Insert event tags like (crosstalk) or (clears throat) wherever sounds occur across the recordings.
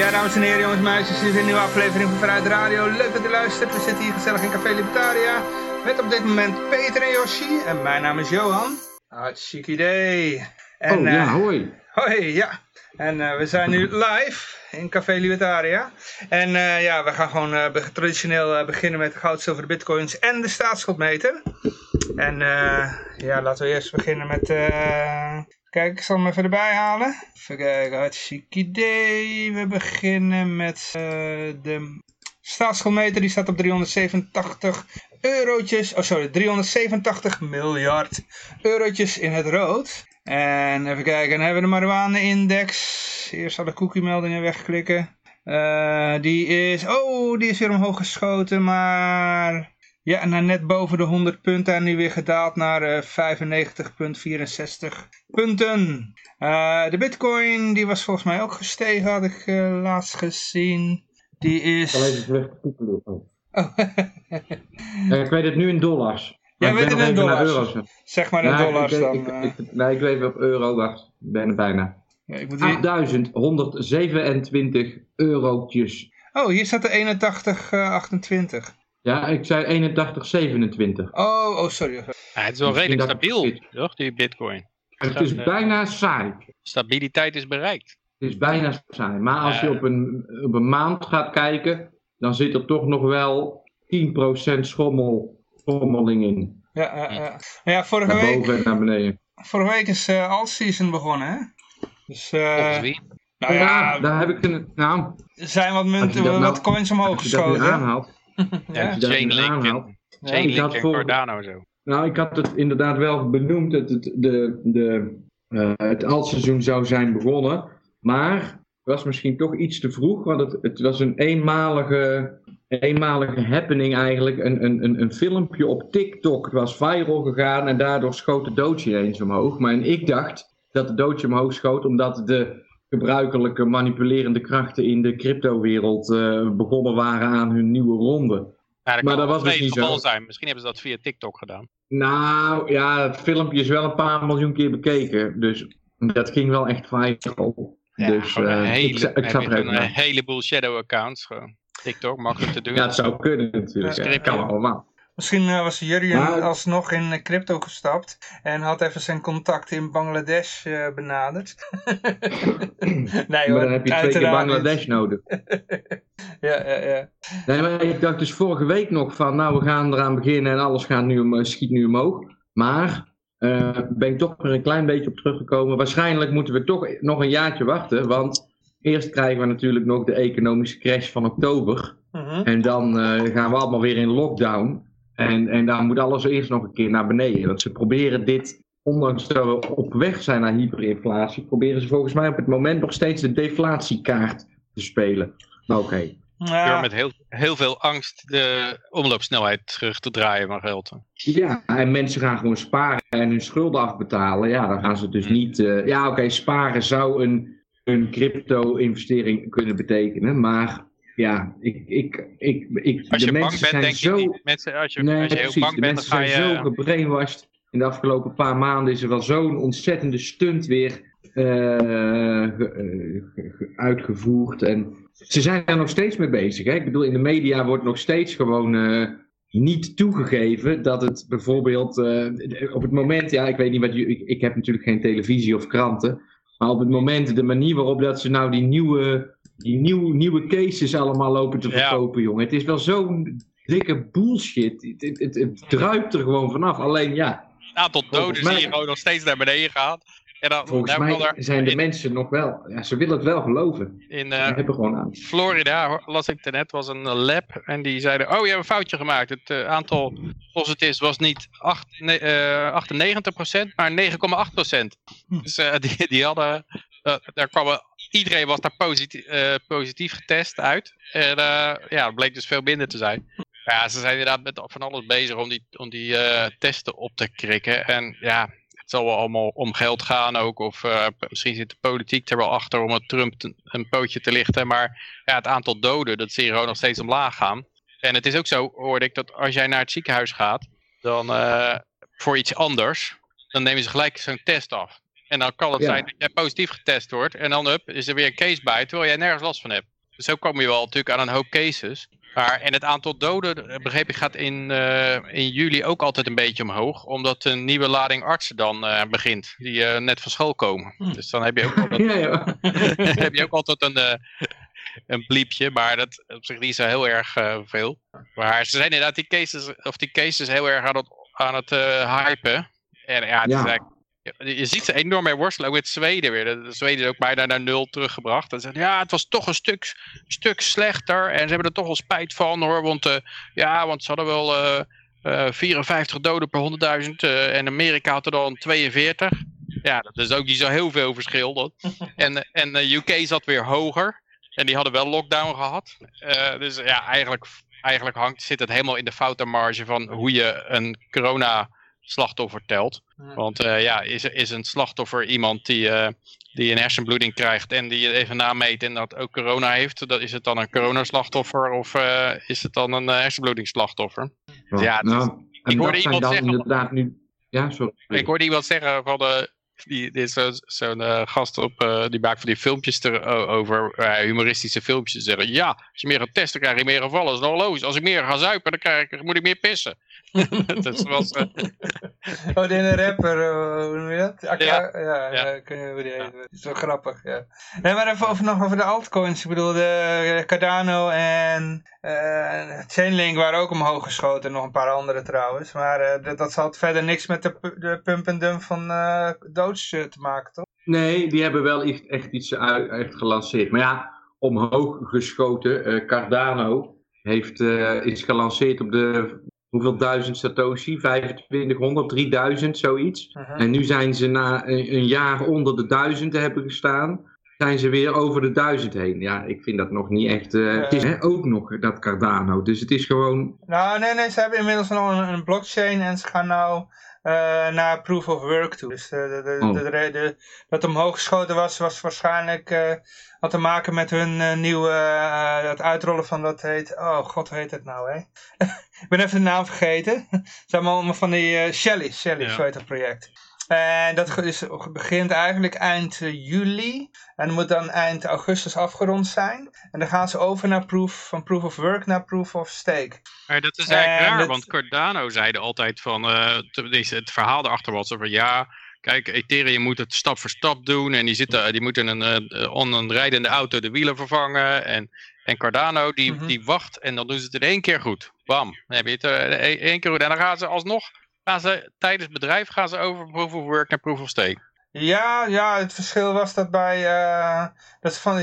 Ja, dames en heren, jongens en meisjes, dit is een nieuwe aflevering van Vanuit Radio. Leuk dat u luistert. We zitten hier gezellig in Café Libertaria. Met op dit moment Peter en Yoshi. En mijn naam is Johan. Hartstikke idee. En, oh ja, eh, hoi. (laughs) hoi, ja. En eh, we zijn nu live in Café Libertaria. En eh, ja, we gaan gewoon eh, traditioneel beginnen met goud, zilver, bitcoins en de staatsschuldmeter. En ja, laten we eerst beginnen met... Kijk, ik zal hem even erbij halen. Even kijken, hartstikke idee. We beginnen met de staatsschuldmeter. Die staat op 387 eurotjes. Oh sorry, 387 miljard eurotjes in het rood. En even kijken, dan hebben we de marijuana-index. Eerst alle cookie-meldingen wegklikken. Eh, die is, oh, die is weer omhoog geschoten, maar... Ja, naar net boven de 100 punten en nu weer gedaald naar eh 95,64 punten. Eh, de bitcoin, die was volgens mij ook gestegen, had ik eh, laatst gezien. Die Ik zal is... even terugkoepelen. Oh. (laughs) Eh, ik weet het nu in dollars. Jij Maar ik weet ben het nog in even naar dollars. euro's. zeg maar in Nee, dollars ik, dan. ik, eh. ik, nee, ik weet op euro, wacht. Ik ben er bijna. Ja, ik moet hier... 8127 eurotjes. Oh, hier staat de 81,28. Ja, ik zei 8127. oh, oh, sorry. Ja, het is wel redelijk stabiel, toch, die bitcoin. Het is eh, bijna saai. Stabiliteit is bereikt. Het is bijna saai. Maar als je op een, op een maand gaat kijken, dan zit er toch nog wel 10% schommel, schommeling in. Ja, ja, ja. ja vorige, Naar week, boven en naar beneden. vorige week is eh all-season begonnen, hè? Dus, eh, Volgens wie? nou ja, ja, daar heb ik een. Nou, er zijn wat munten, dat wat nou- coins omhoog als je dat nu geschoten. aanhaalt. (laughs) Ja. als je dat nu Chainlink en, ik had en voor- Cardano zo. Nou, ik had het inderdaad wel benoemd dat het, de, de, eh, het altseizoen zou zijn begonnen. Maar was misschien toch iets te vroeg, want het, het was een eenmalige, eenmalige happening eigenlijk. Een, een, een, een filmpje op TikTok het was viral gegaan en daardoor schoot de doodje eens omhoog. Maar en ik dacht dat de doodje omhoog schoot omdat de gebruikelijke manipulerende krachten in de cryptowereld eh begonnen waren aan hun nieuwe ronde. Ja, dat Maar dat was dus niet zo. zijn. Misschien hebben ze dat via TikTok gedaan. Nou ja, het filmpje is wel een paar miljoen keer bekeken. Dus dat ging wel echt viral. Dus een eh, hele, ik, er een heleboel shadow accounts. Gewoon. TikTok, makkelijk te doen. Ja, het zou kunnen natuurlijk. Ja, Ja, dat kan allemaal. Misschien eh, was Jurjen Maar- alsnog in eh, crypto gestapt en had even zijn contacten in Bangladesh eh, benaderd. (laughs) nee maar hoor, dan heb je twee keer niet. Bangladesh nodig. (laughs) Ja, ja, ja. Nee, maar ik dacht dus vorige week nog van, nou we gaan eraan beginnen en alles gaat nu schiet nu omhoog. Maar eh ben ik toch weer een klein beetje op teruggekomen. Waarschijnlijk moeten we toch nog een jaartje wachten, want eerst krijgen we natuurlijk nog de economische crash van oktober. Mhm. En dan eh, gaan we allemaal weer in lockdown. En, en dan moet alles eerst nog een keer naar beneden. Want ze proberen dit, ondanks dat we op weg zijn naar hyperinflatie, proberen ze volgens mij op het moment nog steeds de deflatiekaart te spelen. Maar oké. Ja, met heel, heel veel angst de omloopsnelheid terug te draaien van geld. Ja, en mensen gaan gewoon sparen en hun schulden afbetalen. Ja, dan gaan ze dus Hm. niet. eh, ja, oké, sparen zou een, een crypto-investering kunnen betekenen. Maar ja, ik. ik, ik, ik Als de je bang mensen bent, zijn denk zo. ik niet. Mensen, als je, Nee, als je heel precies. bang De bent, dan mensen ga zijn je... zo gebrainwashed. In de afgelopen paar maanden is er wel zo'n ontzettende stunt weer eh, eh, ge- ge- uitgevoerd. En ze zijn daar nog steeds mee bezig. Hè? Ik bedoel, in de media wordt nog steeds gewoon eh, niet toegegeven dat het bijvoorbeeld eh, op het moment, ja, ik weet niet wat je, ik, ik heb natuurlijk geen televisie of kranten, maar op het moment, de manier waarop dat ze nou die nieuwe, die nieuw, nieuwe cases allemaal lopen te Ja. verkopen, jongen. Het is wel zo'n dikke bullshit. Het, het, druipt er gewoon vanaf. Alleen ja, Het aantal doden mij- zie je gewoon nog steeds naar beneden gaan. En dan, volgens mij er zijn de in, mensen nog wel, ja, ze willen het wel geloven. in eh, hebben gewoon aan. Florida, las ik net, was een lab. En die zeiden, oh je hebt een foutje gemaakt. Het eh, aantal positives was niet acht, nee, eh, 98%, maar 9,8%. Hm. Dus eh, (laughs) die, die hadden, eh, daar kwam, iedereen was daar positief, eh, positief getest uit. En eh, ja, het bleek dus veel minder te zijn. Ja, ze zijn inderdaad met van alles bezig om die, om die eh, testen op te krikken. En ja, zal wel allemaal om geld gaan ook. Of uh, misschien zit de politiek er wel achter om het Trump te, een pootje te lichten. Maar ja, het aantal doden, dat zie je gewoon nog steeds omlaag gaan. En het is ook zo, hoorde ik, dat als jij naar het ziekenhuis gaat, dan uh, voor iets anders, dan nemen ze gelijk zo'n test af. En dan kan het ja. zijn dat jij positief getest wordt. En dan up, is er weer een case bij, terwijl jij nergens last van hebt. Dus zo kom je wel natuurlijk aan een hoop cases. Maar, en het aantal doden, begreep ik, gaat in, uh, in juli ook altijd een beetje omhoog. Omdat een nieuwe lading artsen dan uh, begint, die uh, net van school komen. Hm. Dus dan heb je ook (laughs) altijd, ja, ja. (laughs) heb je ook altijd een, een bliepje. Maar dat op zich niet zo heel erg veel. Maar ze zijn inderdaad die cases, of die cases heel erg aan het, aan het hypen. En ja, het ja. is eigenlijk je ziet ze enorm mee worstelen, ook met Zweden weer. De Zweden is ook bijna naar nul teruggebracht. En zeggen, ja, het was toch een stuk, stuk slechter. En ze hebben er toch wel spijt van hoor. Want, uh, ja, want ze hadden wel uh, uh, 54 doden per 100.000. Uh, en Amerika had er dan 42. Ja, dat is ook niet zo heel veel verschil. Dat. (laughs) en en de UK zat weer hoger. En die hadden wel lockdown gehad. dus ja, eigenlijk, eigenlijk hangt, zit het helemaal in de foutenmarge van hoe je een corona slachtoffer telt. Want uh, ja, is, is een slachtoffer iemand die, uh, die een hersenbloeding krijgt en die je even nameet en dat ook corona heeft, dat, is het dan een coronaslachtoffer of uh, is het dan een hersenbloedingsslachtoffer? Ja, ja nou, ik hoorde iemand zeggen. Inderdaad nu... Ja, sorry. Ik hoorde iemand zeggen van de. Die, is zo'n zo uh, gast op, uh, die maakt van die filmpjes erover, uh, humoristische filmpjes. Zeggen, ja, als je meer gaat testen, krijg je meer gevallen. Dat is nog logisch. Als ik meer ga zuipen, dan krijg ik, moet ik meer pissen. (laughs) dat was... Uh... (laughs) oh, de ene rapper, uh, hoe noem je dat? Akka, ja. Ja, ja. niet hoe die heet. Dat is wel grappig, ja. Nee, maar even over, nog over de altcoins. Ik bedoel, de Cardano en uh, Chainlink waren ook omhoog geschoten. Nog een paar andere trouwens. Maar dat, dat had verder niks met de, de pump en dump van Doge te maken, toch? Nee, die hebben wel echt, echt iets uit, echt gelanceerd. Maar ja, omhoog geschoten. Cardano heeft, is gelanceerd op de hoeveel duizend Satoshi? 2500, 3000, zoiets. Uh -huh. En nu zijn ze na een jaar onder de duizend hebben gestaan, zijn ze weer over de duizend heen. Ja, ik vind dat nog niet echt... Uh, uh, het is hè, ook nog dat Cardano, dus het is gewoon... Nou, nee, nee, ze hebben inmiddels al een, een blockchain en ze gaan nou... Uh, naar proof of work toe. Dus de, de, oh. de, dat omhoog geschoten was, was waarschijnlijk uh, had te maken met hun uh, nieuwe, het uitrollen van dat heet, oh god, hoe heet het nou hè? (laughs) ik ben even de naam vergeten. (laughs) Het zijn allemaal van die Shelly, Shelly, ja. zo heet het project. En dat is, begint eigenlijk eind juli. En moet dan eind augustus afgerond zijn. En dan gaan ze over naar proof, van proof of work naar proof of stake. Maar dat is eigenlijk en raar, dat... want Cardano zeide altijd van, uh, het verhaal erachter was van ja, kijk, Ethereum moet het stap voor stap doen. En die, zitten, die moeten een, uh, on een rijdende auto de wielen vervangen. En, en Cardano die, mm -hmm. die wacht en dan doen ze het in één keer goed. Bam, dan heb je het uh, één keer goed. En dan gaan ze alsnog ze tijdens bedrijf gaan ze over proof of work naar proof of stake. Ja, ja, het verschil was dat bij, uh, dat van,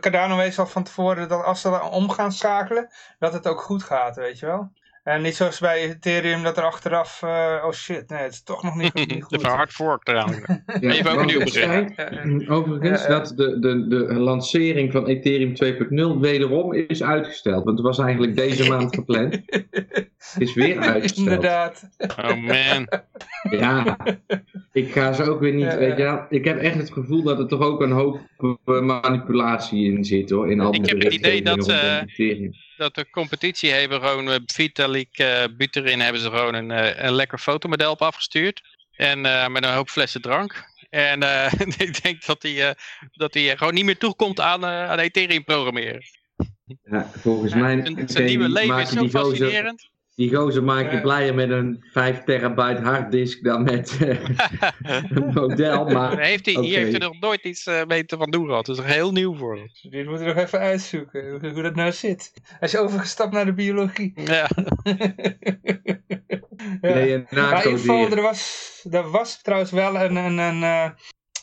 Cardano wees al van tevoren dat als ze om gaan schakelen, dat het ook goed gaat, weet je wel. En niet zoals bij Ethereum dat er achteraf, uh, oh shit, nee, het is toch nog niet goed. Niet (laughs) goed. Even hard fork trouwens. (laughs) ja, Even ook opnieuw beginnen. Overigens, dat de, de, de lancering van Ethereum 2.0 wederom is uitgesteld. Want het was eigenlijk deze maand gepland. (laughs) is weer uitgesteld. Inderdaad. Oh man. Ja, ik ga ze ook weer niet, weet je Ik heb echt het gevoel dat er toch ook een hoop manipulatie in zit hoor. In al ik heb het idee dat... Uh, dat de competitie hebben gewoon uh, Vitalik uh, Buterin hebben ze gewoon een, uh, een lekker fotomodel op afgestuurd. En met een hoop flessen drank. En (laughs) ik denk dat hij, dat hij gewoon niet meer toekomt aan, aan Ethereum programmeren. Ja, volgens mij... Zijn nieuwe leven is zo fascinerend. Die gozer maakt je blijer met een 5 terabyte harddisk dan met uh, (laughs) een model. Maar, heeft hij, okay. Hier heeft hij nog nooit iets uh, mee te van doen gehad. Dat is heel nieuw voor hem. Dit moeten we nog even uitzoeken, hoe, hoe dat nou zit. Hij is overgestapt naar de biologie. Ja. (laughs) ja. Nee, maar in ieder geval, er was, er was trouwens wel een, een, een,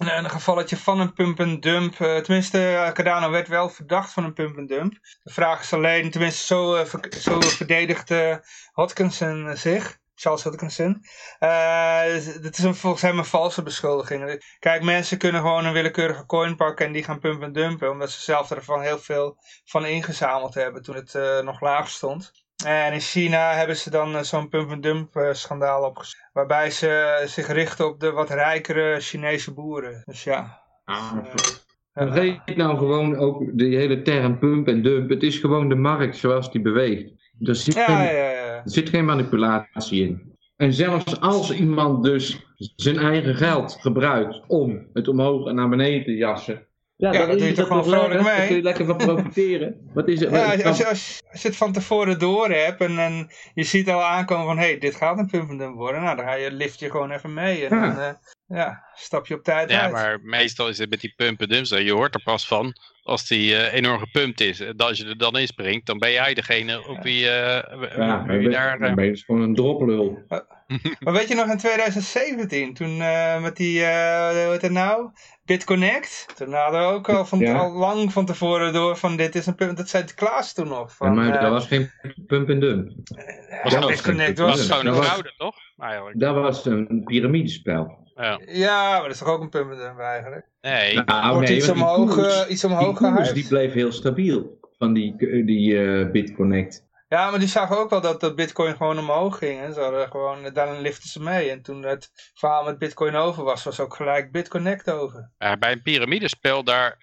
een gevalletje van een pump-and-dump. Uh, tenminste, Cardano werd wel verdacht van een pump-and-dump. De vraag is alleen, tenminste zo, ver, zo verdedigde zich. Charles Hodkinson. Uh, dit is een, volgens hem een valse beschuldiging. Kijk, mensen kunnen gewoon een willekeurige coin pakken en die gaan pump en dumpen. Omdat ze zelf ervan heel veel van ingezameld hebben toen het nog laag stond. En in China hebben ze dan eh, zo'n pump-and-dump eh, schandaal opgezet. Waarbij ze zich richten op de wat rijkere Chinese boeren. Dus ja. Ah, eh, Vergeet nou gewoon ook die hele term pump en dump. Het is gewoon de markt zoals die beweegt. Er zit, ja, geen, ja, ja, ja. er zit geen manipulatie in. En zelfs als iemand dus zijn eigen geld gebruikt om het omhoog en naar beneden te jassen. Ja, Ja, dan dat doe je het toch gewoon vrolijk lekker. Daar mee? kun je lekker van profiteren. (laughs) Wat is het? Ja, als, je, als, als je het van tevoren door hebt en, en je ziet al aankomen van hé, hey, dit gaat een pump-and-dump worden, nou dan ga je, lift je gewoon even mee en Ja. dan eh, ja, stap je op tijd Ja, uit. maar meestal is het met die pumpen dumps. Je hoort er pas van als die eh, enorm gepumpt is. En Als je er dan inspringt, dan ben jij degene op wie, eh, w- Ja, wie dan daar... ben eh, ben je dus gewoon een droplul. Maar weet je nog in 2017, toen eh, met die, eh hoe heet het nou, BitConnect, toen hadden we ook al, van, Ja. al lang van tevoren door van dit is een pump, dat zei de Klaas toen nog. Ja, Van, maar eh, dat was geen pump en dump. was ja, dat- BitConnect was was, gewoon een was- fraude, toch? Eigenlijk. Dat was een piramidespel. Ja. ja, maar dat is toch ook een pump and dump eigenlijk? Nee, Nou, Wordt nee, iets die omhoog, koers- eh, iets die omhoog koers gehyped. die bleef heel stabiel van die, die eh, BitConnect. Ja, maar die zagen ook wel dat, dat bitcoin gewoon omhoog ging. En ze hadden gewoon, daarin liften ze mee. En toen het verhaal met bitcoin over was, was ook gelijk bitconnect over. Ja, bij een piramidespel, daar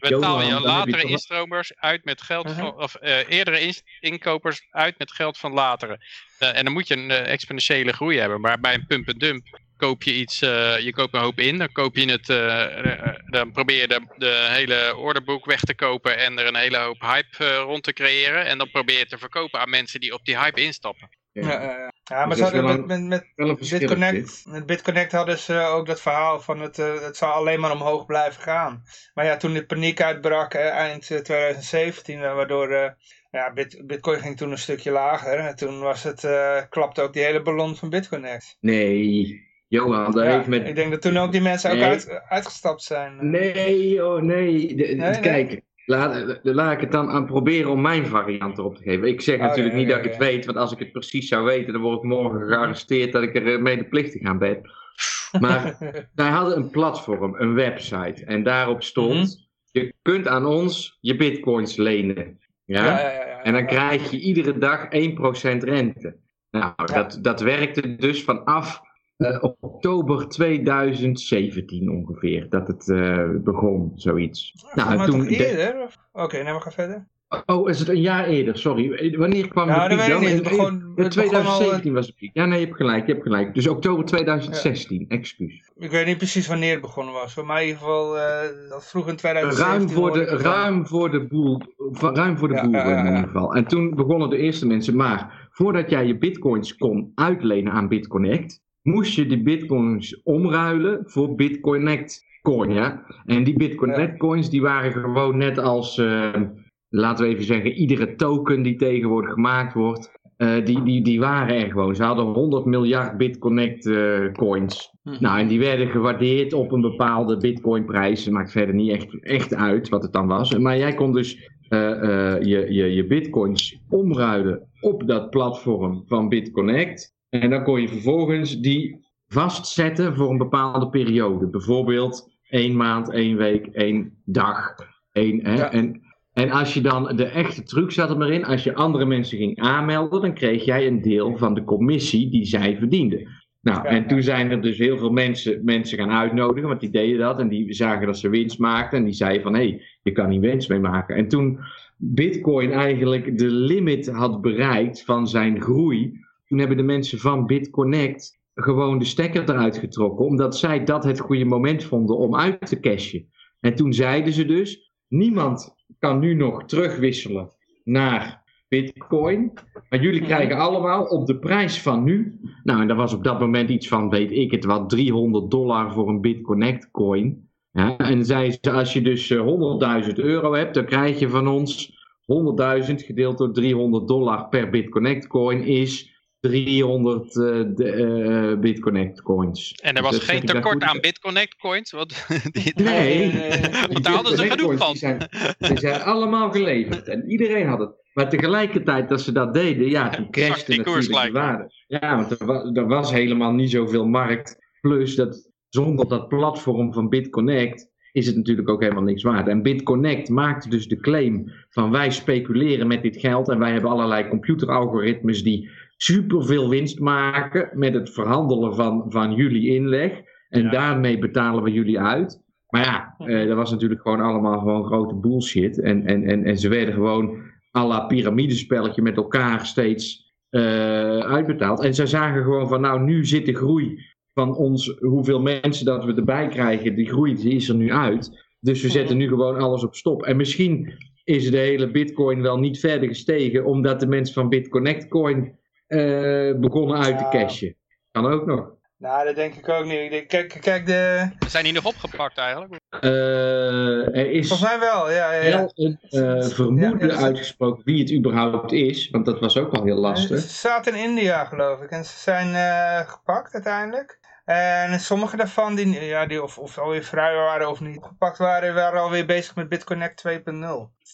betaal, je latere instromers uit met geld Mhm. van, of eh, eerdere inkopers uit met geld van latere. Eh, en dan moet je een eh, exponentiële groei hebben. Maar bij een pump en dump koop je iets, eh, je koopt een hoop in, dan koop je het, eh, dan probeer je de, de hele orderboek weg te kopen en er een hele hoop hype eh, rond te creëren. En dan probeer je het te verkopen aan mensen die op die hype instappen. Ja. Ja, ja, ja. ja maar Dus met, met. BitConnect, met BitConnect hadden ze ook dat verhaal van het, het zou alleen maar omhoog blijven gaan. Maar ja, toen de paniek uitbrak eind eh, 2017, eh, waardoor eh, ja, Bit, Bitcoin ging toen een stukje lager. En toen was het, eh, klapte ook die hele ballon van BitConnect. Nee, Johan, Ja, heeft met... Ik denk dat toen ook die mensen ook Nee. uit, uitgestapt zijn. Nee, oh nee. De- de- nee? Kijk, laat, laat ik het dan aan proberen om mijn variant erop te geven. Ik zeg Oh, natuurlijk niet dat ik het weet, want als ik het precies zou weten, dan word ik morgen gearresteerd dat ik er eh, medeplichtig aan ben. Maar (laughs) wij hadden een platform, een website, en daarop stond, je kunt aan ons je bitcoins lenen. Ja? ja, ja, ja, ja. En dan krijg je iedere dag 1% rente. Nou, dat, dat werkte dus vanaf eh, oktober 2017 ongeveer, dat het eh, begon, zoiets. Nou, maar toen de- eerder? Oké, nou we gaan verder. oh, is het een jaar eerder, sorry. Wanneer kwam Nou, de piek weet ik dan? niet. Het begon- het begon 2017 was de piek. Ja, nee, je hebt gelijk, je hebt gelijk. Dus oktober 2016, excuus. Ik weet niet precies wanneer het begonnen was. Voor mij in ieder geval, eh, dat vroeg in 2017. Ruim voor, de, ruim voor de boel, ruim voor de Ja, boel ja, in ieder geval. En toen begonnen de eerste mensen, maar voordat jij je bitcoins kon uitlenen aan BitConnect, moest je die bitcoins omruilen voor BitConnect coin, ja. En die BitConnect coins, die waren gewoon net als, eh, laten we even zeggen, iedere token die tegenwoordig gemaakt wordt, eh, die, die, die waren er gewoon. Ze hadden 100 miljard BitConnect eh, coins. Hm. Nou, en die werden gewaardeerd op een bepaalde bitcoinprijs. Het maakt verder niet echt, echt uit wat het dan was. Maar jij kon dus eh, je, je, je bitcoins omruilen op dat platform van BitConnect. En dan kon je vervolgens die vastzetten voor een bepaalde periode. Bijvoorbeeld één maand, één week, één dag. Één, hè? Ja. En, en als je dan, de echte truc zat er maar in, als je andere mensen ging aanmelden, dan kreeg jij een deel van de commissie die zij verdienden. Nou, en toen zijn er dus heel veel mensen, mensen gaan uitnodigen, want die deden dat en die zagen dat ze winst maakten en die zeiden van hé, hey, je kan hier winst mee maken. En toen Bitcoin eigenlijk de limit had bereikt van zijn groei, toen hebben de mensen van BitConnect gewoon de stekker eruit getrokken, omdat zij dat het goede moment vonden om uit te cashen. En toen zeiden ze dus, niemand kan nu nog terugwisselen naar Bitcoin, maar jullie krijgen allemaal op de prijs van nu. Nou, en dat was op dat moment iets van, weet ik het wat, 300 dollar voor een BitConnect coin. Ja, en zeiden ze, als je dus eh, 100.000 euro hebt, dan krijg je van ons 100.000 gedeeld door 300 dollar per BitConnect coin is 300 eh, de, eh, BitConnect coins. En er Dus was zeg geen tekort aan BitConnect coins. Want (laughs) die, Nee. Want daar hadden ze genoeg coins, van. Die zijn, die zijn (laughs) allemaal geleverd en iedereen had het. Maar tegelijkertijd dat ze dat deden, ja, toen crashte natuurlijk de waarde. Ja, want er was, er was helemaal niet zoveel markt. Plus dat zonder dat platform van BitConnect, is het natuurlijk ook helemaal niks waard. En BitConnect maakte dus de claim van wij speculeren met dit geld en wij hebben allerlei computeralgoritmes die superveel winst maken met het verhandelen van, van jullie inleg. En daarmee betalen we jullie uit. Maar ja, eh, dat was natuurlijk gewoon allemaal gewoon grote bullshit. En, en, en, en ze werden gewoon à la piramidespelletje met elkaar steeds uh, uitbetaald. En zij zagen gewoon van nou, nu zit de groei van ons, hoeveel mensen dat we erbij krijgen, die groei die is er nu uit. Dus we zetten nu gewoon alles op stop. En misschien is de hele bitcoin wel niet verder gestegen, omdat de mensen van BitConnect Coin begonnen uit te cashen. Kan ook nog. Nou, dat denk ik ook niet. Ik denk, kijk, kijk de... Zijn die nog opgepakt eigenlijk? Uh, er is Volgens mij wel, ja. ja, ja. wel een uh, vermoeden ja, uitgesproken wie het überhaupt is, want dat was ook al heel lastig. Ze zaten in India, geloof ik, en ze zijn uh, gepakt uiteindelijk. En sommige daarvan, die, ja, die of, of alweer vrij waren of niet gepakt waren, waren alweer bezig met BitConnect 2.0.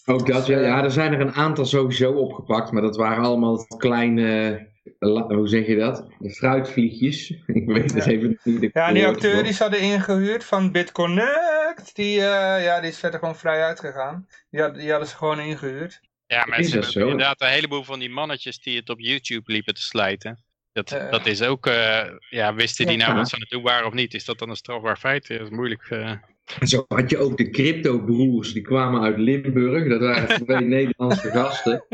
Ook dat, ja, ja. Er zijn er een aantal sowieso opgepakt, maar dat waren allemaal kleine hoe zeg je dat? De fruitvliegjes. (laughs) Ik weet het ja. even niet. Ja, en die acteur die ze hadden ingehuurd van BitConnect, die, uh, ja, die is verder gewoon vrij uitgegaan. Die, had, die hadden ze gewoon ingehuurd. Ja, maar ze hebben inderdaad een heleboel van die mannetjes die het op YouTube liepen te slijten. Dat, uh, dat is ook, uh, ja, wisten die ja, nou wat ze aan het doen waren of niet? Is dat dan een strafbaar feit? Dat is moeilijk. En zo had je ook de crypto-broers, die kwamen uit Limburg. Dat waren (laughs) twee Nederlandse gasten.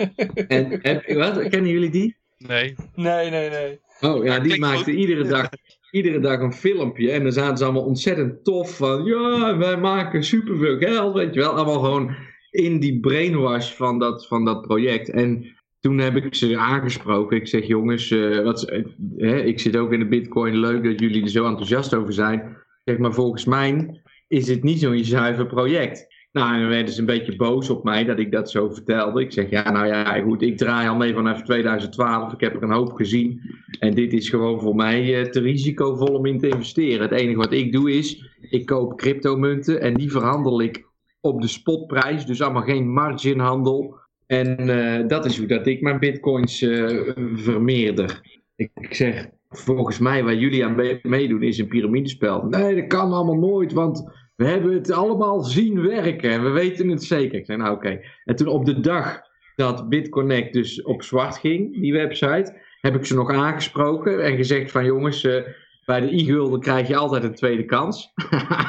En, en wat, kennen jullie die? Nee. Nee, nee, nee. Oh ja, die maakten iedere dag, iedere dag een filmpje. En dan zaten ze allemaal ontzettend tof van... Ja, wij maken superveel geld, weet je wel. Allemaal gewoon in die brainwash van dat, van dat project. En toen heb ik ze aangesproken. Ik zeg, jongens, uh, wat, uh, hè, ik zit ook in de bitcoin. Leuk dat jullie er zo enthousiast over zijn. Zeg maar, volgens mij is het niet zo'n zuiver project. Nou, en dan werden ze een beetje boos op mij dat ik dat zo vertelde. Ik zeg, ja, nou ja, goed, ik draai al mee vanaf 2012. Ik heb er een hoop gezien. En dit is gewoon voor mij uh, te risicovol om in te investeren. Het enige wat ik doe is, ik koop cryptomunten en die verhandel ik op de spotprijs. Dus allemaal geen marginhandel. En uh, dat is hoe dat ik mijn bitcoins uh, vermeerder. Ik zeg, volgens mij waar jullie aan meedoen is een piramidespel. Nee, dat kan allemaal nooit, want we hebben het allemaal zien werken en we weten het zeker. Ik zei, nou oké. En toen op de dag dat BitConnect dus op zwart ging, die website, heb ik ze nog aangesproken en gezegd van jongens, uh, bij de e-gulden krijg je altijd een tweede kans.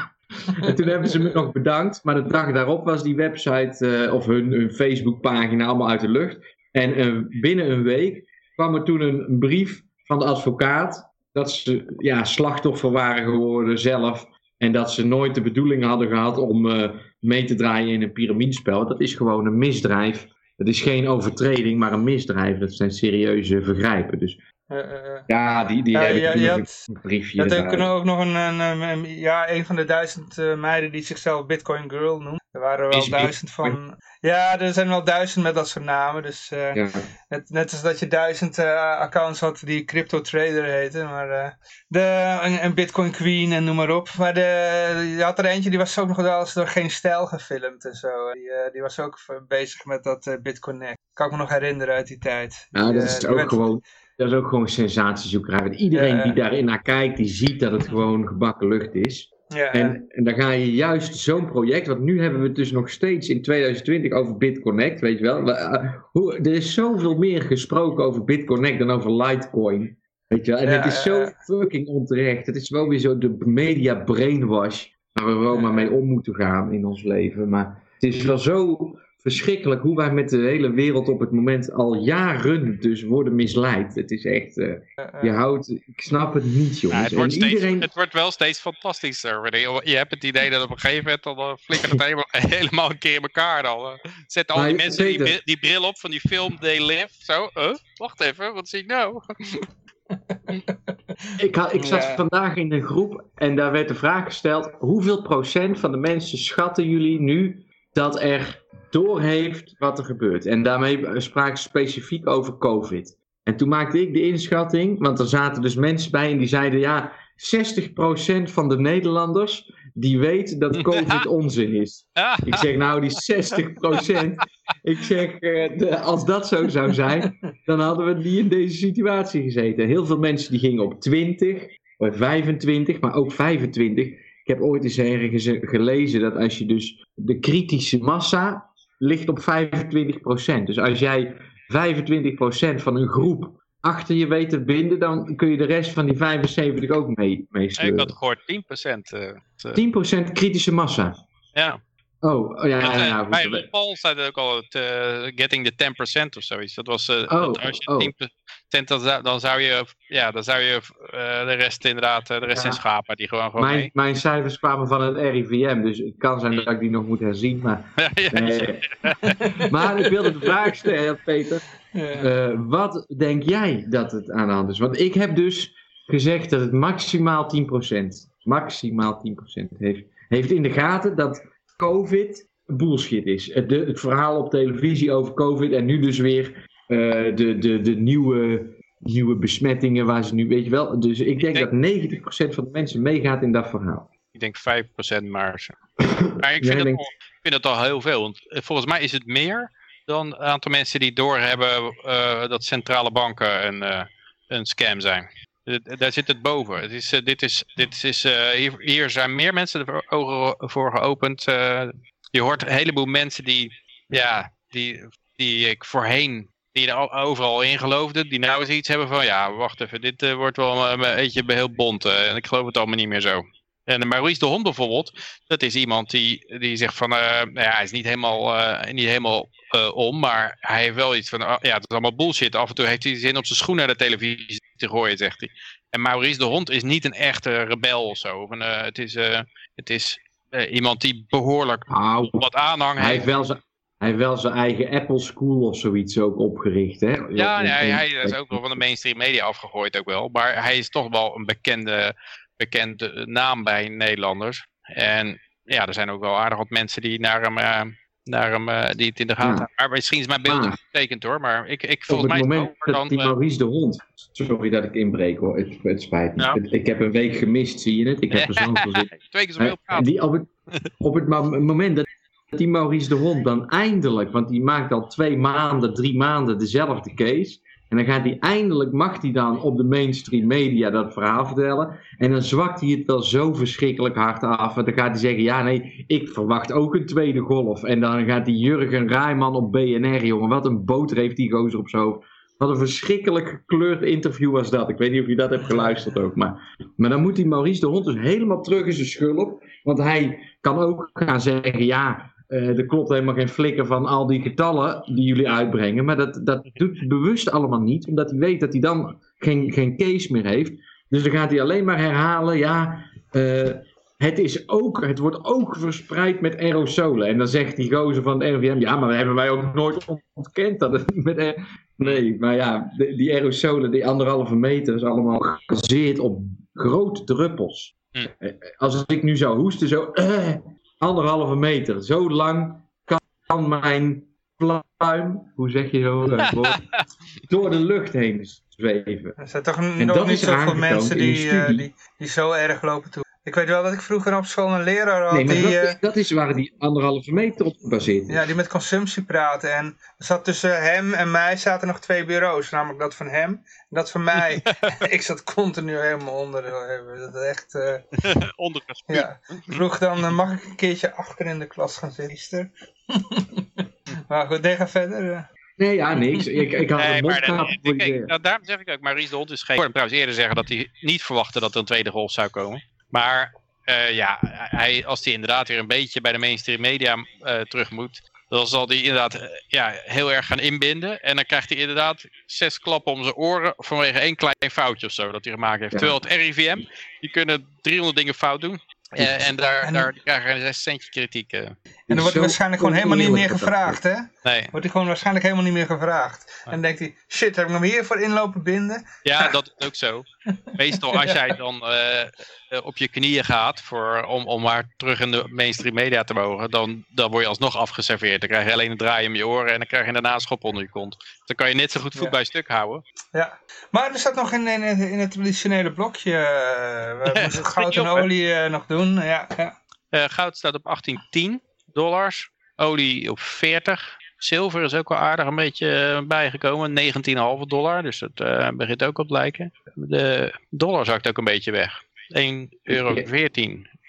(laughs) en toen hebben ze me nog bedankt, maar de dag daarop was die website uh, of hun, hun Facebookpagina allemaal uit de lucht. En uh, binnen een week kwam er toen een brief van de advocaat dat ze ja, slachtoffer waren geworden zelf en dat ze nooit de bedoeling hadden gehad om uh, mee te draaien in een piramidespel. Dat is gewoon een misdrijf. Dat is geen overtreding, maar een misdrijf. Dat zijn serieuze vergrijpen. Dus ja, die, die ja, ja, een briefje. Kunnen ook nog een, een, een, ja, een van de duizend meiden die zichzelf Bitcoin Girl noemt. Er waren wel is duizend van. Ja, er zijn wel duizend met dat soort namen. Dus uh, ja. net, net als dat je duizend uh, accounts had die Crypto Trader heten. Maar uh, de, een, een, Bitcoin Queen en noem maar op. Maar de, je had er eentje die was ook nog wel eens door geen stijl gefilmd en zo. Die, die was ook bezig met dat BitConnect. Kan ik me nog herinneren uit die tijd. Ja, dat is ook werd... gewoon. Dat is ook gewoon sensatiezoekerij. Iedereen die daarin naar kijkt, die ziet dat het (laughs) gewoon gebakken lucht is. Ja, en, en, dan ga je juist zo'n project, want nu hebben we het dus nog steeds in 2020 over BitConnect, weet je wel. Uh, hoe, er is zoveel meer gesproken over BitConnect dan over Litecoin. Weet je wel? En ja, het is zo fucking onterecht. Het is wel weer zo de media brainwash waar we wel maar mee om moeten gaan in ons leven. Maar het is wel zo verschrikkelijk hoe wij met de hele wereld op het moment al jaren dus worden misleid. Het is echt, uh, je houdt, ik snap het niet jongens. Ja, het, wordt steeds, iedereen... het wordt wel steeds fantastischer. Je hebt het idee dat op een gegeven moment dan flikkert het helemaal, (laughs) helemaal een keer in elkaar dan. Zet al die maar mensen die, die, bril op van die film They Live, zo, uh, wacht even, wat zie ik nou? (laughs) ik, had, ik zat ja. vandaag in een groep en daar werd de vraag gesteld, hoeveel procent van de mensen schatten jullie nu dat er doorheeft wat er gebeurt. En daarmee spraken ze specifiek over COVID. En toen maakte ik de inschatting, want er zaten dus mensen bij en die zeiden ja, 60% van de Nederlanders die weet dat COVID (laughs) onzin is. Ik zeg nou die 60%, ik zeg uh, als dat zo zou zijn, dan hadden we niet in deze situatie gezeten. Heel veel mensen die gingen op 20, of 25, maar ook 25. ik heb ooit eens ergens gelezen dat als je dus de kritische massa ligt op 25%. Dus als jij 25% van een groep achter je weet te binden, dan kun je de rest van die 75 ook mee, meesturen. Ik had gehoord 10%. Uh, 10% kritische massa. Ja. Oh, oh ja, ja, ja, Bij Paul zei ook al het uh, getting the 10% of zoiets. Dat was, uh, oh, dat als je oh. 10% dan, zou, dan zou je, ja, dan zou je uh, de rest inderdaad, de rest ja. zijn schapen die gewoon gewoon mijn, mee. mijn cijfers kwamen van het RIVM, dus het kan zijn dat ik die nog moet herzien. Maar, (laughs) (laughs) maar ik wilde de vraag stellen, Peter. wat denk jij dat het aan de hand is? Want ik heb dus gezegd dat het maximaal 10%, maximaal 10% heeft, heeft in de gaten dat COVID bullshit is. Het, de, het verhaal op televisie over COVID en nu dus weer uh, de, de, de nieuwe, nieuwe besmettingen waar ze nu, weet je wel. Dus ik denk, ik denk dat 90% van de mensen meegaat in dat verhaal. Ik denk 5% maar. (laughs) maar ik vind, het al, ik vind het al heel veel. Want volgens mij is het meer dan een aantal mensen die doorhebben uh, dat centrale banken een, uh, een scam zijn. Daar zit het boven. Het is, uh, dit is, dit is, uh, hier, hier, zijn meer mensen de ogen voor geopend. Je hoort een heleboel mensen die, ja, die, die ik voorheen, die er overal in geloofden, die nou eens iets hebben van, ja, wacht even, dit wordt wel een beetje heel bont. en ik geloof het allemaal niet meer zo. En Maurice de Hond bijvoorbeeld, dat is iemand die, die zegt van, nou ja, hij is niet helemaal, niet helemaal om, maar hij heeft wel iets van, ja, het is allemaal bullshit. Af en toe heeft hij zin op zijn schoen naar de televisie te gooien, zegt hij. En Maurice de Hond is niet een echte rebel of zo. Uh, het is, uh, het is uh, iemand die behoorlijk nou, wat aanhang hij heeft. Wel zijn, hij heeft wel zijn eigen Apple School of zoiets ook opgericht, hè? Ja, ja hij, hij is ook wel van de mainstream media afgegooid ook wel. Maar hij is toch wel een bekende, bekende naam bij Nederlanders. En ja, er zijn ook wel aardig wat mensen die naar hem naar hem, uh, die het in de gaten ja. Maar misschien is mijn beeld ah. getekend hoor, maar ik, ik volgens mij... Op het moment dat die Maurice de Hond... Sorry dat ik inbreek hoor, het, het spijt me. Ik heb een week gemist, zie je het? Ik heb er (laughs) zin Twee keer zoveel praten. Die, op, het, op het moment dat die Maurice de Hond dan eindelijk... Want die maakt al twee maanden, drie maanden dezelfde case... En dan gaat hij eindelijk, mag hij dan op de mainstream media dat verhaal vertellen. En dan zwakt hij het wel zo verschrikkelijk hard af. En dan gaat hij zeggen, ja nee, ik verwacht ook een tweede golf. En dan gaat die Jurgen Rijman op BNR, jongen, wat een boter heeft die gozer op zijn hoofd. Wat een verschrikkelijk gekleurd interview was dat. Ik weet niet of je dat hebt geluisterd ook. Maar, maar dan moet die Maurice de Hond dus helemaal terug in zijn schulp. Want hij kan ook gaan zeggen, ja, uh, er klopt helemaal geen flikker van al die getallen die jullie uitbrengen. Maar dat, dat doet hij bewust allemaal niet, omdat hij weet dat hij dan geen, geen case meer heeft. Dus dan gaat hij alleen maar herhalen, ja, uh, het, is ook, het wordt ook verspreid met aerosolen. En dan zegt die gozer van het RIVM, ja, maar hebben wij ook nooit ontkend dat het (laughs) met... Nee, maar ja, die, die aerosolen, die anderhalve meter, is allemaal gebaseerd op grote druppels. Hm. Als ik nu zou hoesten, zo... Uh, (clears throat) anderhalve meter. Zo lang kan mijn pluim, hoe zeg je zo woord, (laughs) door de lucht heen zweven. Er zijn toch nog niet zoveel mensen die, uh, die, die zo erg lopen toe. Ik weet wel dat ik vroeger op school een leraar had nee, maar die... Dat, uh, is, dat is waar die anderhalve meter op gebaseerd is. Ja, die met consumptie praten. En er zat tussen hem en mij zaten nog twee bureaus. Namelijk dat van hem dat van mij. (laughs) ik zat continu helemaal onder. Dat is echt... Uh, (laughs) onder Ja. Vroeg dan, uh, mag ik een keertje achter in de klas gaan zitten? (laughs) maar goed, nee, ga verder. Nee, ja, niks. Ik, ik had nee, een maar voor kijk, nou, Daarom zeg ik ook, Maurice de Hond is geen... Ik hoorde hem trouwens eerder zeggen dat hij niet verwachtte dat er een tweede golf zou komen. Maar uh, ja, hij, als hij inderdaad weer een beetje bij de mainstream media uh, terug moet, dan zal hij inderdaad uh, ja, heel erg gaan inbinden. En dan krijgt hij inderdaad zes klappen om zijn oren vanwege één klein foutje of zo dat hij gemaakt heeft. Ja. Terwijl het RIVM, die kunnen 300 dingen fout doen. Uh, en daar, daar krijgen we een 6 centje kritiek. Uh. En dan wordt hij waarschijnlijk gewoon helemaal niet meer gevraagd, hè? Nee. Wordt hij gewoon waarschijnlijk helemaal niet meer gevraagd. Nee. En dan denkt hij, shit, heb ik hem hiervoor inlopen binden? Ja, dat is ook zo. (laughs) Meestal als jij dan uh, op je knieën gaat voor, om, om maar terug in de mainstream media te mogen, dan, dan word je alsnog afgeserveerd. Dan krijg je alleen een draai om je oren en dan krijg je daarna een schop onder je kont. Dan kan je net zo goed voet ja. bij stuk houden. Ja, maar er staat nog in, in, in het traditionele blokje, we moeten goud en olie nog doen. Ja, ja. Uh, goud staat op 1810 dollars, olie op 40. Zilver is ook wel aardig een beetje bijgekomen, 19,5 dollar, dus dat uh, begint ook op te lijken. De dollar zakt ook een beetje weg, 1,14 euro.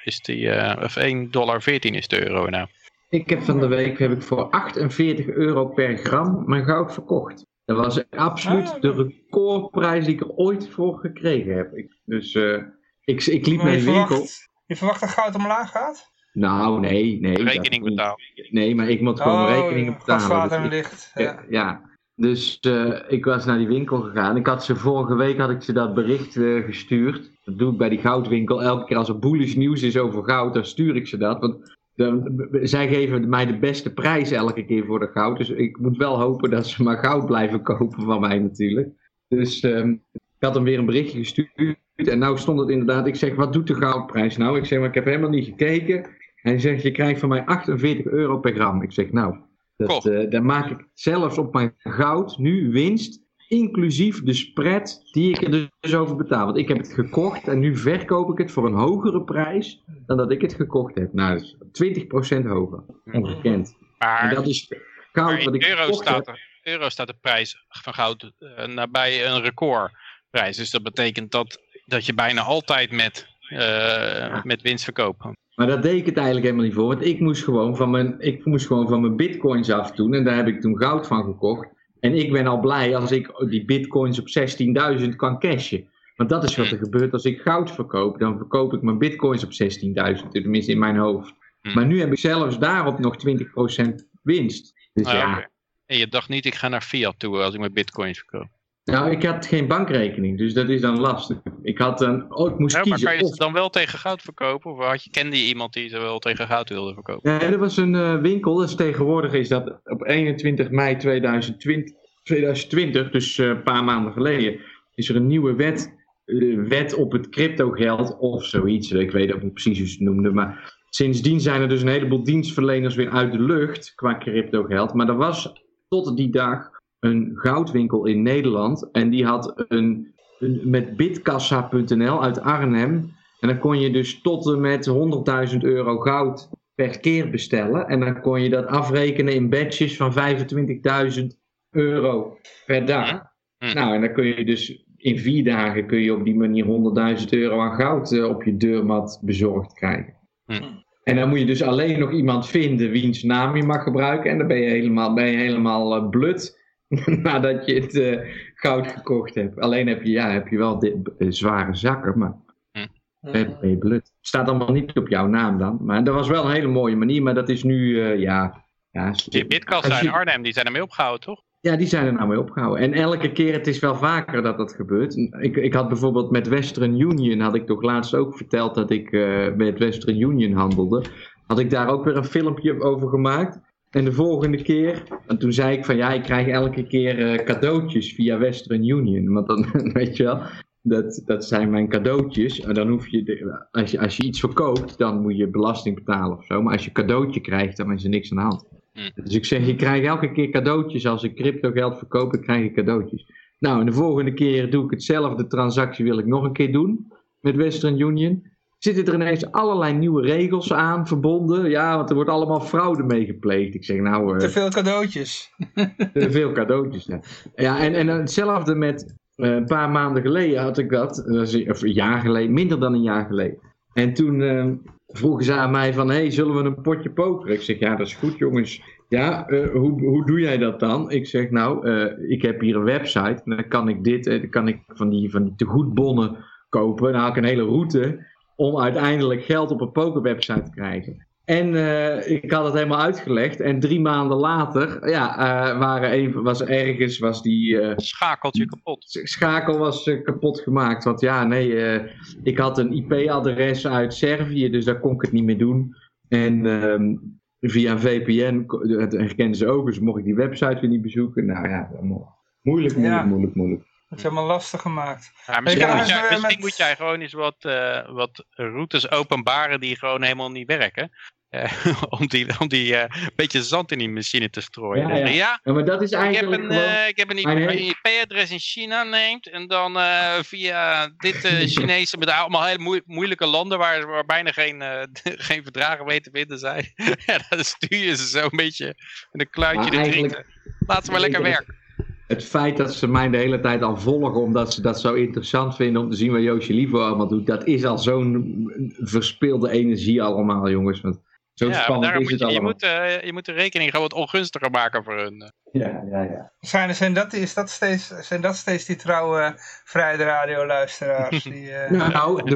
is die, eh, of 1,14 dollar is de euro nou. Ik heb van de week heb ik voor 48 euro per gram mijn goud verkocht. Dat was absoluut Ah. de recordprijs die ik er ooit voor gekregen heb. Ik, dus eh, ik, ik liep Maar de winkel. verwacht, je verwacht dat goud omlaag gaat? Nou, nee, nee. dat Rekening betalen. Nee, maar ik moet gewoon oh, rekeningen betalen. gas, water Dus en ik- licht. Ja, Ja. ja. Dus eh, ik was naar die winkel gegaan. Ik had ze vorige week had ik ze dat bericht eh, gestuurd. Dat doe ik bij die goudwinkel. Elke keer als er bullish nieuws is over goud, dan stuur ik ze dat. Want dan, zij geven mij de beste prijs elke keer voor de goud. Dus ik moet wel hopen dat ze maar goud blijven kopen van mij natuurlijk. Dus ehm, ik had hem weer een berichtje gestuurd. En nou stond het inderdaad. Ik zeg, wat doet de goudprijs nou? Ik zeg, maar ik heb helemaal niet gekeken. Hij zegt, je krijgt van mij 48 euro per gram. Ik zeg, nou, dat, eh, daar maak ik zelfs op mijn goud nu winst. Inclusief de spread die ik er dus over betaal. Want ik heb het gekocht en nu verkoop ik het voor een hogere prijs dan dat ik het gekocht heb. Nou, dat is 20% hoger. Ongekend. En Maar, dat is goud wat ik euro staat, euro staat de prijs van goud eh, nabij een recordprijs. Dus dat betekent dat, dat je bijna altijd met, eh, met winst verkoopt. Maar dat deed ik het eigenlijk helemaal niet voor. Want ik moest gewoon van mijn, ik moest gewoon van mijn bitcoins afdoen. En daar heb ik toen goud van gekocht. En ik ben al blij als ik die bitcoins op 16.000 kan cashen. Want dat is wat er gebeurt als ik goud verkoop. Dan verkoop ik mijn bitcoins op 16.000. Tenminste in mijn hoofd. Hm. Maar nu heb ik zelfs daarop nog 20% winst. Dus Ah, ja. En je dacht niet, ik ga naar fiat toe als ik mijn bitcoins verkoop. Nou ik had geen bankrekening. Dus dat is dan lastig. Ik had een, oh ik moest Ja, maar kiezen. kan je ze dan wel tegen goud verkopen? Of had je, kende je iemand die ze wel tegen goud wilde verkopen? Nee, er was een eh, winkel, dus tegenwoordig is dat op 21 mei 2020, 2020 dus eh, een paar maanden geleden, is er een nieuwe wet, eh, wet op het cryptogeld of zoiets. Ik weet ook niet precies hoe ze het noemden, maar sindsdien zijn er dus een heleboel dienstverleners weer uit de lucht qua cryptogeld. Maar er was tot die dag een goudwinkel in Nederland en die had een, een met bitkassa.nl uit Arnhem. En dan kon je dus tot en met 100.000 euro goud per keer bestellen. En dan kon je dat afrekenen in batches van 25.000 euro per dag. Hm. Nou, en dan kun je dus in vier dagen kun je op die manier 100.000 euro aan goud eh, op je deurmat bezorgd krijgen. Hm. En dan moet je dus alleen nog iemand vinden wiens naam je mag gebruiken. En dan ben je helemaal, ben je helemaal eh, blut (laughs) nadat je het eh, goud gekocht hebt. Alleen heb je, ja, heb je wel dit, eh, zware zakken, maar ben ben je blut. Het staat allemaal niet op jouw naam dan. Maar dat was wel een hele mooie manier, maar dat is nu, eh, ja... ja Die je- in Arnhem, die zijn ermee opgehouden, toch? ja, die zijn er nou mee opgehouden. En elke keer, het is wel vaker dat dat gebeurt. Ik, ik had bijvoorbeeld met Western Union, had ik toch laatst ook verteld dat ik eh, met Western Union handelde. Had ik daar ook weer een filmpje over gemaakt. En de volgende keer, en toen zei ik van ja, ik krijg elke keer eh, cadeautjes via Western Union. Want dan, (laughs) weet je wel, dat, dat zijn mijn cadeautjes. En dan hoef je, de- als je, als je iets verkoopt, dan moet je belasting betalen of zo. Maar als je een cadeautje krijgt, dan is er niks aan de hand. Dus ik zeg, je krijgt elke keer cadeautjes. Als ik crypto geld verkoop, dan krijg je cadeautjes. Nou, en de volgende keer doe ik hetzelfde transactie, wil ik nog een keer doen met Western Union. Zitten er ineens allerlei nieuwe regels aan verbonden? Ja, want er wordt allemaal fraude mee gepleegd. Ik zeg, nou, eh, Te veel cadeautjes. (laughs) te veel cadeautjes. Ja, ja en, en hetzelfde met eh, een paar maanden geleden had ik dat. is- Of een jaar geleden, minder dan een jaar geleden. En toen eh, vroegen ze aan mij van, hey, zullen we een potje pokeren? Ik zeg, ja, dat is goed jongens. Ja, eh, hoe, hoe doe jij dat dan? Ik zeg, nou, eh, ik heb hier een website. En dan kan ik dit, eh, dan kan ik van die, van die tegoedbonnen kopen. Dan haal ik een hele route om uiteindelijk geld op een pokerwebsite te krijgen. En eh, ik had het helemaal uitgelegd. En drie maanden later, ja, eh, waren een, was ergens was die eh, Schakelt je kapot. schakel was kapot gemaakt. Want ja, nee, eh, ik had een IP-adres uit Servië, dus daar kon ik het niet meer doen. En ehm, via een VPN, herkenden ze ook, dus mocht ik die website weer niet bezoeken. Nou ja, moeilijk, moeilijk, Ja. moeilijk, moeilijk. Dat is helemaal lastig gemaakt. Ja, misschien moet, jij, misschien met- moet jij gewoon eens wat, eh, wat routes openbaren die gewoon helemaal niet werken. Eh, (laughs) om die, om die eh, beetje zand in die machine te strooien. Ja, ja. ja, Ja, maar dat is ik heb eigenlijk een, gewoon... eh, ik heb een IP-adres in China neemt en dan eh, via dit eh, (laughs) Chinese, met allemaal hele moe- moeilijke landen waar, waar bijna geen, eh, (laughs) geen verdragen mee te vinden zijn. ja, dan stuur je ze zo een beetje met een kluitje Maar de eigenlijk- drieten. Laat ze maar lekker Eigenlijk- werken. Het feit dat ze mij de hele tijd al volgen, omdat ze dat zo interessant vinden om te zien wat Joosje Livo allemaal doet, dat is al zo'n verspilde energie allemaal, jongens. Want zo Ja, spannend is moet het je, je, allemaal. moet, eh, je moet de rekening gewoon wat ongunstiger maken voor hun. eh. Ja, ja, ja. Zijn, zijn, dat, is dat steeds, zijn dat steeds die trouwe Vrijde Radio luisteraars? (laughs) Die, eh, Nou, de, (laughs)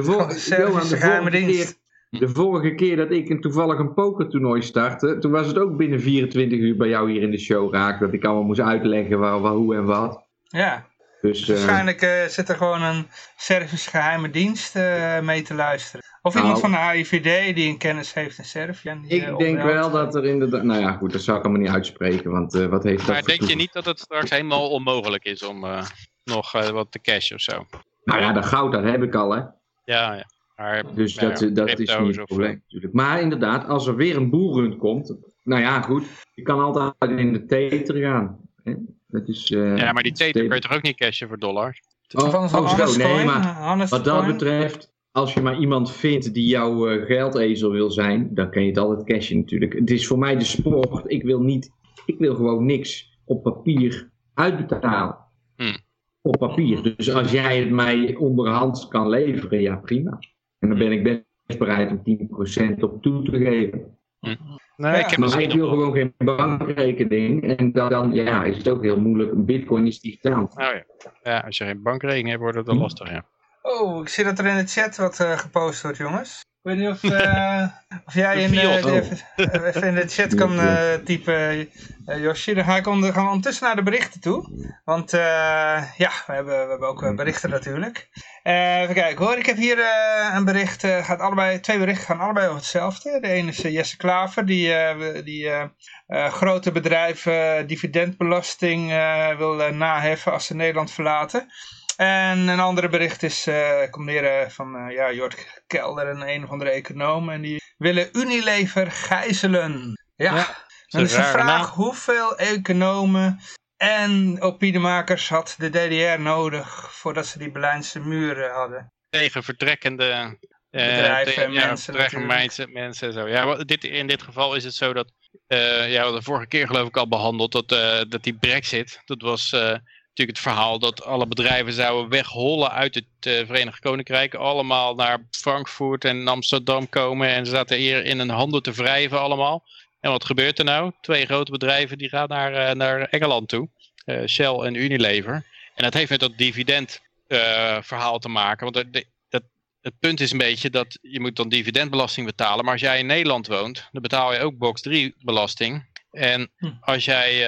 Johan, de, keer, de vorige keer dat ik een, toevallig een pokertoernooi startte, toen was het ook binnen 24 uur bij jou hier in de show raak, dat ik allemaal moest uitleggen waar, waar hoe en wat. ja, Dus eh, waarschijnlijk eh, zit er gewoon een Servische geheime dienst eh, mee te luisteren. Of Nou. iemand van de AIVD die een kennis heeft in Servië. en die, ik denk wel dat er inderdaad, nou ja goed, dat zou ik allemaal niet uitspreken, want eh, wat heeft dat Maar voor denk je niet dat het straks helemaal onmogelijk is om eh, nog eh, wat te cashen of zo? Nou ja, dat goud, dat heb ik al hè. Ja, ja. Maar, Dus nou dat, ja, dat is niet het probleem natuurlijk. Maar inderdaad, als er weer een boelrun komt, nou ja goed, je kan altijd in de tether gaan. Hè? Dat is, eh, Ja, maar die tether- kun je toch ook niet cashen voor dollars? Oh, Van oh, zo, Honest nee, Coin, maar wat dat Coin. betreft, als je maar iemand vindt die jouw eh, geldezel wil zijn, dan kan je het altijd cashen natuurlijk. Het is voor mij de sport. Ik wil niet, ik wil gewoon niks op papier uitbetalen. Hmm. Op papier. Dus als jij het mij onderhand kan leveren, ja prima. En dan ben ik best bereid om 10% op toe te geven. Nee, Ja. ik heb Maar misschien ik wil gewoon geen bankrekening. En dan, dan ja, is het ook heel moeilijk. Een bitcoin is digitaal. Oh ja. ja, als je geen bankrekening hebt, wordt het wel lastig, ja. Oh, ik zie dat er in de chat wat eh, gepost wordt, jongens. Ik weet niet of, eh, of jij in, Profiel. eh, de- even, even in de chat kan eh, typen, eh, Josje. Dan ga ik onder, gaan we ondertussen naar de berichten toe. Want eh, ja, we hebben, we hebben ook berichten natuurlijk. Eh, even kijken hoor, ik heb hier eh, een bericht, eh, gaat allebei, twee berichten gaan allebei over hetzelfde. De ene is Jesse Klaver, die, eh, die grote bedrijven dividendbelasting eh, wil naheffen als ze Nederland verlaten. En een andere bericht is, eh komt meer eh, van eh, ja, Jort Kelder en een of andere econoom. En die willen Unilever gijzelen. Ja, Ja, een is de vraag naam. hoeveel economen en opiniemakers had de DDR nodig voordat ze die Berlijnse muren hadden. Tegen vertrekkende eh, Bedrijven te- en ja, mensen vertrekkende mensen, mensen en zo. Ja, dit, in dit geval is het zo dat, eh, ja, we hadden de vorige keer geloof ik al behandeld, dat, eh, dat die brexit, dat was eh, natuurlijk het verhaal dat alle bedrijven zouden weghollen uit het eh, Verenigd Koninkrijk. Allemaal naar Frankfurt en Amsterdam komen en ze zaten hier in een handel te wrijven allemaal. En wat gebeurt er nou? Twee grote bedrijven die gaan naar, eh, naar Engeland toe. Eh, Shell en Unilever. En dat heeft met dat dividend verhaal te maken. Want er- de- dat, het punt is een beetje dat je moet dan dividendbelasting betalen. Maar als jij in Nederland woont, dan betaal je ook box 3 belasting. En Hm. als jij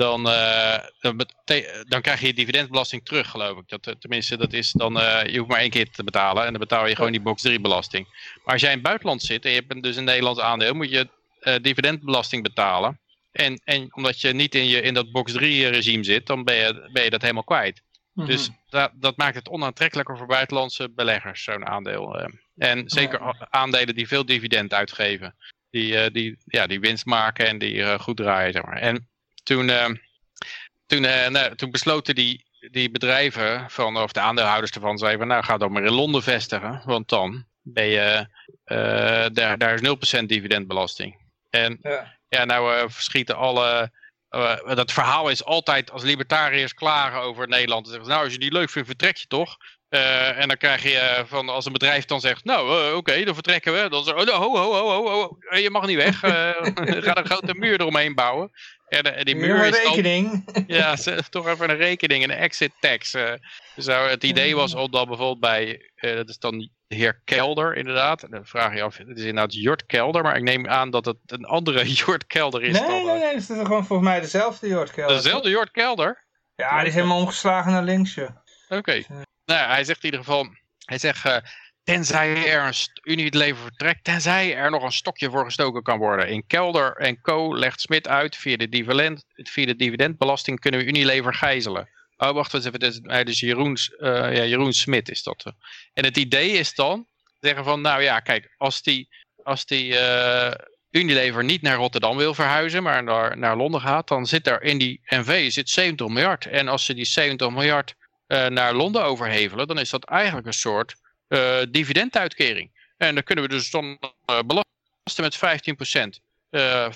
dan, eh, dan, krijg je dividendbelasting terug, geloof ik. Dat, eh, tenminste, dat is dan, eh, je hoeft maar één keer te betalen en dan betaal je gewoon die box 3 belasting. Maar als jij in het buitenland zit en je hebt dus een Nederlands aandeel, moet je dividendbelasting betalen. En, en omdat je niet in, je, in dat box 3 regime zit, dan ben je, ben je dat helemaal kwijt. Dus Mhm. dat, dat maakt het onaantrekkelijker voor buitenlandse beleggers, zo'n aandeel. En zeker aandelen die veel dividend uitgeven. Die, die, ja, die winst maken en die goed draaien, zeg maar. En toen, eh, toen, eh, nou, toen besloten die, die bedrijven, van, of de aandeelhouders ervan, zeiden van, nou ga dan maar in Londen vestigen. Want dan ben je, eh, daar, daar is 0% dividendbelasting. En Ja. ja, nou verschieten alle... dat verhaal is altijd als libertariërs klagen over Nederland. Dan zeggen ze, nou, als je die leuk vindt, vertrek je toch? En dan krijg je van als een bedrijf dan zegt, nou oké, dan vertrekken we. Dan zeggen oh, ho, ho, ho, ho, ho, je mag niet weg. (laughs) ga een grote muur eromheen bouwen. De- en die muur is rekening. (laughs) ja, toch even een rekening, een exit tax. eh. dus nou, het idee was om dan bijvoorbeeld bij, eh, dat is dan de heer Kelder inderdaad. En dan vraag je af, het is inderdaad Jort Kelder, maar ik neem aan dat het een andere (laughs) Jort Kelder is Nee, dan... nee, eh, nee, dat is gewoon volgens mij dezelfde Jort Kelder. Dezelfde Jort Kelder? Ja, die is helemaal omgeslagen naar links. Oké. Nou, hij zegt in ieder geval, hij zegt, eh, tenzij er een st- Unilever vertrekt, tenzij er nog een stokje voor gestoken kan worden. In Kelder en Co. legt Smit uit, via de, dividend, via de dividendbelasting kunnen we Unilever gijzelen. Oh, wacht eens even, dit is, Jeroens, eh, ja, Jeroen Smit is dat. eh. En het idee is dan, zeggen van, nou ja, kijk, als die, als die eh, Unilever niet naar Rotterdam wil verhuizen, maar naar, naar Londen gaat, dan zit er in die NV zit 70 miljard. En als ze die 70 miljard naar Londen overhevelen, dan is dat eigenlijk een soort dividenduitkering. En dan kunnen we dus dan eh, belasten met 15%. Uh, 15%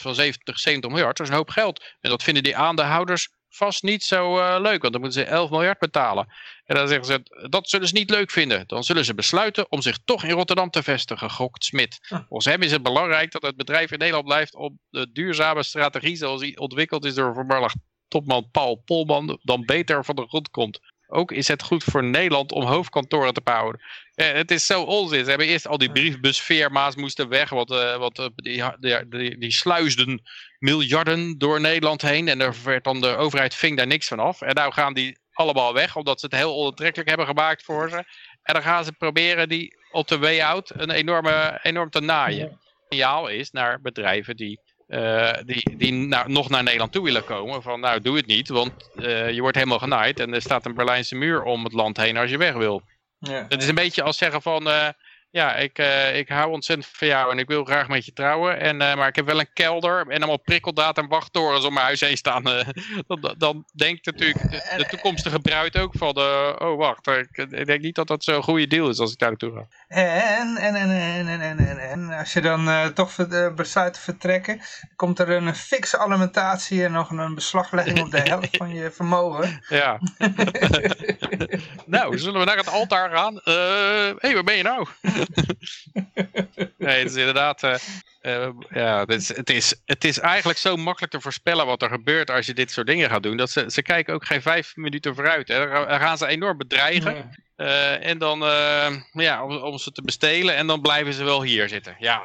van 70, 70 miljard, dat is een hoop geld. En dat vinden die aandeelhouders vast niet zo uh, leuk, want dan moeten ze 11 miljard betalen. En dan zeggen ze, dat zullen ze niet leuk vinden. Dan zullen ze besluiten om zich toch in Rotterdam te vestigen, gokt Smit. Volgens hem is het belangrijk dat het bedrijf in Nederland blijft op de duurzame strategie zoals die ontwikkeld is door voormalig topman Paul Polman dan beter van de grond komt. Ook is het goed voor Nederland om hoofdkantoren te bouwen. Eh, het is zo onzin. Ze hebben eerst al die briefbusfirma's moesten weg. Want, uh, want uh, die, die, die, sluisden miljarden door Nederland heen. En er werd dan de overheid ving daar niks van af. En nou gaan die allemaal weg. Omdat ze het heel onaantrekkelijk hebben gemaakt voor ze. En dan gaan ze proberen die op de way out een enorme, enorm te naaien. Signaal is naar bedrijven die uh, die, die nou, nog naar Nederland toe willen komen. Van nou, doe het niet, want uh, je wordt helemaal genaaid en er staat een Berlijnse muur om het land heen als je weg wil. Ja. Het is een beetje als zeggen van, uh, ja, ik, uh, ik hou ontzettend van jou en ik wil graag met je trouwen. En, uh, maar ik heb wel een kelder en allemaal prikkeldaad en wachttorens om mijn huis heen staan. (laughs) Uh, dan, dan, denkt natuurlijk de, de, toekomstige bruid ook van, oh wacht, ik, ik, denk niet dat dat zo'n goede deal is als ik daar naartoe ga. En, en, en, en, en, en, en, en als je dan toch besluit te vertrekken, komt er een fixe alimentatie en nog een beslaglegging op de (laughs) helft van je vermogen. Ja. (laughs) nou, zullen we naar het altaar gaan? Hé, hey, waar ben je nou? (laughs) nee, het is inderdaad... Uh, uh, ja, het is, het, is, het is eigenlijk zo makkelijk te voorspellen wat er gebeurt als je dit soort dingen gaat doen. Dat ze, ze kijken ook geen vijf minuten vooruit. Hè. Dan gaan ze enorm bedreigen. Ja. Uh, en dan, ja, om, om, ze te bestelen. En dan blijven ze wel hier zitten. Ja,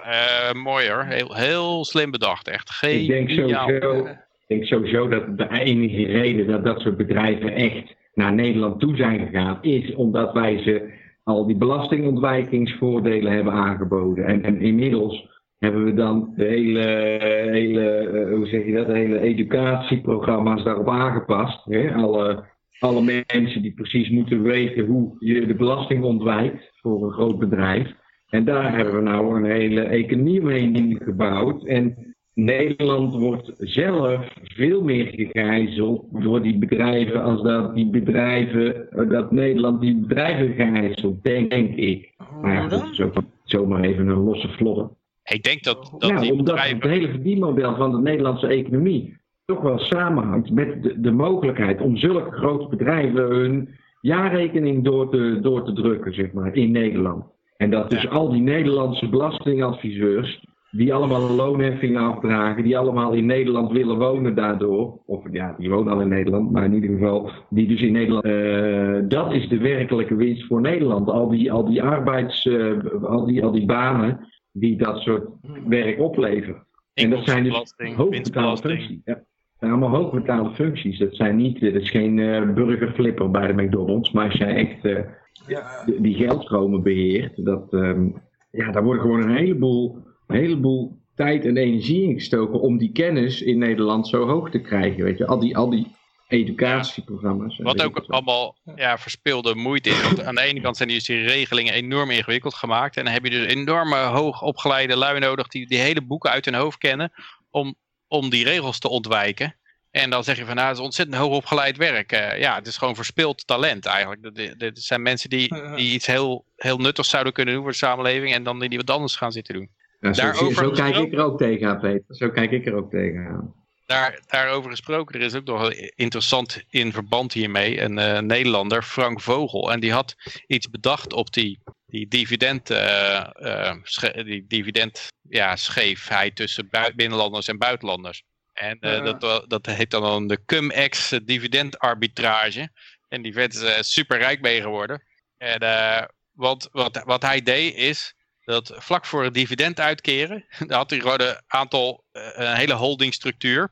mooi hoor. Heel, heel slim bedacht. Echt geen. Ik denk sowieso, ik denk sowieso dat de enige reden dat dat soort bedrijven echt naar Nederland toe zijn gegaan, is omdat wij ze al die belastingontwijkingsvoordelen hebben aangeboden. En, en inmiddels hebben we dan de hele, hele uh, hoe zeg je dat, hele educatieprogramma's daarop aangepast. Hè? Alle, alle mensen die precies moeten weten hoe je de belasting ontwijkt voor een groot bedrijf. En daar hebben we nou een hele economie mee gebouwd. En Nederland wordt zelf veel meer gegijzeld door die bedrijven als dat die bedrijven, dat Nederland die bedrijven gijzelt, denk, denk ik. Maar ja, dat is ook zomaar even een losse vloggen. Ik denk dat, dat ja, die omdat bedrijven... het hele verdienmodel van de Nederlandse economie toch wel samenhangt met de, de mogelijkheid om zulke grote bedrijven hun jaarrekening door te, door te drukken, zeg maar, in Nederland. En dat dus al die Nederlandse belastingadviseurs die allemaal een loonheffing afdragen, die allemaal in Nederland willen wonen daardoor. Of ja, die wonen al in Nederland, maar in ieder geval, die dus in Nederland. Uh, dat is de werkelijke winst voor Nederland. Al die, al die arbeids, uh, al, die, al die banen die dat soort werk opleveren. En dat zijn dus hoogbetaalde functies. Ja. Dat zijn allemaal hoogbetaalde functies. Dat zijn niet, dat is geen uh, burgerflipper bij de McDonald's, maar als jij echt ja. die geldstromen beheert, dat, um, ja, daar worden gewoon een heleboel een heleboel tijd en energie ingestoken om die kennis in Nederland zo hoog te krijgen. Weet je, al die, al die educatieprogramma's. Wat ook allemaal ja, verspilde moeite is. Want aan de ene kant zijn die, die regelingen enorm ingewikkeld gemaakt. En dan heb je dus enorme hoog opgeleide lui nodig die die hele boeken uit hun hoofd kennen. Om, om die regels te ontwijken. En dan zeg je van nou, het is ontzettend hoog opgeleid werk. Uh, ja, het is gewoon verspild talent eigenlijk. Dit zijn mensen die, die iets heel, heel nuttigs zouden kunnen doen voor de samenleving. En dan die wat anders gaan zitten doen. Ja, zo, zo kijk ik er ook tegenaan, Peter. Zo kijk ik er ook tegenaan. Daar, daarover gesproken, er is ook nog interessant in verband hiermee een uh, Nederlander, Frank Vogel. En die had iets bedacht op die, die dividend, uh, uh, die dividend ja, scheefheid tussen binnenlanders en buitenlanders. En dat, dat heet dan de cum-ex dividendarbitrage. En die werd super rijk mee geworden. En, want wat, wat hij deed is, dat vlak voor het dividend uitkeren, (laughs) daar had hij gewoon een aantal, eh, een hele holdingstructuur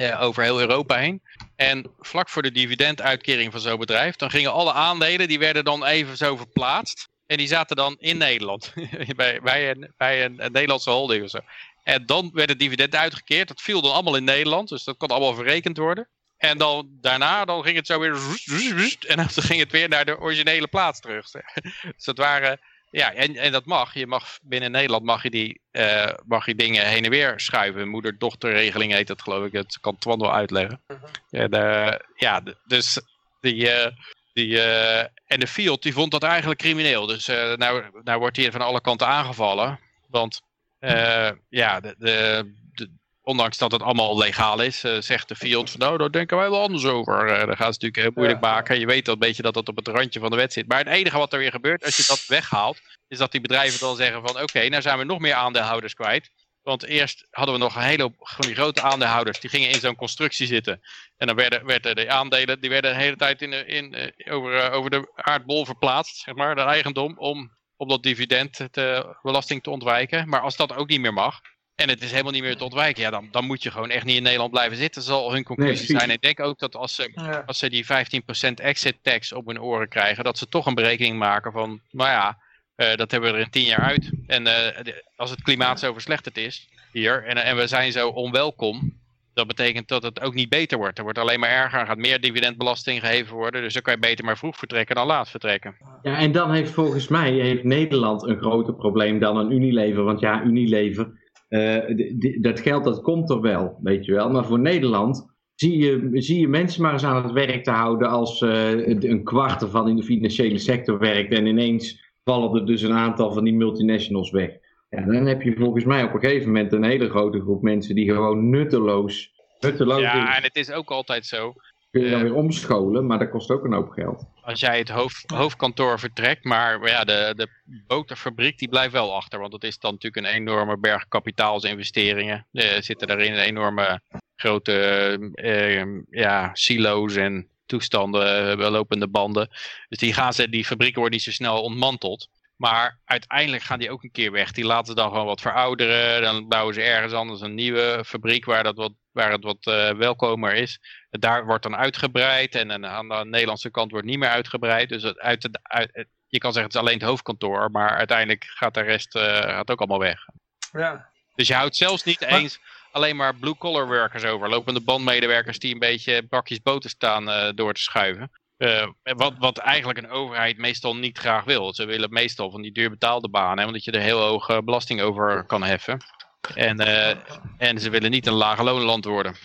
uh, over heel Europa heen. En vlak voor de dividenduitkering van zo'n bedrijf, dan gingen alle aandelen, die werden dan even zo verplaatst. En die zaten dan in Nederland, (laughs) bij, bij, een, bij een, Nederlandse holding of zo. En dan werd het dividend uitgekeerd, dat viel dan allemaal in Nederland, dus dat kon allemaal verrekend worden. En dan daarna dan ging het zo weer, (laughs) en dan ging het weer naar de originele plaats terug. Dus dat waren ja, en, en dat mag. Je mag binnen Nederland mag je, die, uh, mag je dingen heen en weer schuiven. Moeder-dochterregeling heet dat geloof ik. Dat kan Twan wel uitleggen. Uh -huh. en, uh, ja, dus die, uh, die en de Fiat die vond dat eigenlijk crimineel. Dus nou, nou wordt hij van alle kanten aangevallen. Want eh, ja, de, de, ondanks dat het allemaal legaal is, uh, zegt de Fiat van nou, daar denken wij wel anders over. Uh, dan gaan ze natuurlijk heel moeilijk ja. maken. Je weet al een beetje dat dat op het randje van de wet zit. Maar het enige wat er weer gebeurt, als je dat (laughs) weghaalt, is dat die bedrijven dan zeggen van oké, okay, nou zijn we nog meer aandeelhouders kwijt. Want eerst hadden we nog een hele hoop van die grote aandeelhouders. Die gingen in zo'n constructie zitten. En dan werden, werden de aandelen die werden de hele tijd in, in, over, over de aardbol verplaatst. Zeg maar, de eigendom. Om, om dat dividend te, belasting te ontwijken. Maar als dat ook niet meer mag. En het is helemaal niet meer te ontwijken. Ja, dan, dan moet je gewoon echt niet in Nederland blijven zitten. Dat zal hun conclusie nee, zijn. En ik denk ook dat als ze, ja. als ze die 15% exit tax op hun oren krijgen. Dat ze toch een berekening maken van. Nou ja, uh, dat hebben we er in tien jaar uit. En uh, de, als het klimaat zo verslechterd is hier en, en we zijn zo onwelkom, dat betekent dat het ook niet beter wordt. Er wordt alleen maar erger, er gaat meer dividendbelasting geheven worden. Dus dan kan je beter maar vroeg vertrekken dan laat vertrekken. Ja, en dan heeft volgens mij heeft Nederland een groter probleem dan een Unilever. Want ja, Unilever, die, dat geld dat komt er wel, weet je wel. Maar voor Nederland zie je, zie je mensen maar eens aan het werk te houden als een kwart ervan in de financiële sector werkt en ineens vallen er dus een aantal van die multinationals weg. Ja, dan heb je volgens mij op een gegeven moment een hele grote groep mensen die gewoon nutteloos, nutteloos Ja, en het is ook altijd zo. Kun je dan uh, weer omscholen, maar dat kost ook een hoop geld. Als jij het hoofd, hoofdkantoor vertrekt, maar ja, de, de boterfabriek die blijft wel achter. Want dat is dan natuurlijk een enorme berg kapitaalsinvesteringen. Er zitten daarin enorme grote uh, ja, silo's en toestanden, lopende banden. Dus die, gaan ze, die fabrieken worden niet zo snel ontmanteld. Maar uiteindelijk gaan die ook een keer weg. Die laten ze dan gewoon wat verouderen. Dan bouwen ze ergens anders een nieuwe fabriek waar, dat wat, waar het wat uh, welkomer is. Daar wordt dan uitgebreid. En, en aan de Nederlandse kant wordt niet meer uitgebreid. Dus het, uit uit, je kan zeggen het is alleen het hoofdkantoor. Maar uiteindelijk gaat de rest uh, gaat ook allemaal weg. Ja. Dus je houdt zelfs niet maar... eens alleen maar blue-collar workers over. Lopende bandmedewerkers die een beetje bakjes boter staan uh, door te schuiven. Uh, wat, wat eigenlijk een overheid meestal niet graag wil. Ze willen meestal van die duurbetaalde banen, omdat je er heel hoge belasting over kan heffen. En, uh, en ze willen niet een lage loonland worden.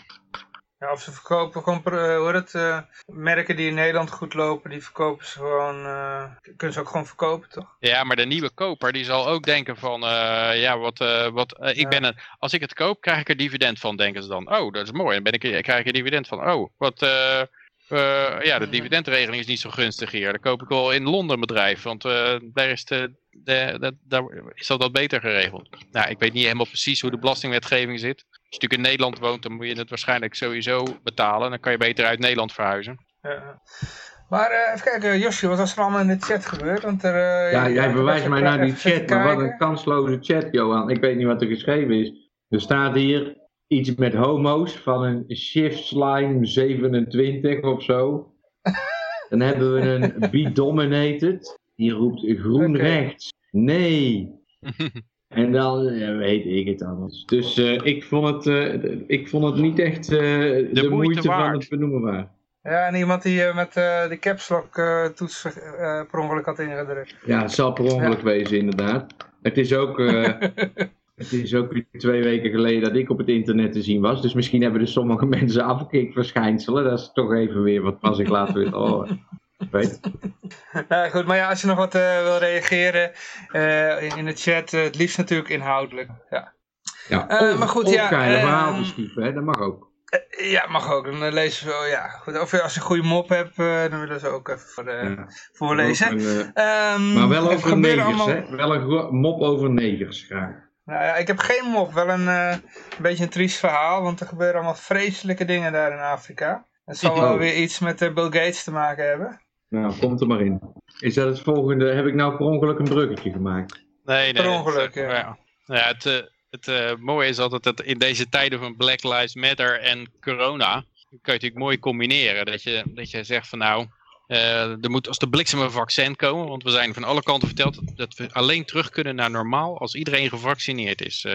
Ja, of ze verkopen gewoon, hoor het, uh, merken die in Nederland goed lopen, die verkopen ze gewoon, uh, kunnen ze ook gewoon verkopen, toch? Ja, maar de nieuwe koper, die zal ook denken van, uh, ja, wat, wat ik ja. ben een, als ik het koop, krijg ik er dividend van, denken ze dan. Oh, dat is mooi, dan ben ik, krijg ik er dividend van. Oh, wat, ja, de dividendregeling is niet zo gunstig hier. Dan koop ik wel in Londen een bedrijf, want daar is de, de, de, daar is dat wat beter geregeld. Nou, ik weet niet helemaal precies hoe de belastingwetgeving zit. Als je natuurlijk in Nederland woont, dan moet je het waarschijnlijk sowieso betalen. Dan kan je beter uit Nederland verhuizen. Ja. Maar uh, even kijken, Josje, wat was er allemaal in de chat gebeurd? Want er, uh, ja, jij bewijst mij naar die chat, maar wat een kansloze chat, Johan. Ik weet niet wat er geschreven is. Er staat hier iets met homo's van een shift slime 27 of zo. (laughs) Dan hebben we een be dominated. Die roept groen okay. rechts. Nee. (laughs) En dan ja, weet ik het anders. Dus uh, ik, vond het, uh, ik vond het niet echt uh, de, de, moeite, moeite van het benoemen waar. Ja, en iemand die met de caps lock toets per ongeluk had ingedrukt. Ja, het zal per ongeluk ja. wezen inderdaad. Het is ook... (laughs) het is ook twee weken geleden dat ik op het internet te zien was. Dus misschien hebben dus sommige (laughs) mensen afkikverschijnselen. Dat is toch even weer wat pas ik later weer horen. Weet. Nou, goed, maar ja, als je nog wat uh, wil reageren uh, in de chat, uh, het liefst natuurlijk inhoudelijk. Ja, ja of, maar goed, ja. Of verhaaltjes schrijven, hè? dat mag ook. ja, mag ook. Dan lezen we, ja, goed. Of als je een goede mop hebt, dan willen ze ook even voor, ja. voorlezen. Een, um, maar wel over negers, allemaal... hè? Wel een mop over negers, graag. Nou ja, ik heb geen mop, wel een, een beetje een triest verhaal, want er gebeuren allemaal vreselijke dingen daar in Afrika. Het zal wel weer iets met Bill Gates te maken hebben. Nou, komt er maar in. Is dat het volgende? Heb ik nou per ongeluk een bruggetje gemaakt? Nee, nee. Per ongeluk, ja. ja. ja het uh, het uh, mooie is altijd dat in deze tijden van Black Lives Matter en corona... kan je natuurlijk mooi combineren. Dat je, dat je zegt van nou... Uh, er moet als de bliksem een vaccin komen. Want we zijn van alle kanten verteld dat we alleen terug kunnen naar normaal als iedereen gevaccineerd is.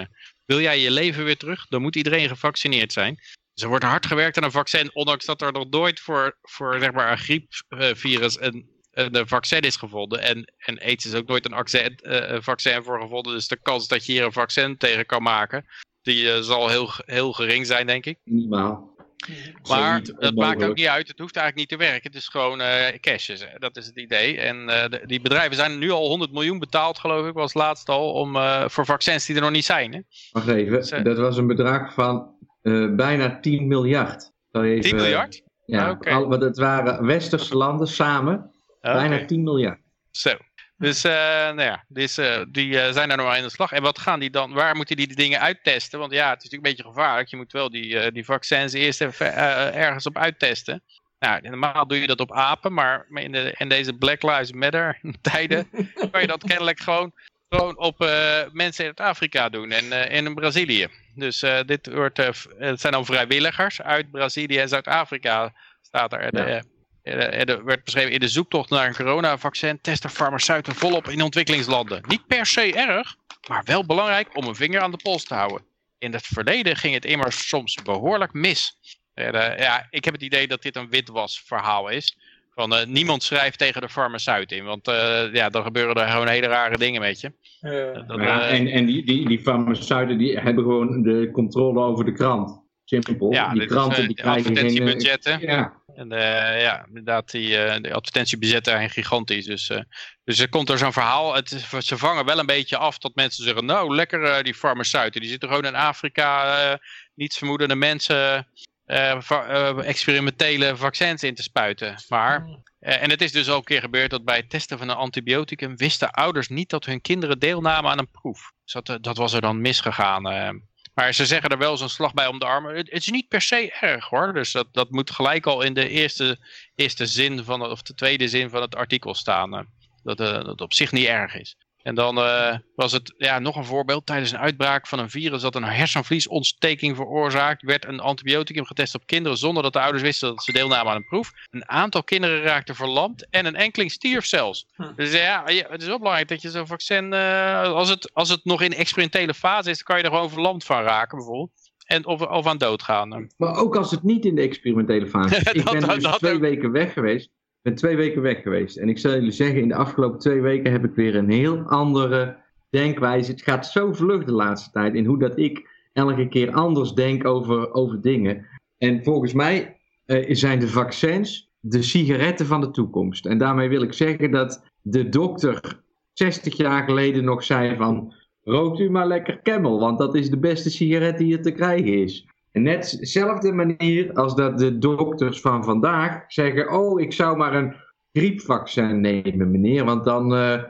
wil jij je leven weer terug, dan moet iedereen gevaccineerd zijn. Dus er wordt hard gewerkt aan een vaccin, ondanks dat er nog nooit voor, voor zeg maar, een griepvirus een, een vaccin is gevonden. En, en AIDS is ook nooit een, accent, een vaccin voor gevonden. Dus de kans dat je hier een vaccin tegen kan maken, die zal heel, heel gering zijn, denk ik. Minimaal. Maar dat maakt ook niet uit. Het hoeft eigenlijk niet te werken. Het is gewoon eh cashes. hè. Dat is het idee. En eh, de- die bedrijven zijn nu al 100 miljoen betaald, geloof ik, was laatst al, om, eh, voor vaccins die er nog niet zijn. Hè? Wacht even, dat was een bedrag van eh, bijna 10 miljard. Je 10 even- miljard? Ja, Oké. al, want het waren westerse landen samen, bijna Oké. 10 miljard. Zo. Dus, eh, nou ja, dus, eh, die eh, zijn daar nog maar in de slag. En wat gaan die dan, waar moeten die die dingen uittesten? Want ja, het is natuurlijk een beetje gevaarlijk. Je moet wel die, die vaccins eerst even ergens op uittesten. Nou, normaal doe je dat op apen, maar in, de, in deze Black Lives Matter (laughs) tijden (laughs) kan je dat kennelijk gewoon, gewoon op mensen uit Afrika doen en in Brazilië. Dus dit wordt, het zijn dan vrijwilligers uit Brazilië en Zuid-Afrika staat er. De, Ja. Er werd beschreven in de zoektocht naar een coronavaccin testen farmaceuten volop in ontwikkelingslanden. Niet per se erg, maar wel belangrijk om een vinger aan de pols te houden. In het verleden ging het immers soms behoorlijk mis. En, eh, ja, ik heb het idee dat dit een witwasverhaal is. Van, eh, niemand schrijft tegen de farmaceut in, want eh, ja, dan gebeuren er gewoon hele rare dingen met je. Eh, Dat, Ja, eh, en en die, die, die farmaceuten die hebben gewoon de controle over de krant. Simpel. ja, die kranten is, die eh, krijgen geen... eh. Ja, En eh, ja, inderdaad, die, eh de advertentiebudgetten zijn gigantisch. Dus, eh, dus er komt er zo'n verhaal. Het, ze vangen wel een beetje af dat mensen zeggen... nou, lekker die farmaceuten. Die zitten gewoon in Afrika niets vermoedende mensen... va- experimentele vaccins in te spuiten. Maar, eh, en het is dus al een keer gebeurd dat bij het testen van een antibioticum... wisten ouders niet dat hun kinderen deelnamen aan een proef. Dus dat, dat was er dan misgegaan. Maar ze zeggen er wel zo'n slag bij om de armen. Het, is niet per se erg hoor. Dus dat, dat moet gelijk al in de eerste, eerste zin van of de tweede zin van het artikel staan. eh, dat, eh, dat op zich niet erg is. En dan eh, was het ja, nog een voorbeeld. Tijdens een uitbraak van een virus dat een hersenvliesontsteking veroorzaakt, werd een antibioticum getest op kinderen zonder dat de ouders wisten dat ze deelnamen aan een proef. Een aantal kinderen raakten verlamd en een enkeling stierf zelfs. Hm. Dus ja, het is wel belangrijk dat je zo'n vaccin, eh, als, het, als het nog in experimentele fase is, dan kan je er gewoon verlamd van raken bijvoorbeeld. En of, of aan dood gaan. maar ook als het niet in de experimentele fase is. (laughs) Ik ben dat- dus dat twee ook. weken weg geweest. Ben twee weken weg geweest. En ik zal jullie zeggen, in de afgelopen twee weken heb ik weer een heel andere denkwijze. Het gaat zo vlug de laatste tijd in hoe dat ik elke keer anders denk over, over dingen. En volgens mij eh, zijn de vaccins de sigaretten van de toekomst. En daarmee wil ik zeggen dat de dokter 60 jaar geleden nog zei van... Rookt u maar lekker Camel, want dat is de beste sigaret die er te krijgen is. Net dezelfde manier als dat de dokters van vandaag zeggen... Oh, ik zou maar een griepvaccin nemen, meneer, want dan eh,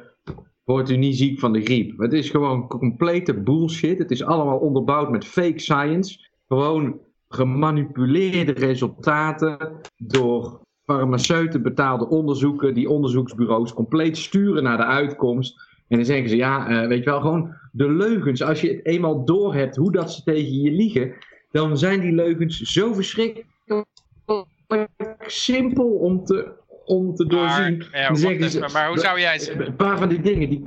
wordt u niet ziek van de griep. Het is gewoon complete bullshit. Het is allemaal onderbouwd met fake science. Gewoon gemanipuleerde resultaten door farmaceuten betaalde onderzoeken... die onderzoeksbureaus compleet sturen naar de uitkomst... En dan zeggen ze, ja, eh, weet je wel, gewoon de leugens. Als je het eenmaal doorhebt hoe dat ze tegen je liegen, dan zijn die leugens zo verschrikkelijk simpel om te, om te doorzien. Maar, ja, zeggen ze- maar hoe zou jij... Een paar van die dingen die...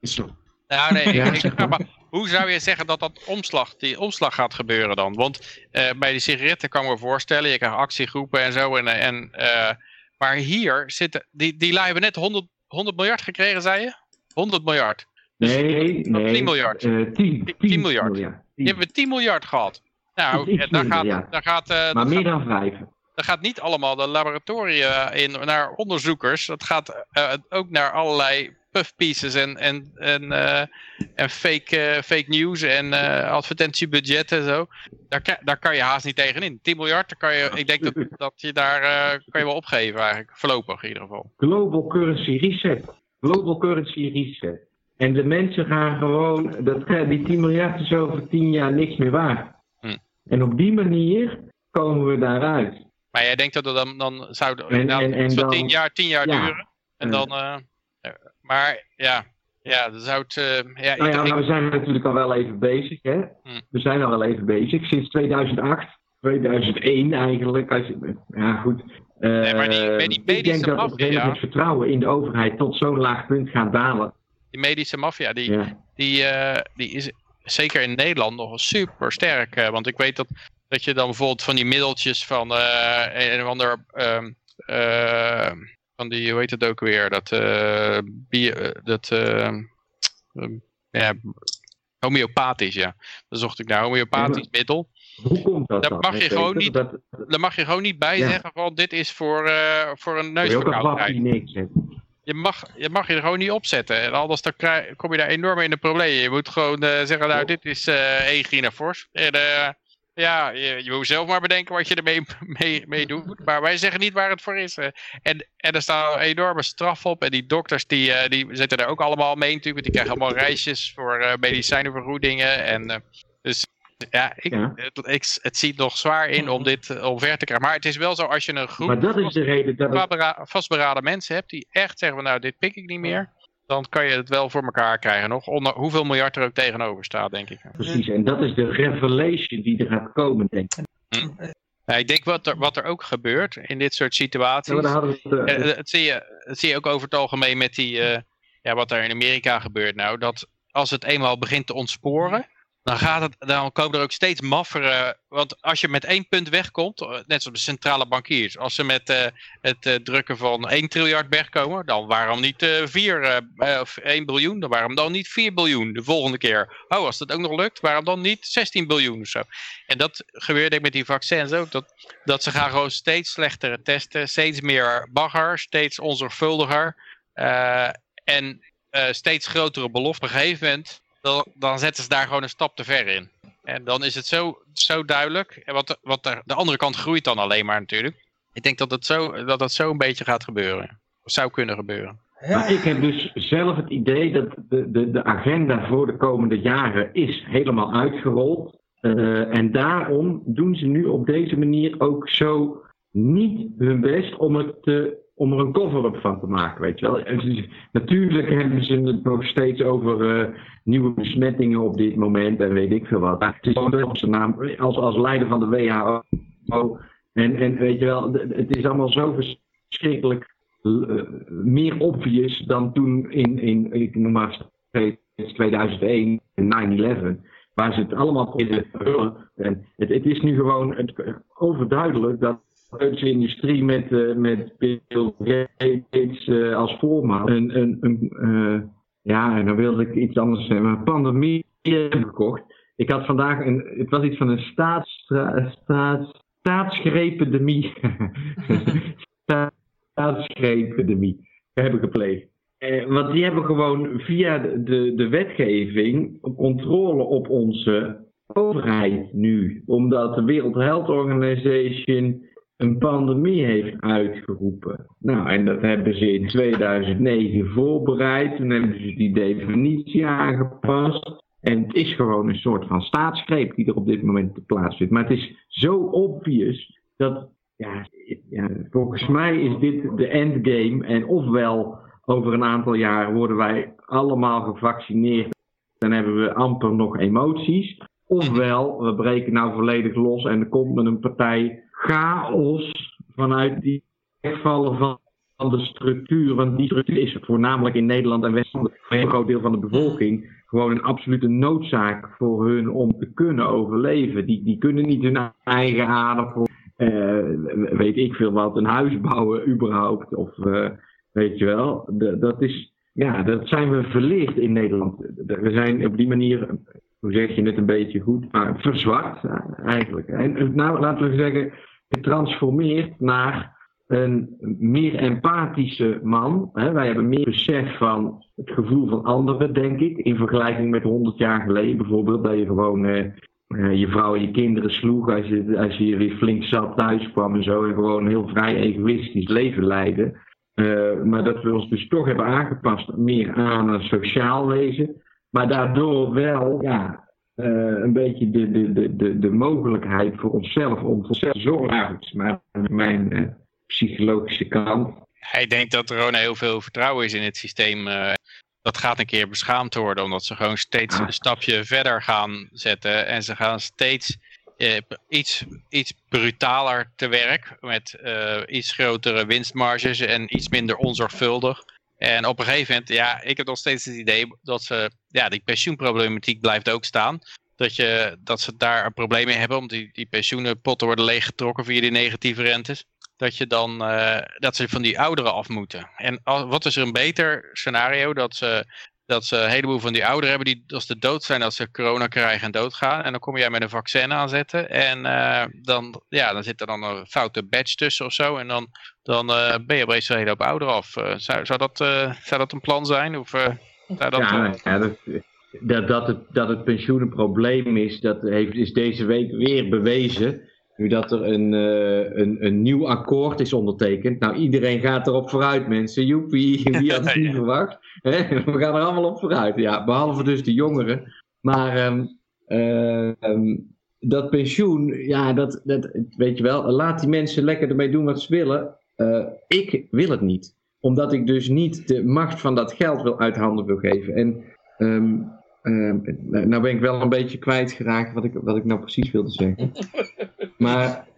Zo. Nou nee, (laughs) Ja. ik, ik vraag me, hoe zou je zeggen dat dat omslag, die omslag gaat gebeuren dan? Want eh, bij die sigaretten kan ik me voorstellen, je krijgt actiegroepen en zo. En, en, eh, maar hier zitten, die, die lui hebben net 100, 100 miljard gekregen, zei je? 100 miljard. Dus Nee, nee. 10 miljard. eh, 10, 10 miljard. Die hebben 10 miljard gehad. Nou, Iets eh, daar minder, gaat, ja. daar gaat, eh, Maar dat meer dan vijf. daar gaat niet allemaal de laboratoria in naar onderzoekers. Dat gaat eh, ook naar allerlei puff pieces en, en, en, eh, en fake, eh, fake news en eh, advertentiebudgetten en zo. Daar, daar kan je haast niet tegenin. 10 miljard, daar kan je, ik denk dat, dat je daar eh, kan je wel opgeven eigenlijk. Voorlopig in ieder geval. Global Currency Reset. Global Currency Reset. En de mensen gaan gewoon, dat, die 10 miljard is over 10 jaar niks meer waard. En op die manier komen we daaruit. Maar jij denkt dat het dan, dan zou het En- inderdaad en- en iets van dan- 10 jaar, 10 jaar ja. duren. En dan, eh, eh, maar ja, ja, dan zou het, eh, ja, Nou ja, maar we zijn natuurlijk al wel even bezig, hè? Hm. We zijn al wel even bezig. Sinds 2008, 2001 eigenlijk. Als je, ja, goed. Nee, maar die- die ik medische denk dat maffia- het vertrouwen in de overheid tot zo'n laag punt gaat dalen. die medische maffia, die, Ja. die, die is zeker in Nederland nog super sterk. want ik weet dat, dat je dan bijvoorbeeld van die middeltjes van eh, een of ander, ehm, eh, van die, hoe heet het ook weer, dat, eh, bio, eh, dat ehm, ehm, ja, homeopathisch, ja. Dan zocht ik naar homeopathisch middel. Hoe komt dat Daar dan? mag je gewoon niet- Dat, Daar mag je gewoon niet bij Ja. zeggen van dit is voor, eh, voor een dat je ook een neusverkoudheid. Je mag, je mag je er gewoon niet opzetten. En anders dan krijg, kom je daar enorm in de problemen. Je moet gewoon eh, zeggen, nou Klopt. dit is eh Egina Fors. En eh, ja, je, je moet zelf maar bedenken wat je ermee (laughs) mee, mee doet. Maar wij zeggen niet waar het voor is. eh. En, en er staan een enorme straf op. En die dokters die, eh, die zitten er ook allemaal mee natuurlijk. Want die krijgen allemaal reisjes voor eh, medicijnenvergoedingen. En, eh, dus ja, ik, Ja. Het, ik, het ziet nog zwaar in om dit eh, omver te krijgen. Maar het is wel zo als je een groep Maar dat is de reden dat het vastberaden mensen hebt die echt zeggen, van, nou dit pik ik niet meer. Dan kan je het wel voor elkaar krijgen nog. Onder hoeveel miljard er ook tegenover staat, denk ik. Precies, en dat is de revelation die er gaat komen, denk ik. Ja, ik denk wat er, wat er ook gebeurt in dit soort situaties. het, eh, Eh, het, zie je, zie je ook over het algemeen met die, eh, ja, wat er in Amerika gebeurt nou. Dat als het eenmaal begint te ontsporen, dan, gaat het, dan komen er ook steeds maffere... Want als je met één punt wegkomt, eh, net zoals de centrale bankiers. Als ze met eh, het eh, drukken van 1 triljard wegkomen, dan waarom niet eh 4 eh, eh, of 1 biljoen? Dan waarom dan niet 4 biljoen de volgende keer? Oh, als dat ook nog lukt, waarom dan niet 16 biljoen of zo? En dat gebeurt ook met die vaccins ook. Dat, dat ze gaan gewoon steeds slechtere testen, steeds meer bagger, steeds onzorgvuldiger. eh, en eh, steeds grotere beloften. Op gegeven moment, dan, dan zetten ze daar gewoon een stap te ver in. En dan is het zo, zo duidelijk. En wat, wat de, de andere kant groeit dan alleen maar natuurlijk. Ik denk dat het zo, dat het zo een beetje gaat gebeuren. Of zou kunnen gebeuren. Maar ik heb dus zelf het idee dat de, de, de agenda voor de komende jaren is helemaal uitgerold. Eh, en daarom doen ze nu op deze manier ook zo niet hun best om, het te, om er een cover-up van te maken. Weet je wel. En natuurlijk hebben ze het nog steeds over eh, nieuwe besmettingen op dit moment en weet ik veel wat. Maar het is gewoon op naam als, als leider van de WHO. En, en weet je wel, het is allemaal zo verschrikkelijk eh, meer obvious dan toen in, in ik noem maar steeds 2001 en 9-11, waar ze het allemaal te vullen. En het, het is nu gewoon het, overduidelijk dat de Duitse industrie met, eh, met Bill Gates eh, als voorman een, een, eh, ja, en dan wilde ik iets anders zeggen, maar pandemie gekocht. Ik had vandaag een, het was iets van een staats, staatsgrependemie. (laughs) staatsgrependemie hebben gepleegd. Want die hebben gewoon via de, de wetgeving controle op onze overheid nu. Omdat de World Health Organization een pandemie heeft uitgeroepen. Nou, en dat hebben ze in 2009 voorbereid. Toen hebben ze die definitie aangepast. En het is gewoon een soort van staatsgreep die er op dit moment plaatsvindt. Maar het is zo obvious dat, ja, volgens mij is dit de endgame. En ofwel over een aantal jaar worden wij allemaal gevaccineerd. Dan hebben we amper nog emoties. Ofwel, we breken nou volledig los en er komt met een partij chaos vanuit die wegvallen van van de structuur. Want die structuur is voornamelijk in Nederland en Westland voor een groot deel van de bevolking gewoon een absolute noodzaak voor hun om te kunnen overleven. Die, die kunnen niet hun eigen adem voor, eh, weet ik veel wat, een huis bouwen überhaupt. Of eh, weet je wel, dat is, ja, dat zijn we verleerd in Nederland. We zijn op die manier, hoe zeg je het een beetje goed, maar verzwakt eh, eigenlijk. En nou, laten we zeggen, getransformeerd naar een meer empathische man. Hè? Wij hebben meer besef van het gevoel van anderen, denk ik. In vergelijking met 100 jaar geleden bijvoorbeeld. Dat je gewoon eh, eh, je vrouw en je kinderen sloeg als je, als je weer flink zat thuis kwam en zo. En gewoon een heel vrij egoïstisch leven leidde. Eh, maar dat we ons dus toch hebben aangepast meer aan een sociaal wezen. Maar daardoor wel ja, een beetje de, de, de, de, de mogelijkheid voor onszelf om voor onszelf te zorgen. Maar mijn eh, psychologische kant. Ja, ik denk dat er gewoon heel veel vertrouwen is in het systeem. eh, dat gaat een keer beschaamd worden, omdat ze gewoon steeds een stapje verder gaan zetten. En ze gaan steeds eh, iets, iets brutaler te werk, met eh, iets grotere winstmarges en iets minder onzorgvuldig. En op een gegeven moment, ja, ik heb nog steeds het idee dat ze, ja, die pensioenproblematiek blijft ook staan. Dat, je, dat ze daar een probleem mee hebben, omdat die, die pensioenenpotten worden leeggetrokken via die negatieve rentes dat je dan eh, dat ze van die ouderen af moeten. En wat is er een beter scenario dat ze dat ze een heleboel van die ouderen hebben die als de dood zijn als ze corona krijgen en doodgaan. En dan kom jij met een vaccin aanzetten en uh, dan, ja, dan zit er dan een foute badge tussen of zo. En dan, dan uh, ben je opeens een hele hoop ouderen af. Uh, zou, zou, dat, zou dat een plan zijn? Of, zou dat, ja, ja dat, dat, dat, het, dat het pensioen een probleem is, dat heeft, is deze week weer bewezen. Nu dat er een, uh, een, een nieuw akkoord is ondertekend. Nou, iedereen gaat erop vooruit, mensen. Joepie, (laughs) wie had het (laughs) niet verwacht? We gaan er allemaal op vooruit. Ja, behalve dus de jongeren. Maar um, uh, um, dat pensioen, ja, dat, dat, weet je wel, laat die mensen lekker ermee doen wat ze willen. Uh, ik wil het niet. Omdat ik dus niet de macht van dat geld wil uit handen wil geven. En um, nou ben ik wel een beetje kwijtgeraakt wat ik, wat ik nou precies wilde zeggen. (laughs) Maar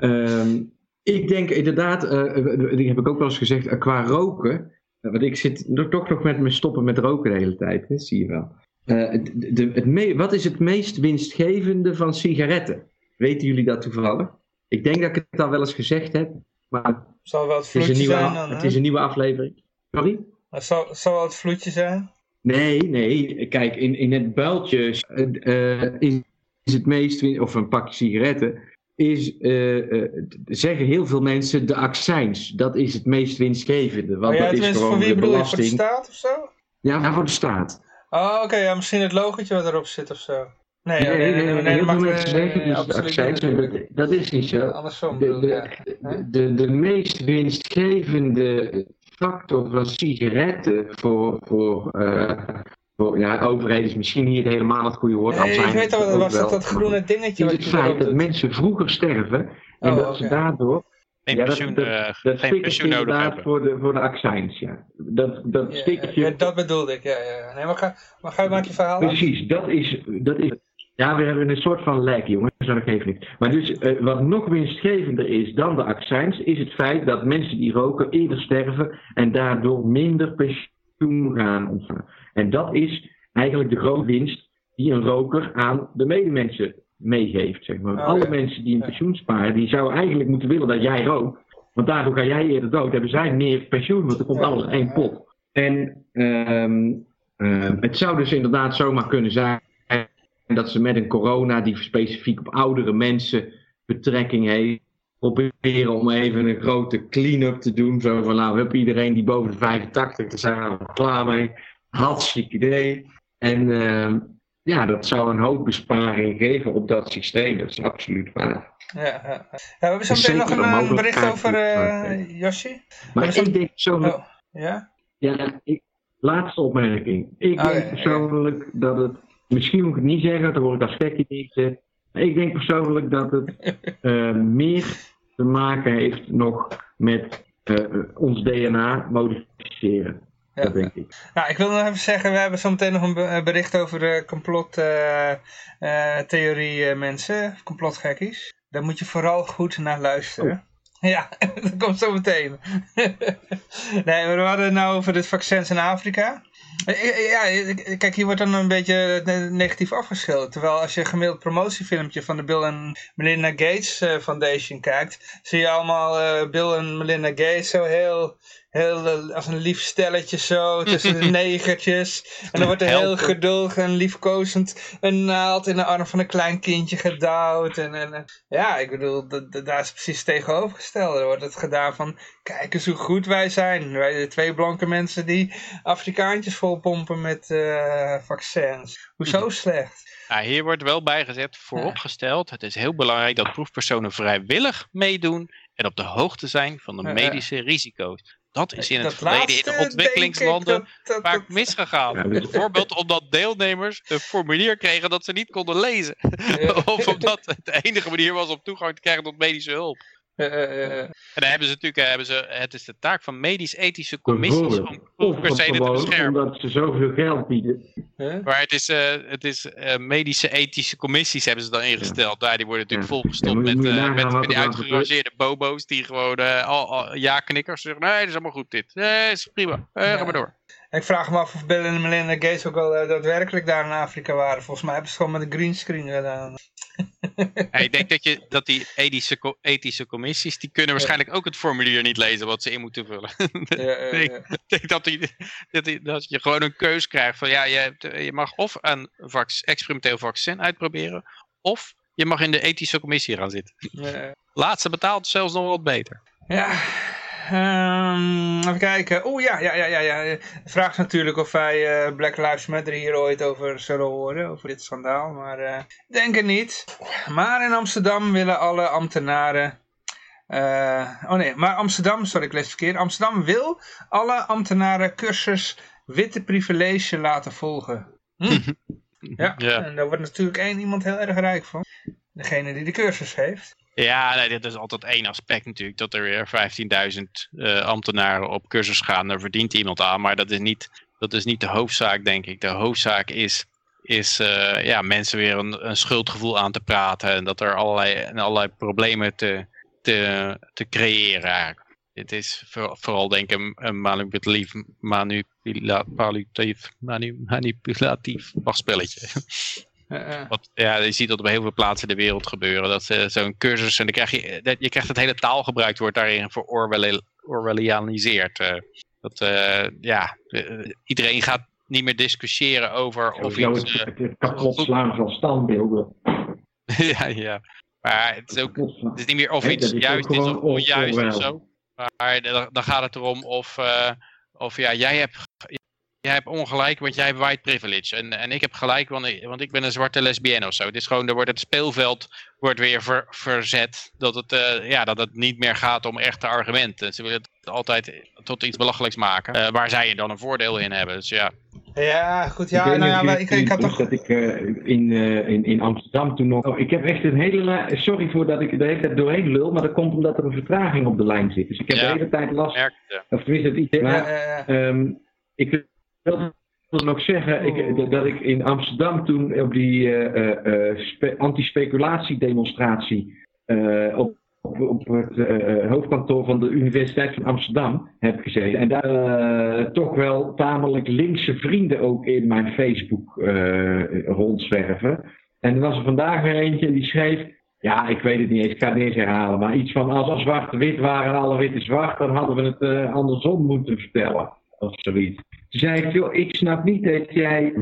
um, ik denk inderdaad, uh, die heb ik ook wel eens gezegd, uh, qua roken. Uh, want ik zit toch nog met me stoppen met roken de hele tijd, hè, zie je wel. De, de, het me, wat is het meest winstgevende van sigaretten? Weten jullie dat toevallig? Ik denk dat ik het al wel eens gezegd heb, maar zal wel het, het, is, een nieuwe, zijn dan, het is een nieuwe aflevering. Sorry? Het zal, zal wel het vloedje zijn? Nee, nee. Kijk, in, in het builtje uh, is, is het meest, of een pakje sigaretten, is, uh, uh, zeggen heel veel mensen, de accijns. Dat is het meest winstgevende. Want ja, dat is gewoon voor wie de bedoel je? Voor de staat of zo? Ja, voor de staat. Oh, oké. ja, misschien het logotje wat erop zit of zo. Nee, Nee, nee, heel veel mensen eh, zeggen dus de accijns, dat, dat is niet zo. Andersom De, bedoel de, ja. de, de, de meest winstgevende factor van sigaretten voor, voor, eh, voor ja, overheid is misschien niet helemaal het goede woord. al Nee, zijn ik weet het al, was dat wel. dat groene dingetje is wat het feit dat mensen vroeger sterven en Oh, dat ze daardoor Geen Ja, dat- pensioen, dat- eh, dat geen pensioen nodig hebben. voor de, voor de accijns, ja. Dat, dat Ja, stickertje, ja, dat bedoelde ik, ja, ja. Nee, maar ga, maar ga maak je verhaal af. precies, dat is, dat is... Ja, we hebben een soort van lek, jongens, dat geeft niet. Maar dus, eh, wat nog winstgevender is dan de accijns, is het feit dat mensen die roken eerder sterven en daardoor minder pensioen gaan ontvangen. En dat is eigenlijk de grote winst die een roker aan de medemensen meegeeft. Zeg maar. Oh, Alle mensen die een pensioen sparen, die zouden eigenlijk moeten willen dat jij rookt. Want daardoor ga jij eerder dood. Hebben zij meer pensioen, want er komt alles in één pot. En ehm, ehm, het zou dus inderdaad zomaar kunnen zijn dat ze met een corona die specifiek op oudere mensen betrekking heeft, proberen om even een grote clean-up te doen. Zo van, nou, we hebben iedereen die boven de 85 is, daar zijn we klaar mee. Hartstikke idee. En ehm, ja, dat zou een hoop besparing geven op dat systeem. Dat is absoluut waar. Ja, ja. ja, we hebben zo meteen nog een, een eh, bericht over Yoshi. Maar ik denk persoonlijk, Oh, ja? ja, ik, laatste opmerking. Ik Oh, denk ja. persoonlijk dat het, misschien moet ik het niet zeggen, dan word ik als tegen. Maar ik denk persoonlijk dat het (laughs) eh, meer te maken heeft nog met ons DNA modificeren. Ja. Dat denk ik. Nou, ik wil nog even zeggen, we hebben zo meteen nog een eh, bericht over de complottheorie eh, mensen, complotgekkies. Daar moet je vooral goed naar luisteren. Ja, (laughs) dat komt zo meteen. (laughs) nee, maar we hadden het nou over de vaccins in Afrika. Eh, eh, Ja, eh, kijk, hier wordt dan een beetje ne- negatief afgeschilderd. Terwijl als je een gemiddeld promotiefilmpje van de Bill en Melinda Gates eh, Foundation kijkt, zie je allemaal eh, Bill en Melinda Gates zo heel, heel eh, als een lief stelletje zo, tussen de (laughs) negertjes. En dan wordt er heel geduldig en liefkozend een naald in de arm van een klein kindje gedouwd. En, en, ja, ik bedoel, daar is precies tegenovergesteld. Er wordt het gedaan van, kijk eens hoe goed wij zijn. Wij de twee blanke mensen die Afrikaantjes volpompen met eh, vaccins. Hoezo slecht? Nou, hier wordt wel bijgezet, vooropgesteld. Het is heel belangrijk dat proefpersonen vrijwillig meedoen en op de hoogte zijn van de Ja, ja. medische risico's. Dat is in het verleden in ik, ontwikkelingslanden dat- dat- vaak misgegaan. Ja, Bijvoorbeeld omdat deelnemers een formulier kregen dat ze niet konden lezen. Ja. (laughs) of omdat het de enige manier was om toegang te krijgen tot medische hulp. Eh, eh, eh. En dan hebben ze natuurlijk, hebben ze, het is de taak van medisch-ethische commissies om proefpersonen te beschermen. omdat ze zoveel geld bieden. Huh? Maar het is, eh, het is eh, medische ethische commissies hebben ze dan ingesteld. Daar die worden natuurlijk Ja. volgestopt met, eh, met, die uitgerangeerde bobo's die gewoon al, al ja-knikkers zeggen. Nee, dat is allemaal goed dit. Nee, is prima. Eh, Ja. Ga maar door. Ik vraag me af of Bill en Melinda Gates ook wel daadwerkelijk daar in Afrika waren. Volgens mij hebben ze het gewoon met een greenscreen gedaan. (laughs) ik denk dat, je, dat die ethische, ethische commissies, die kunnen waarschijnlijk ook het formulier niet lezen wat ze in moeten vullen. (laughs) Ja, ik denk dat, die, dat, die, dat, je gewoon een keus krijgt van ja, je, je mag of een experimenteel vaccin uitproberen, of je mag in de ethische commissie gaan zitten. Laatste betaalt zelfs nog wat beter. Ja, Um, even kijken. Oeh, ja, ja, ja, ja, ja. Vraag natuurlijk of wij uh, Black Lives Matter hier ooit over zullen horen, over dit schandaal. Maar uh, denk het niet. Maar in Amsterdam willen alle ambtenaren... Uh, oh nee, maar Amsterdam, sorry, ik lees het verkeerd. Amsterdam wil alle ambtenaren cursus witte privilege laten volgen. Hm. (laughs) ja, en daar wordt natuurlijk één iemand heel erg rijk van. Degene die de cursus heeft. Ja, dat is altijd één aspect natuurlijk. Dat er weer 15.000 uh, ambtenaren op cursus gaan. Daar verdient iemand aan. Maar dat is niet, dat is niet de hoofdzaak, denk ik. De hoofdzaak is, is uh, ja, mensen weer een, een, schuldgevoel aan te praten. En dat er allerlei, allerlei problemen te, te, te creëren. Dit is vooral denk ik een, een manipulatief, manipulatief, manipulatief wachtspelletje. (laughs) Wat, ja, je ziet dat op heel veel plaatsen in de wereld gebeuren. Dat uh, zo'n cursus, en dan krijg je, dat, je krijgt het hele taalgebruik wordt daarin voor Orwellianiseerd. Uh, dat, uh, ja, iedereen gaat niet meer discussiëren over of iets... Het, het kapot slaan van standbeelden. (laughs) ja, ja. Maar het is ook het is niet meer of iets juist is of onjuist of zo. Maar dan gaat het erom of, of ja, jij hebt jij hebt ongelijk, want jij hebt white privilege. En, en ik heb gelijk, want ik, want ik ben een zwarte lesbienne of zo. Het is gewoon, er wordt het speelveld wordt weer ver, verzet. Dat het, uh, ja, dat het niet meer gaat om echte argumenten. Ze willen het altijd tot iets belachelijks maken. Uh, waar zij dan een voordeel in hebben. Dus ja. Ja, goed. Ja, ik nou ja, ik, ik had toch... Dat ik uh, in, in, in Amsterdam toen nog... Oh, ik heb echt een hele... Sorry voor dat ik er de hele tijd doorheen lul, maar dat komt omdat er een vertraging op de lijn zit. Dus ik heb de hele tijd last... Merkte. Of tenminste, het idee... Maar, um, ik wil nog zeggen ik, dat ik in Amsterdam toen op die uh, uh, anti-speculatiedemonstratie uh, op, op, op, het hoofdkantoor van de Universiteit van Amsterdam heb gezeten. En daar toch wel tamelijk linkse vrienden ook in mijn Facebook rondzwerven. En er was er vandaag weer eentje die schreef. Ja, ik weet het niet eens, ik ga het niet eens herhalen. Maar iets van als, als zwart wit waren en alle wit zwart, dan hadden we het andersom moeten vertellen. Of zoiets zei ik, joh, ik snap niet dat jij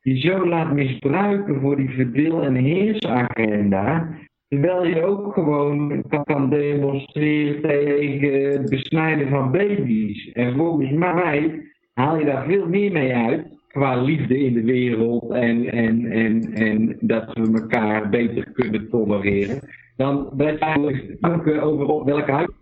je zo laat misbruiken voor die verdeel- en heersagenda. Terwijl je ook gewoon kan demonstreren tegen het besnijden van baby's. En volgens mij haal je daar veel meer mee uit. Qua liefde in de wereld en, en, en, en dat we elkaar beter kunnen tolereren. Dan je eigenlijk over welke huid.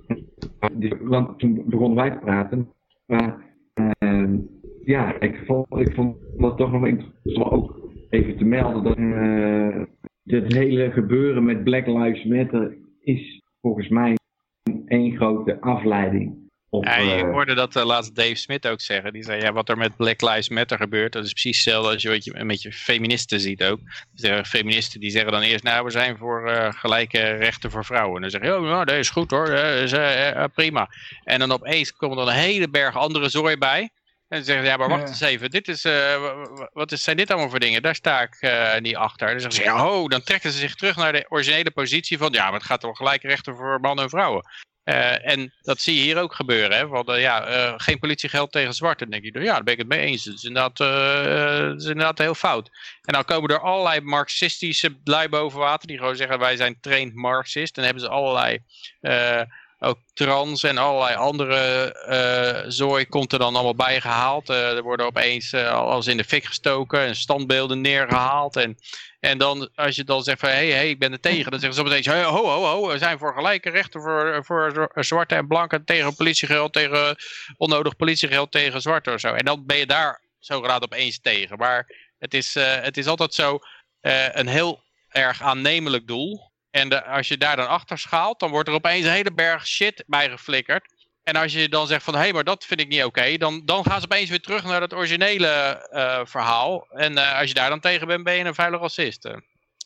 Want toen begonnen wij te praten. Maar uh, ja, ik vond, ik vond het toch nog interessant ook even te melden dat uh, dit hele gebeuren met Black Lives Matter is volgens mij één grote afleiding. ja, je eh, hoorde dat uh, laatst Dave Smith ook zeggen. Die zei, ja, wat er met Black Lives Matter gebeurt, dat is precies hetzelfde als je, wat je met je feministen ziet ook. De feministen die zeggen dan eerst, nou, we zijn voor uh, gelijke rechten voor vrouwen. En dan zeggen je, oh, nou, dat is goed hoor, dat is prima. En dan opeens komt er een hele berg andere zooi bij. En ze zeggen, ja, maar wacht eens even, dit is, uh, wat is, zijn dit allemaal voor dingen? Daar sta ik uh, niet achter. Dan zeggen ze, ja, oh, dan trekken ze zich terug naar de originele positie van, ja, maar het gaat om gelijke rechten voor mannen en vrouwen. Uh, en dat zie je hier ook gebeuren, hè? Want ja, geen politiegeld tegen zwart. Dan denk je, ja, daar ben ik het mee eens. Dat is inderdaad, dat is inderdaad heel fout. En dan komen er allerlei marxistische lui boven water, die gewoon zeggen, wij zijn trained marxist. En dan hebben ze allerlei ook trans en allerlei andere uh, zooi komt er dan allemaal bij gehaald. Uh, er worden opeens uh, alles in de fik gestoken en standbeelden neergehaald. En, en dan als je dan zegt van hé, hey, hey, ik ben er tegen, dan zeggen ze opeens ho, ho, ho, we zijn voor gelijke rechten voor, voor zwarte en blanke tegen politiegeld, tegen onnodig politiegeld tegen zwarte of zo. En dan ben je daar zo graad opeens tegen. Maar het is, het is altijd zo een heel erg aannemelijk doel. En de, als je daar dan achter schaalt, dan wordt er opeens een hele berg shit bij geflikkerd. En als je dan zegt van, hé, hey, maar dat vind ik niet oké, dan, dan gaan ze opeens weer terug naar het originele uh, verhaal. En uh, als je daar dan tegen bent, ben je een vuile racist. Uh,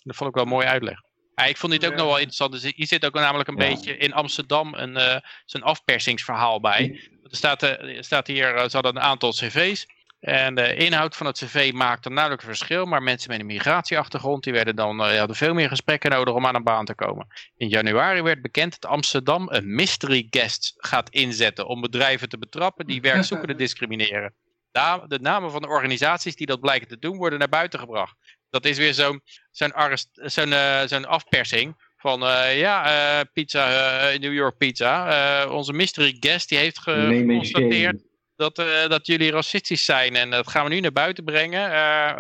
dat vond ik wel een mooi uitleg. Ik vond dit ook nog wel interessant. Dus hier zit ook namelijk een ja. beetje in Amsterdam een, zo'n afpersingsverhaal bij. Er staat, er staat hier, ze hadden een aantal cv's. En de inhoud van het cv maakte een nauwelijks verschil, maar mensen met een migratieachtergrond die werden dan, uh, hadden veel meer gesprekken nodig om aan een baan te komen. In januari werd bekend dat Amsterdam een mystery guest gaat inzetten om bedrijven te betrappen die werkzoekenden (laughs) discrimineren. De namen van de organisaties die dat blijken te doen worden naar buiten gebracht. Dat is weer zo'n zo'n zo'n uh, zo'n afpersing van uh, ja, uh, pizza, New York Pizza. onze mystery guest die heeft geconstateerd dat, dat jullie racistisch zijn. En dat gaan we nu naar buiten brengen.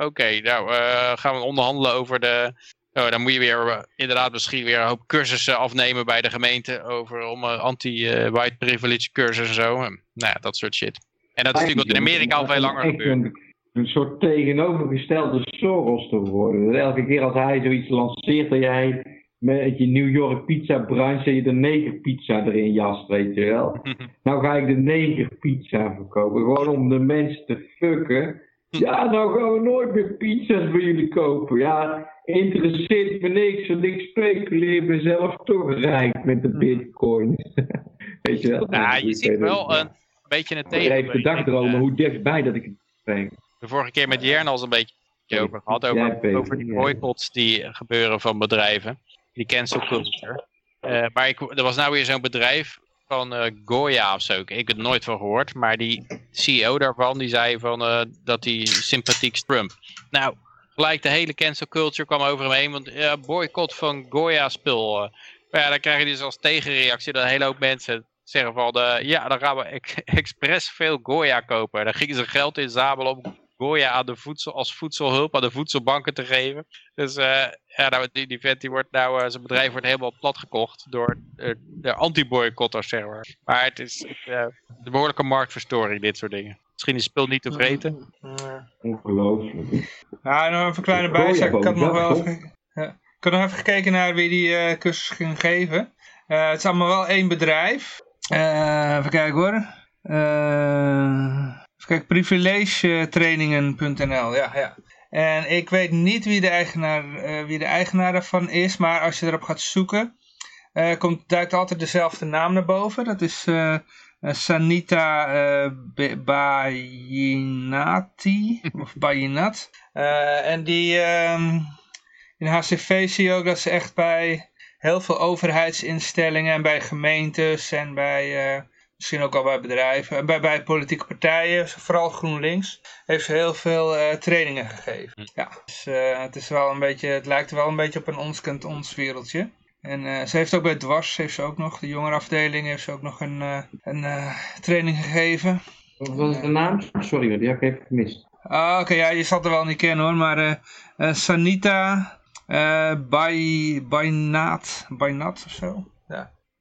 Oké, nou gaan we onderhandelen over de... Oh, dan moet je weer inderdaad misschien weer een hoop cursussen afnemen bij de gemeente over om anti-white privilege cursus en zo. nou ja, dat soort shit. En dat is natuurlijk wat in Amerika al veel langer gebeurt een soort tegenovergestelde Soros te worden. elke keer als hij zoiets lanceert dat jij met je New York pizza brunch en je de neger pizza erin jast, weet je wel. (laughs) nou ga ik de neger pizza verkopen, gewoon om de mensen te fucken. Ja, nou gaan we nooit meer pizza's voor jullie kopen. Ja, interesseert me niks, want ik speculeer mezelf toch rijk met de bitcoin. (laughs) weet je wel? Ja, je ziet wel een beetje een tegenbeweging. Ik heb dagdromen hoe dichtbij dat ik het breng de vorige keer met Jern al een beetje over gehad. Over, over die boycotts die gebeuren van bedrijven. Die cancel culture. Uh, maar ik, er was nou weer zo'n bedrijf van uh, Goya of zo. Ik heb het nooit van gehoord. Maar die CEO daarvan die zei van, uh, dat hij sympathiek Trump. Nou, gelijk de hele cancel culture kwam over hem heen. Want boycott van Goya spul. maar ja, dan krijg je dus als tegenreactie dat een hele hoop mensen zeggen van... ja, dan gaan we (laughs) expres veel Goya kopen. Dan gingen ze geld inzamelen om Goya aan de voedsel, als voedselhulp aan de voedselbanken te geven. Dus uh, ja, nou, die, die vent die wordt nou, uh, zijn bedrijf wordt helemaal platgekocht door uh, de anti-boycotters, zeg maar. Maar het is een behoorlijke marktverstoring, dit soort dingen. Misschien is het spul niet te vreten. Ongelooflijk. Ja, nog even een kleine bijzaak. Ik had nog wel even, ja. ik had nog even gekeken naar wie die cursus ging geven. het is allemaal wel één bedrijf. even kijken hoor. Eh Kijk, privilegetrainingen.nl, ja, ja. En ik weet niet wie de, eigenaar, uh, wie de eigenaar daarvan is, maar als je erop gaat zoeken, uh, komt, duikt altijd dezelfde naam naar boven. Dat is uh, Sanita Bayinati, (laughs) of Bayinat. en die, um, in HCV zie je ook dat ze echt bij heel veel overheidsinstellingen en bij gemeentes en bij misschien ook al bij bedrijven, en bij, bij politieke partijen, vooral GroenLinks, heeft ze heel veel uh, trainingen gegeven. Hm. Ja, dus uh, het, is wel een beetje, het lijkt wel een beetje op een ons kent ons wereldje. En uh, ze heeft ook bij Dwars, heeft ze ook nog, de jongerenafdeling, heeft ze ook nog een, een training gegeven. Wat was de naam? Sorry, die heb ik even gemist. Ah, oké, okay, ja, je zal er wel niet kennen hoor, maar Sanita Bainat, Bainat of zo.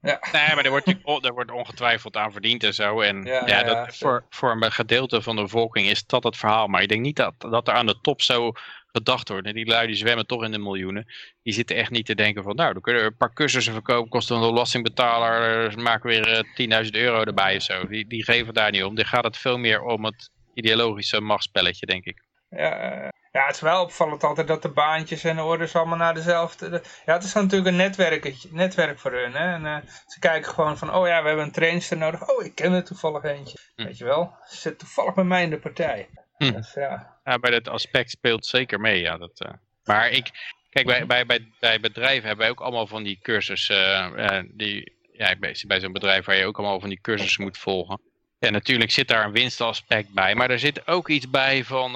Ja. Ja. Nee, maar er wordt, er wordt ongetwijfeld aan verdiend en zo. En ja, ja, dat, voor, voor een gedeelte van de bevolking is dat het verhaal. Maar ik denk niet dat, dat er aan de top zo gedacht wordt. En die lui die zwemmen toch in de miljoenen. Die zitten echt niet te denken van, nou, dan kunnen we een paar cursussen verkopen. Kost een belastingbetaler, uh, maken weer uh, 10.000 euro erbij of zo. Die, die geven daar niet om. Die gaat het veel meer om het ideologische machtsspelletje, denk ik. Ja, ja, het is wel opvallend altijd dat de baantjes en de orders allemaal naar dezelfde... Ja, het is natuurlijk een netwerk, netwerk voor hun. Hè? En uh, ze kijken gewoon van, oh ja, we hebben een trainster nodig. Oh, ik ken er toevallig eentje. Hm. Weet je wel, ze zit toevallig bij mij in de partij. Hm. Dus, ja. ja, bij dat aspect speelt zeker mee, ja. Dat, uh... Maar ik, kijk, bij, bij, bij, bij bedrijven hebben wij ook allemaal van die cursussen. Uh, die, ja, ben bij zo'n bedrijf waar je ook allemaal van die cursussen moet volgen. Ja, natuurlijk zit daar een winstaspect bij, maar er zit ook iets bij van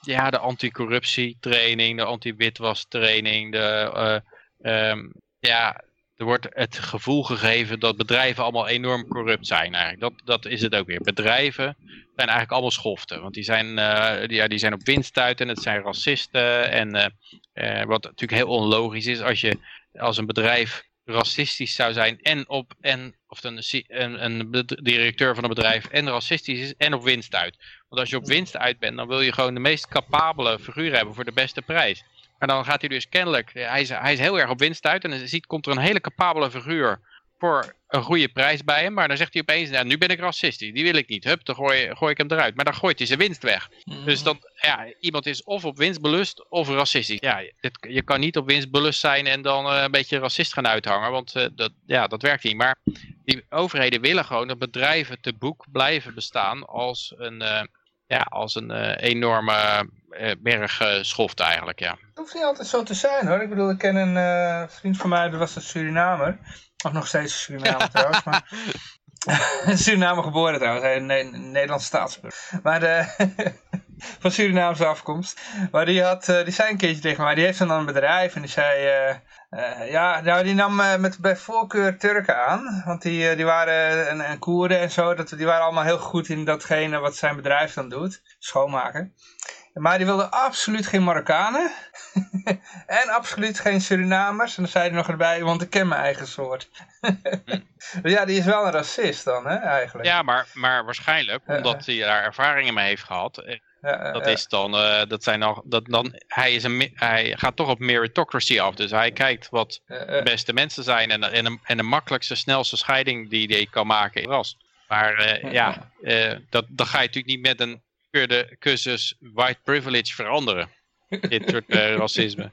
ja, de anticorruptietraining, de anti-witwastraining, de, uh, um, ja, er wordt het gevoel gegeven dat bedrijven allemaal enorm corrupt zijn eigenlijk. Dat, dat is het ook weer. Bedrijven zijn eigenlijk allemaal schoften. Want die zijn, uh, die, ja, die zijn op winst uit en het zijn racisten. En uh, wat natuurlijk heel onlogisch is als je als een bedrijf racistisch zou zijn en op en of een, een, een directeur van een bedrijf en racistisch is en op winst uit. Want als je op winst uit bent, dan wil je gewoon de meest capabele figuur hebben voor de beste prijs. Maar dan gaat hij dus kennelijk, hij is, hij is heel erg op winst uit en dan ziet, komt er een hele capabele figuur voor een goede prijs bij hem. Maar dan zegt hij opeens, nou, nu ben ik racistisch, die wil ik niet. Hup, dan gooi, gooi ik hem eruit. Maar dan gooit hij zijn winst weg. Mhm. Dus dat, ja, iemand is of op winstbelust of racistisch. Ja, dit, je kan niet op winstbelust zijn en dan uh, een beetje racist gaan uithangen. Want uh, dat, ja, dat werkt niet. Maar die overheden willen gewoon dat bedrijven te boek blijven bestaan als een... Uh, ja, als een enorme berg schoft eigenlijk, ja. Dat hoeft niet altijd zo te zijn hoor. Ik bedoel, ik ken een vriend van mij, dat was een Surinamer. Of nog steeds een Surinamer (laughs) trouwens. Maar... (laughs) Suriname geboren trouwens, hij is een Nederlandse staatsburger. Maar de, (laughs) van Surinaamse afkomst. Maar die, had, eh, die zei een keertje tegen mij, die heeft dan een bedrijf en die zei... Uh, uh, ja, nou, die nam met, bij voorkeur Turken aan. Want die, die waren en, en Koerden en zo, dat, die waren allemaal heel goed in datgene wat zijn bedrijf dan doet. Schoonmaken. Maar die wilde absoluut geen Marokkanen. (laughs) en absoluut geen Surinamers. En dan zei hij nog erbij, want ik ken mijn eigen soort. (laughs) ja, die is wel een racist dan, hè, eigenlijk. Ja, maar, maar waarschijnlijk, omdat hij daar ervaringen mee heeft gehad. Eh, dat is dan, uh, dat zijn nog, dat dan, hij, is een, hij gaat toch op meritocracy af. Dus hij kijkt wat de beste mensen zijn en, en, de, en de makkelijkste, snelste scheiding die hij kan maken ras. Maar uh, ja, dat, dat ga je natuurlijk niet met een cursus white privilege veranderen. Dit soort uh, (laughs) racisme.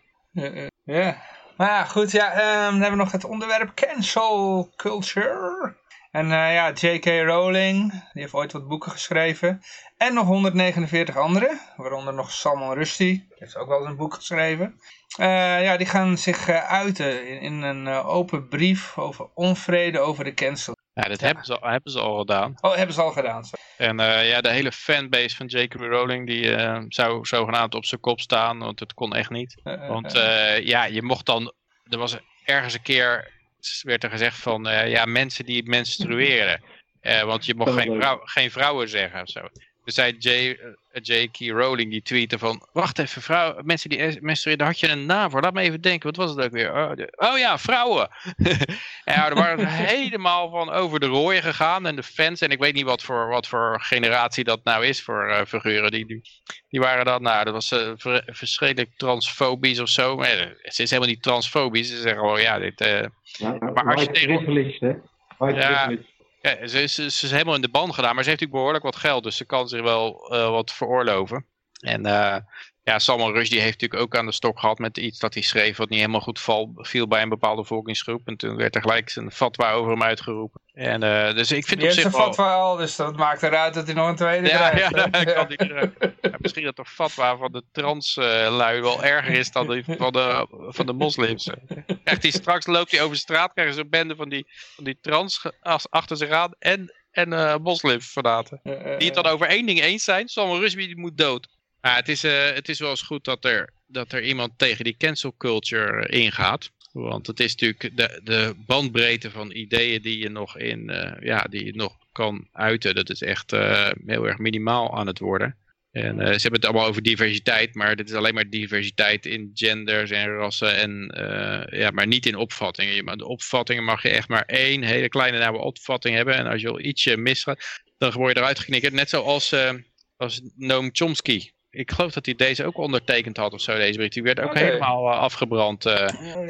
Ja. Maar ja, goed. Ja, um, dan hebben we nog het onderwerp cancel culture. En uh, ja, J.K. Rowling, die heeft ooit wat boeken geschreven. En nog 149 anderen, waaronder nog Salman Rushdie, die heeft ook wel eens een boek geschreven. Uh, ja, die gaan zich uiten in, in een open brief over onvrede over de cancel ja, dat Hebben, ze al, hebben ze al gedaan. Oh, hebben ze al gedaan. Sorry. En uh, ja, de hele fanbase van J.K. Rowling, die uh, zou zogenaamd op zijn kop staan, want het kon echt niet. Uh, want ja, je mocht dan, er was ergens een keer, werd er gezegd van, ja, mensen die menstrueren. (laughs) want je mocht geen, vrouw, geen vrouwen zeggen of zo. Dus zei J.K. Rowling die tweette van... Wacht even, vrouw, mensen die menstrueren, daar had je een naam voor. Laat me even denken, wat was het ook weer? Oh, oh ja, vrouwen. en (laughs) ja, er waren (laughs) helemaal van over de rooien gegaan. En de fans, en ik weet niet wat voor, wat voor generatie dat nou is voor uh, figuren. Die, die waren dan, nou, dat was uh, verschrikkelijk transfobisch of zo. Maar het is helemaal niet transfobisch. Ze zeggen gewoon, ja, dit... Uh, ja, maar als je tegen... Ja, ja, ze, ze, ze, is helemaal in de band gedaan, maar ze heeft natuurlijk behoorlijk wat geld, dus ze kan zich wel uh, wat veroorloven. En uh, ja, Salman Rushdie heeft natuurlijk ook aan de stok gehad met iets dat hij schreef wat niet helemaal goed val, viel bij een bepaalde volkingsgroep. En toen werd er gelijk een fatwa over hem uitgeroepen. En, uh, dus ik vind die op zich een fatwa al, dus dat maakt eruit dat hij nog een tweede ja, krijgt. Ja, ja, kan die, ja, misschien dat de fatwa van de translui wel erger is dan die van de, van de moslims. Echt, die, straks loopt hij over de straat, krijgen ze een bende van die, van die trans achter zich aan en, en uh, moslims verlaten. Die het dan over één ding eens zijn, Salman Rushdie moet dood. Ja, het, is, uh, het is wel eens goed dat er, dat er iemand tegen die cancel culture ingaat. Want het is natuurlijk de, de bandbreedte van ideeën die je nog in, uh, ja, die je nog kan uiten. Dat is echt uh, heel erg minimaal aan het worden. En ze hebben het allemaal over diversiteit, maar dit is alleen maar diversiteit in genders en rassen, en, ja, maar niet in opvattingen. De opvattingen mag je echt maar één hele kleine nauwe opvatting hebben. En als je al ietsje misgaat, dan word je eruit geknikkerd. Net zoals als Noam Chomsky ik geloof dat hij deze ook ondertekend had of zo, deze brief. Die werd ook helemaal uh, afgebrand. Uh,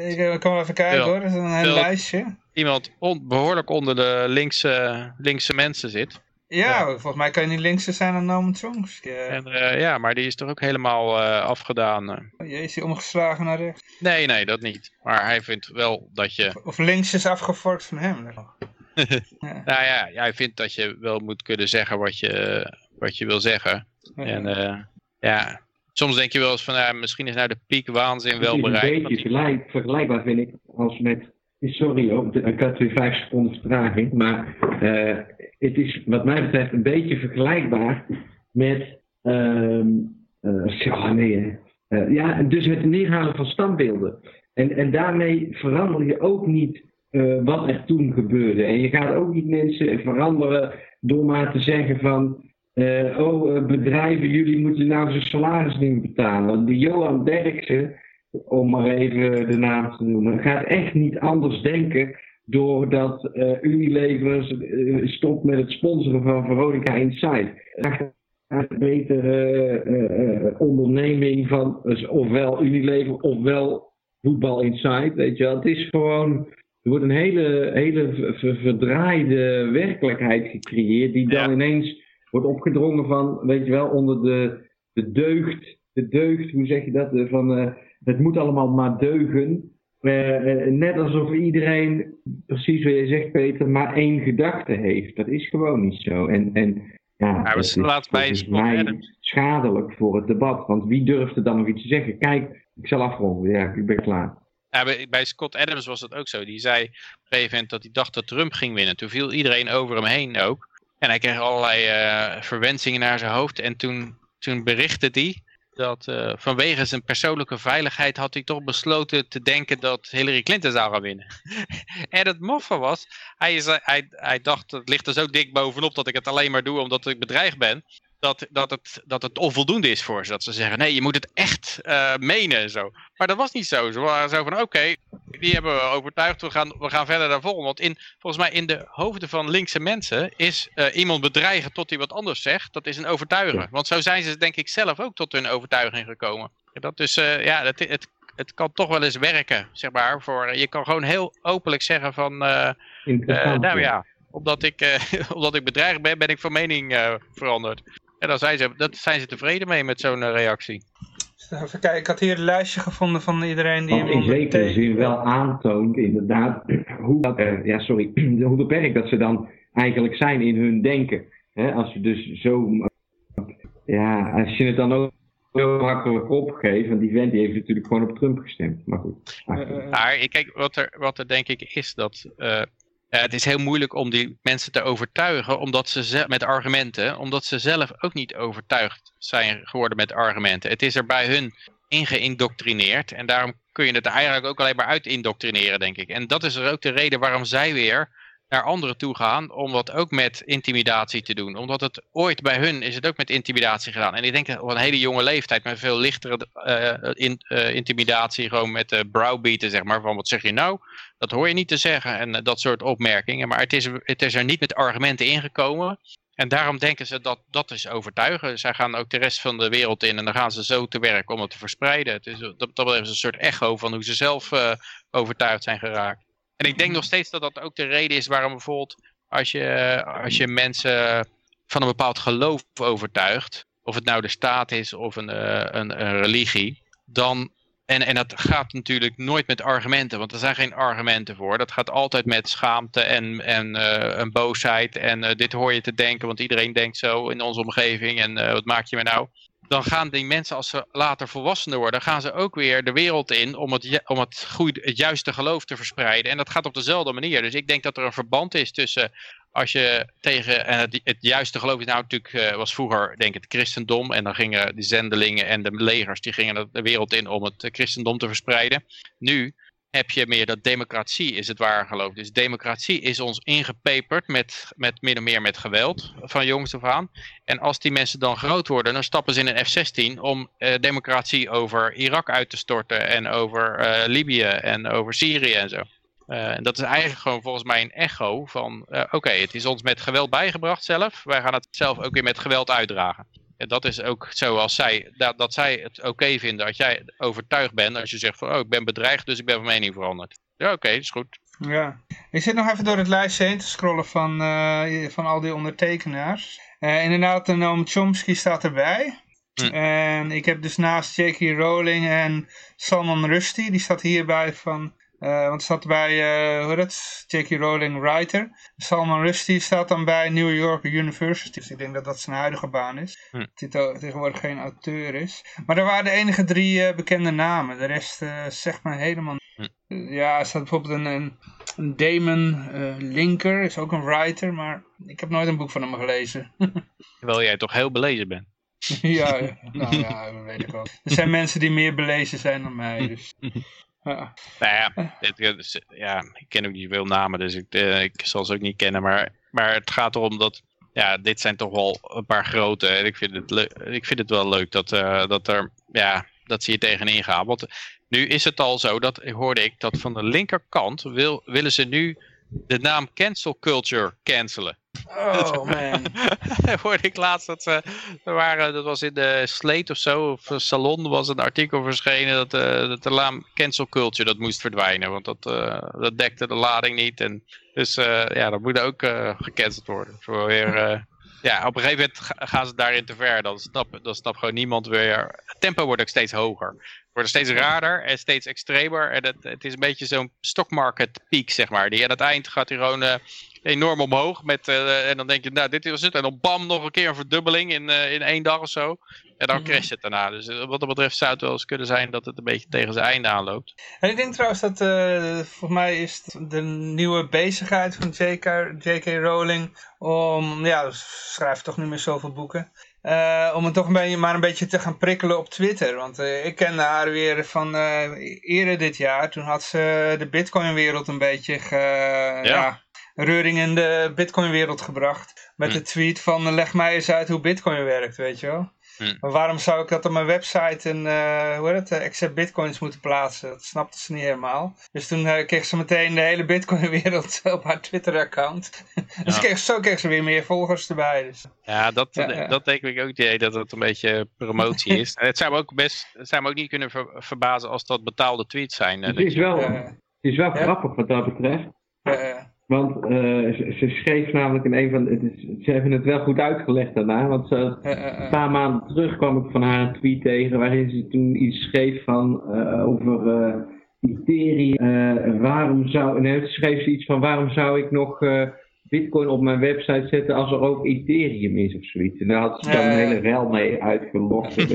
ik kan wel even kijken hoor, dat is een heel lijstje. Iemand on, behoorlijk onder de linkse, linkse mensen zit. Ja, volgens mij kan je niet linkser zijn dan Noam Chomsky. En, uh, ja, maar die is toch ook helemaal afgedaan. Oh, is hij omgeslagen naar rechts? Nee, nee, dat niet. Maar hij vindt wel dat je... Of, of links is afgevorkt van hem. (laughs) ja. Nou ja, hij vindt dat je wel moet kunnen zeggen wat je, wat je wil zeggen. En ja, soms denk je wel eens van, ja, misschien is nou de piek waanzin wel bereikt. Het is een beetje gelijk, vergelijkbaar vind ik, als met, sorry, ook, ik had weer vijf seconden vertraging, maar uh, het is wat mij betreft een beetje vergelijkbaar met, uh, uh, nee, uh, ja, dus het neerhalen van standbeelden. En, en daarmee verander je ook niet wat er toen gebeurde. En je gaat ook niet mensen veranderen door maar te zeggen van uh, oh, eh, bedrijven, jullie moeten nou zijn salaris niet betalen. Die Johan Derksen, om maar even de naam te noemen, gaat echt niet anders denken doordat uh, Unilever uh, stopt met het sponsoren van Veronica Inside. Gaat een betere onderneming van ofwel Unilever ofwel Voetbal Inside. Weet je wel. Het is gewoon, er wordt een hele, hele verdraaide werkelijkheid gecreëerd die dan ineens wordt opgedrongen van, weet je wel, onder de, de deugd, de deugd, hoe zeg je dat, van uh, het moet allemaal maar deugen. Uh, net alsof iedereen, precies wat je zegt Peter, maar één gedachte heeft. Dat is gewoon niet zo. En, en Ja, dat is laatst bij mij Adams. schadelijk voor het debat. Want wie durft er dan nog iets te zeggen? Kijk, ik zal afronden. Ja, ik ben klaar. Ja, bij, bij Scott Adams was dat ook zo. Die zei op een gegeven moment dat hij dacht dat Trump ging winnen. Toen viel iedereen over hem heen ook. En hij kreeg allerlei eh, verwensingen naar zijn hoofd. En toen, toen berichtte hij dat eh, vanwege zijn persoonlijke veiligheid had hij toch besloten te denken dat Hillary Clinton zou gaan winnen. (laughs) en het moffe was, hij, is, hij, dacht, het ligt er zo dik bovenop dat ik het alleen maar doe omdat ik bedreigd ben. Dat, dat, het, dat het onvoldoende is voor ze. Dat ze zeggen, nee, je moet het echt eh, menen en zo. Maar dat was niet zo. Ze waren zo van, oké, die hebben we overtuigd, we gaan, we gaan verder naar volgende. Want in, volgens mij in de hoofden van linkse mensen is eh, iemand bedreigen tot hij wat anders zegt, dat is een overtuigen. Want zo zijn ze denk ik zelf ook tot hun overtuiging gekomen. Dat dus, eh, ja, het, het, het kan toch wel eens werken, zeg maar. Voor, je kan gewoon heel openlijk zeggen van, eh, nou ja, omdat ik, eh, (laughs) omdat ik bedreigd ben, ben ik van mening eh, veranderd. En dan zijn ze, dat zijn ze tevreden mee met zo'n eh, reactie. (laughs) Even kijken, ik had hier een lijstje gevonden van iedereen die Wat hem in zekere zin wel aantoont, inderdaad, hoe, dat, eh, ja, sorry, (clears throat) hoe beperkt dat ze dan eigenlijk zijn in hun denken. Hè, als je dus zo, eh, ja, als je het dan ook zo makkelijk opgeeft, want die vent die heeft natuurlijk gewoon op Trump gestemd. Maar goed. ach, Eh, eh, Maar ik- kijk, wat er, wat er denk ik is, dat eh, het is heel moeilijk om die mensen te overtuigen omdat ze met argumenten, omdat ze zelf ook niet overtuigd zijn geworden met argumenten. Het is er bij hun ingeïndoctrineerd en daarom kun je het eigenlijk ook alleen maar uit indoctrineren, denk ik. En dat is er ook de reden waarom zij weer naar anderen toe gaan om wat ook met intimidatie te doen. Omdat het ooit bij hun is het ook met intimidatie gedaan. En ik denk op een hele jonge leeftijd met veel lichtere eh, in, eh, intimidatie, gewoon met uh, browbeaten zeg maar, van wat zeg je nou? Dat hoor je niet te zeggen en eh, dat soort opmerkingen. Maar het is, het is er niet met argumenten ingekomen. En daarom denken ze dat dat is overtuigen. Zij gaan ook de rest van de wereld in en dan gaan ze zo te werk om het te verspreiden. Het is, dat, dat is een soort echo van hoe ze zelf uh, overtuigd zijn geraakt. En ik denk nog steeds dat dat ook de reden is waarom bijvoorbeeld als je, als je mensen van een bepaald geloof overtuigt, of het nou de staat is of een, een, een religie, dan, en, en dat gaat natuurlijk nooit met argumenten, want er zijn geen argumenten voor. Dat gaat altijd met schaamte en, en uh, boosheid en uh, dit hoor je te denken, want iedereen denkt zo in onze omgeving en wat maak je me nou? dan gaan die mensen, als ze later volwassener worden, gaan ze ook weer de wereld in om het, om het, goede, het juiste geloof te verspreiden. En dat gaat op dezelfde manier. Dus ik denk dat er een verband is tussen als je tegen, en het, het juiste geloof is nou natuurlijk, uh, was vroeger denk ik het christendom. En dan gingen de zendelingen en de legers, die gingen de wereld in om het christendom te verspreiden. Nu heb je meer dat democratie is het ware geloof. Dus democratie is ons ingepeperd met, met min meer met geweld van jongs af aan. En als die mensen dan groot worden, dan stappen ze in een F-16 om uh, democratie over Irak uit te storten en over Libië en over Syrië en zo. Uh, en dat is eigenlijk gewoon volgens mij een echo van, oké, okay, het is ons met geweld bijgebracht zelf. Wij gaan het zelf ook weer met geweld uitdragen. En dat is ook zoals zij, dat, dat zij het oké okay vinden als jij overtuigd bent. Als je zegt van, oh ik ben bedreigd, dus ik ben van mening veranderd. Ja oké, okay, is goed. Ja, ik zit nog even door het lijstje heen te scrollen van, uh, van al die ondertekenaars. Uh, inderdaad, Noam Chomsky staat erbij. Hm. En ik heb dus naast J.K. Rowling en Salman Rushdie, die staat hierbij van... Uh, want staat bij, uh, hoe dat? J.K. Rowling writer. Salman Rushdie staat dan bij New York University. Dus ik denk dat dat zijn huidige baan is. Hm. Dat hij tegenwoordig geen auteur is. Maar dat waren de enige drie uh, bekende namen. De rest zegt me helemaal hm. Ja, er staat bijvoorbeeld een, een, Damon Linker. Is ook een writer. Maar ik heb nooit een boek van hem gelezen. (laughs) Terwijl jij toch heel belezen bent. ja, nou (laughs) ja, dat weet ik wel. Er zijn mensen die meer belezen zijn dan mij. Dus. (laughs) Ja. Nou ja, het, ja, ik ken ook niet veel namen, dus ik, uh, ik zal ze ook niet kennen. Maar, maar het gaat erom dat, ja, dit zijn toch wel een paar grote. En ik vind het, ik vind het wel leuk dat, uh, dat, er, ja, dat ze hier tegenin gaan. Want nu is het al zo, dat hoorde ik, dat van de linkerkant wil, willen ze nu de naam cancel culture cancelen. Oh (laughs) man. (laughs) hoorde ik laatst dat ze, er waren, dat was in de Slate of zo, of Salon was een artikel verschenen dat, uh, dat de naam cancel culture dat moest verdwijnen. Want dat, uh, dat dekte de lading niet. En dus uh, ja, dat moet ook gecanceld worden. Voor weer, (laughs) ja, op een gegeven moment gaan ze daarin te ver. Dan snapt dan snap gewoon niemand weer. Het tempo wordt ook steeds hoger. Het wordt steeds raarder en steeds extremer. En het, het is een beetje zo'n stockmarket piek, zeg maar. Die aan het eind gaat hij gewoon... Uh, enorm omhoog. Met, en dan denk je, nou dit was het. En dan bam, nog een keer een verdubbeling in, in één dag of zo. En dan Mhm. crasht het daarna. Dus wat dat betreft zou het wel eens kunnen zijn dat het een beetje tegen zijn einde aanloopt. En ik denk trouwens dat, eh volgens mij is de nieuwe bezigheid van J.K. J.K. Rowling om, ja, ze schrijft toch niet meer zoveel boeken, eh, om het toch een beetje, maar een beetje te gaan prikkelen op Twitter. Want eh, ik kende haar weer van eh, eerder dit jaar, toen had ze de Bitcoin-wereld een beetje ge, ja. Reuring in de Bitcoin-wereld gebracht. Met Hm. de tweet van leg mij eens uit hoe Bitcoin werkt, weet je wel. Hm. Maar waarom zou ik dat op mijn website en eh hoe heet het, eh, accept bitcoins moeten plaatsen? Dat snapte ze niet helemaal. Dus toen eh, kreeg ze meteen de hele bitcoin wereld (laughs) op haar Twitter account. (laughs) dus Ja. kreeg, zo kreeg ze weer meer volgers erbij. Dus. Ja, dat, Ja, ja. dat denk ik ook het idee dat het een beetje promotie is. (laughs) En het zou me ook best, het zou me ook niet kunnen ver- verbazen als dat betaalde tweets zijn. eh, Het is je- wel, eh, het is wel Ja? grappig wat dat betreft. eh, Want eh, ze, ze schreef namelijk in een van. Het is, ze hebben het wel goed uitgelegd daarna. Want ze, eh, eh, een paar maanden terug kwam ik van haar een tweet tegen. waarin ze toen iets schreef van. over. eh, waarom zou. Nee, schreef ze iets van. waarom zou ik nog. Bitcoin op mijn website zetten als er ook Ethereum is of zoiets. En daar had ze dan een hele rel mee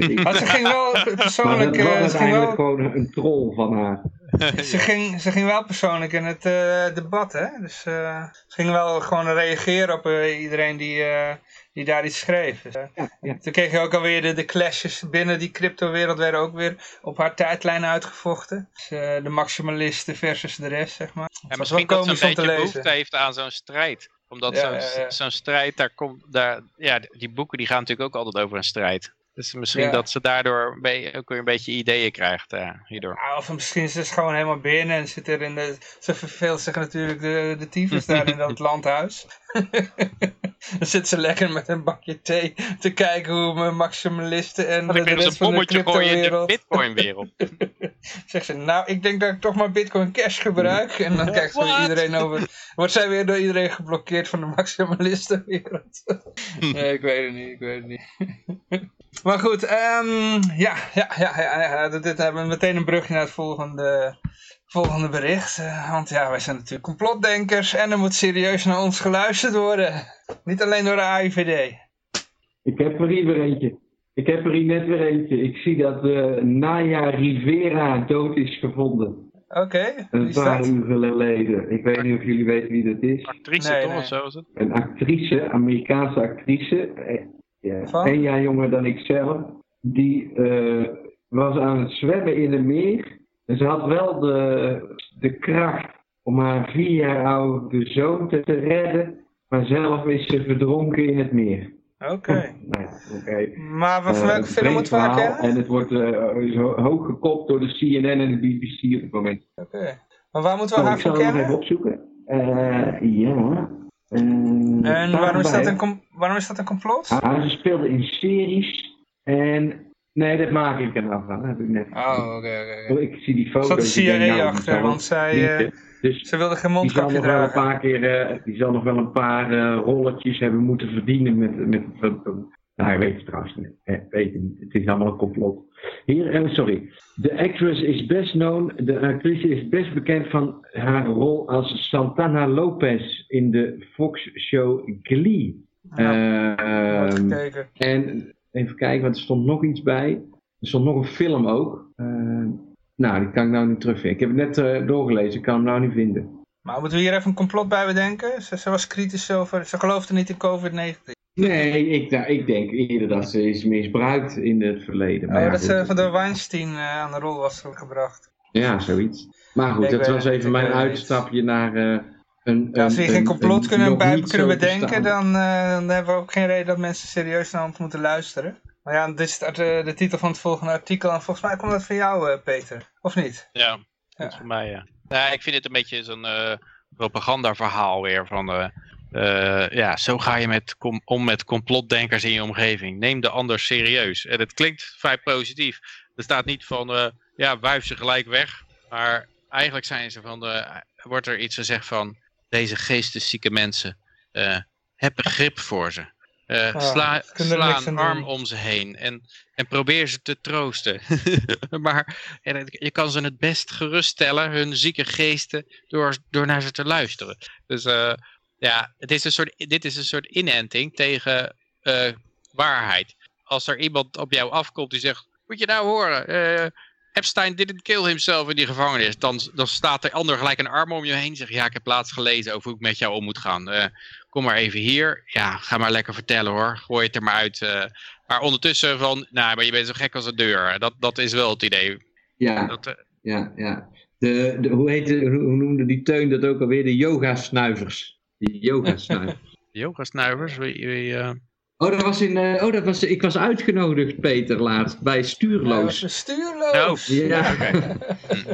ik. (laughs) Maar ze ging wel Maar persoonlijk, dat was eh, uiteindelijk wel, gewoon een troll van haar. (laughs) ze ging, ze ging wel persoonlijk in het eh, debat, hè. Dus eh, ze ging wel gewoon reageren op iedereen die, die daar iets schreef. Dus, Ja, ja. Toen kreeg je ook alweer de, de clashes binnen die cryptowereld werden ook weer op haar tijdlijn uitgevochten. Dus, eh, de maximalisten versus de rest, zeg maar. En was misschien dat ze een beetje lezen. behoefte heeft aan zo'n strijd. Omdat Ja, zo'n ja, ja. zo'n strijd, daar komt, daar, ja, die boeken die gaan natuurlijk ook altijd over een strijd. Dus misschien Ja. dat ze daardoor ook weer een beetje ideeën krijgt eh, hierdoor. Ja, of misschien is ze gewoon helemaal binnen en zit er in de... Ze verveelt zich natuurlijk de, de tyfus daar in dat (laughs) landhuis. (laughs) Dan zit ze lekker met een bakje thee te kijken hoe mijn maximalisten en de, rest van de gooien in de cryptowereld... bitcoin-wereld. (laughs) Zegt ze, nou, ik denk dat ik toch maar Bitcoin Cash gebruik. En dan kijkt ze iedereen over. Wordt zij weer door iedereen geblokkeerd van de maximalistenwereld? nee, ik weet het niet, ik weet het niet. Maar goed, ehm, ja, ja, ja, ja, ja, dit dit hebben we meteen een brugje naar het volgende, volgende bericht. Eh, want ja, wij zijn natuurlijk complotdenkers en er moet serieus naar ons geluisterd worden. Niet alleen door de AIVD. Ik heb er hier weer eentje. Ik heb er hier net weer eentje. Ik zie dat eh Naya Rivera dood is gevonden. Oké, Een is paar uur geleden. Ik weet niet of jullie weten wie dat is. Actrice Nee, toch nee. of zo is het? Een actrice, Amerikaanse actrice. Eh, Ja, Van? jaar jonger dan ik zelf. Die eh, was aan het zwemmen in een meer. En ze had wel de, de kracht om haar vier jaar oude zoon te, te redden. Maar zelf is ze verdronken in het meer. Oké. Nou ja, oké. Maar van Eh, welke film moeten we? En het wordt eh, zo hoog gekopt door de CNN en de BBC op het moment. Oké. Maar waar moeten we Oh, haar ik zal kennen? even opzoeken. Eh, ja. Eh, En waarom is, dat een waarom is dat een complot? Ah, ze speelde in series. En. Nee, dat maak ik er nou van. Dat heb ik net. Oh, oké. Oh, Ik zie die foto. Zat de ik denk, CIA nou, die achter, want zij, eh, dus Ze wilde geen die zal mondkapje nog wel een dragen. paar keer. eh, die zal nog wel een paar eh, rolletjes hebben moeten verdienen met. met, met, met- nou, ik weet het trouwens niet. Weet het niet. Het is allemaal een complot. Hier, eh, sorry. De actress is best known. De actrice is best bekend van haar rol als Santana Lopez in de Fox-show Glee. Nou, wordt Ehm, en even kijken, want er stond nog iets bij. Er stond nog een film ook. Eh, nou, die kan ik nou niet terugvinden. Ik heb het net eh, doorgelezen, ik kan hem nou niet vinden. Maar moeten we hier even een complot bij bedenken? Ze, ze was kritisch over, ze geloofde niet in COVID-19. Nee, ik, nou, ik denk eerder dat ze is misbruikt in het verleden. Maar Oh, ja, dat ze van door Weinstein eh, aan de rol was gebracht. Ja, zoiets. Maar goed, Ik dat was even mijn niet. uitstapje naar eh, een, Ja, als we geen een- complot een kunnen, bij kunnen bedenken, dan, eh, dan hebben we ook geen reden dat mensen serieus naar ons moeten luisteren. Maar ja, dit is de, de, de titel van het volgende artikel en volgens mij komt dat van jou, eh, Peter. Of niet? Ja, Ja. dat is voor mij, ja. Nou, ik vind het een beetje zo'n eh propagandaverhaal weer van... eh, ja, zo ga je met om met complotdenkers in je omgeving. Neem de ander serieus. En het klinkt vrij positief. Er staat niet van, eh, ja, wuif ze gelijk weg. Maar eigenlijk zijn ze van, eh, wordt er iets gezegd van... Deze geesteszieke mensen, eh, heb begrip voor ze. Ah, sla een arm doen. om ze heen en, en probeer ze te troosten. (laughs) maar dat- je kan ze het best geruststellen, hun zieke geesten, door, door naar ze te luisteren. Dus Ja, het is een soort, dit is een soort inenting tegen uh, waarheid. Als er iemand op jou afkomt die zegt, moet je nou horen, uh, Epstein didn't kill himself in die gevangenis. Dan, dan staat de ander gelijk een arm om je heen. Zegt, ja, ik heb laatst gelezen over hoe ik met jou om moet gaan. Uh, kom maar even hier. Ja, ga maar lekker vertellen hoor. Gooi het er maar uit. Maar ondertussen van, nou, maar je bent zo gek als een deur. Dat, dat is wel het idee. Ja, Dat, ja, ja. De, de, hoe, heette, hoe noemde die teun dat ook alweer? De yoga-snuivers. Die yoga-snuivers. (laughs) Yoga-snuivers? Wie, wie, Oh, dat was in, uh, oh dat was, ik was uitgenodigd, Peter, laatst, bij Stuurloos. Ja, stuurloos? Oh, ja.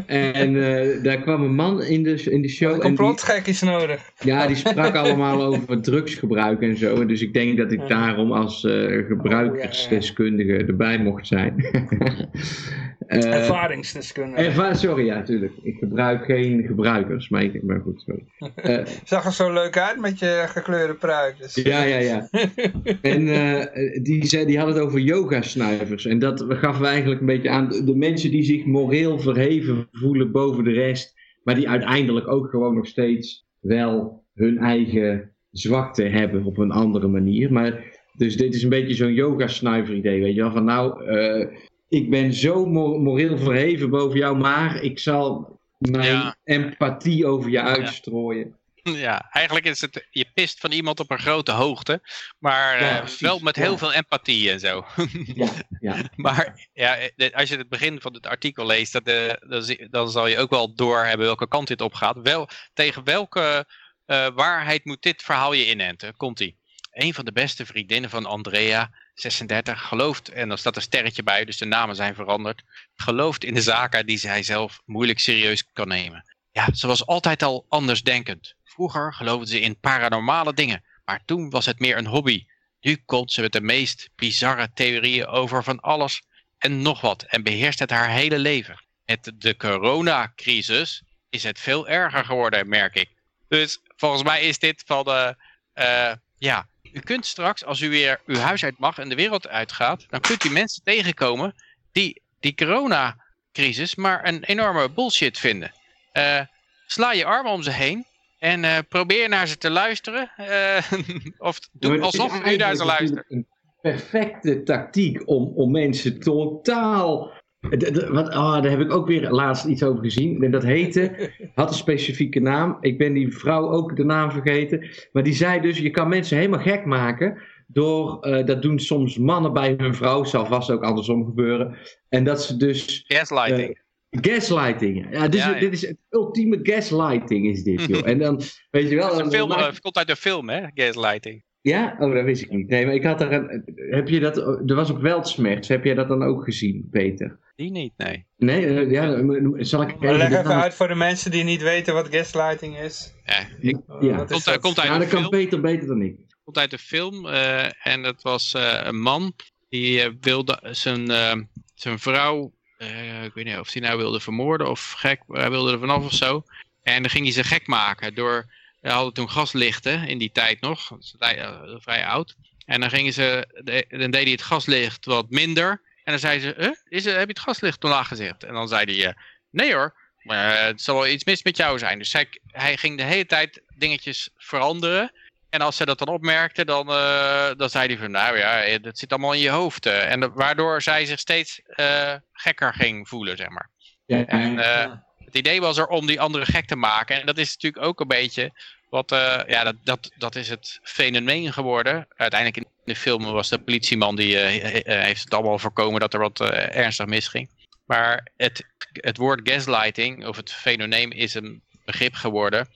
(laughs) en uh, daar kwam een man in de, in de show. Een complotgek is nodig. Ja, die sprak allemaal over drugsgebruik en zo. Dus ik denk dat ik daarom als uh, gebruikersdeskundige erbij mocht zijn. (laughs) Ervaringsdeskundige. Erva sorry, ja, natuurlijk. Ik gebruik geen gebruikers, maar, ik, maar goed, sorry. (laughs) Zag er zo leuk uit met je gekleurde pruik. Dus. Ja, ja, ja. (laughs) En uh, die, zei, die had het over yoga-snuivers. En dat gaf eigenlijk een beetje aan de mensen die zich moreel verheven voelen boven de rest. Maar die uiteindelijk ook gewoon nog steeds wel hun eigen zwakte hebben op een andere manier. Maar, dus dit is een beetje zo'n yoga-snuiver idee, weet je wel. Van nou, uh, ik ben zo moreel verheven boven jou, maar ik zal mijn ja. empathie over je uitstrooien. Ja. Ja, eigenlijk is het, je pist van iemand op een grote hoogte, maar ja, uh, wel met heel veel empathie en zo. ja, (laughs) ja. maar ja, als je het begin van het artikel leest, dat, uh, dan, dan, zal je ook wel doorhebben welke kant dit op gaat. Wel, tegen welke uh, waarheid moet dit verhaal je inenten? Komt-ie. Een van de beste vriendinnen van Andrea, 36, gelooft, en dan staat een sterretje bij, dus de namen zijn veranderd, gelooft in de zaken die zij zelf moeilijk serieus kan nemen. Ja, ze was altijd al andersdenkend. Vroeger geloofde ze in paranormale dingen, maar toen was het meer een hobby. Nu komt ze met de meest bizarre theorieën over van alles en nog wat en beheerst het haar hele leven. Met de coronacrisis is het veel erger geworden, merk ik. Dus volgens mij is dit van de, uh, ja, u kunt straks, als u weer uw huis uit mag en de wereld uitgaat, dan kunt u mensen tegenkomen die die coronacrisis maar een enorme bullshit vinden. Uh, sla je armen om ze heen en uh, probeer naar ze te luisteren. Uh, (laughs) of doe alsof u naar ze luistert. Een perfecte tactiek om, om mensen totaal... Wat, oh, daar heb ik ook weer laatst iets over gezien. En dat heette, (laughs) had een specifieke naam. Ik ben die vrouw ook de naam vergeten. Maar die zei dus, je kan mensen helemaal gek maken door, uh, dat doen soms mannen bij hun vrouw, zal vast ook andersom gebeuren. En dat ze dus... Gaslighting. Gaslighting. Ja, dit, ja, ja. dit is het ultieme gaslighting is dit, joh. (laughs) En dan, weet je wel... Dat film, komt uit een film, hè? Gaslighting. Ja? Oh, dat wist ik niet. Nee, maar ik had er een... Heb je dat... Er was ook Weltsmerts. Heb jij dat dan ook gezien, Peter? Die niet, nee. Nee, uh, ja, zal ik... Maar leg even uit voor de mensen die niet weten wat gaslighting is. Ja, ik, ja. Komt, is dat? komt uit ja, dat film. kan Peter beter dan ik. Komt uit een film. Uh, en dat was uh, een man die wilde zijn, zijn vrouw uh, ik weet niet of hij nou wilde vermoorden of gek, hij wilde er vanaf of zo. En dan ging hij ze gek maken door, hij hadden toen gaslichten in die tijd nog, vrij, uh, vrij oud. En dan gingen ze, dan deed hij het gaslicht wat minder. En dan zei ze, huh? Is, heb je het gaslicht omlaag gezet? En dan zei hij, nee hoor, maar het zal wel iets mis met jou zijn. Dus hij, hij ging de hele tijd dingetjes veranderen. En als ze dat dan opmerkte, dan, uh, dan zei hij van, nou ja, dat zit allemaal in je hoofd. Uh, en de, waardoor zij zich steeds uh, gekker ging voelen, zeg maar. Ja, en ja. het idee was er om die andere gek te maken. En dat is natuurlijk ook een beetje wat, ja, dat, dat, dat is het fenomeen geworden. Uiteindelijk in de film was de politieman die heeft het allemaal voorkomen dat er wat ernstig misging. Maar het, het woord gaslighting, of het fenomeen, is een begrip geworden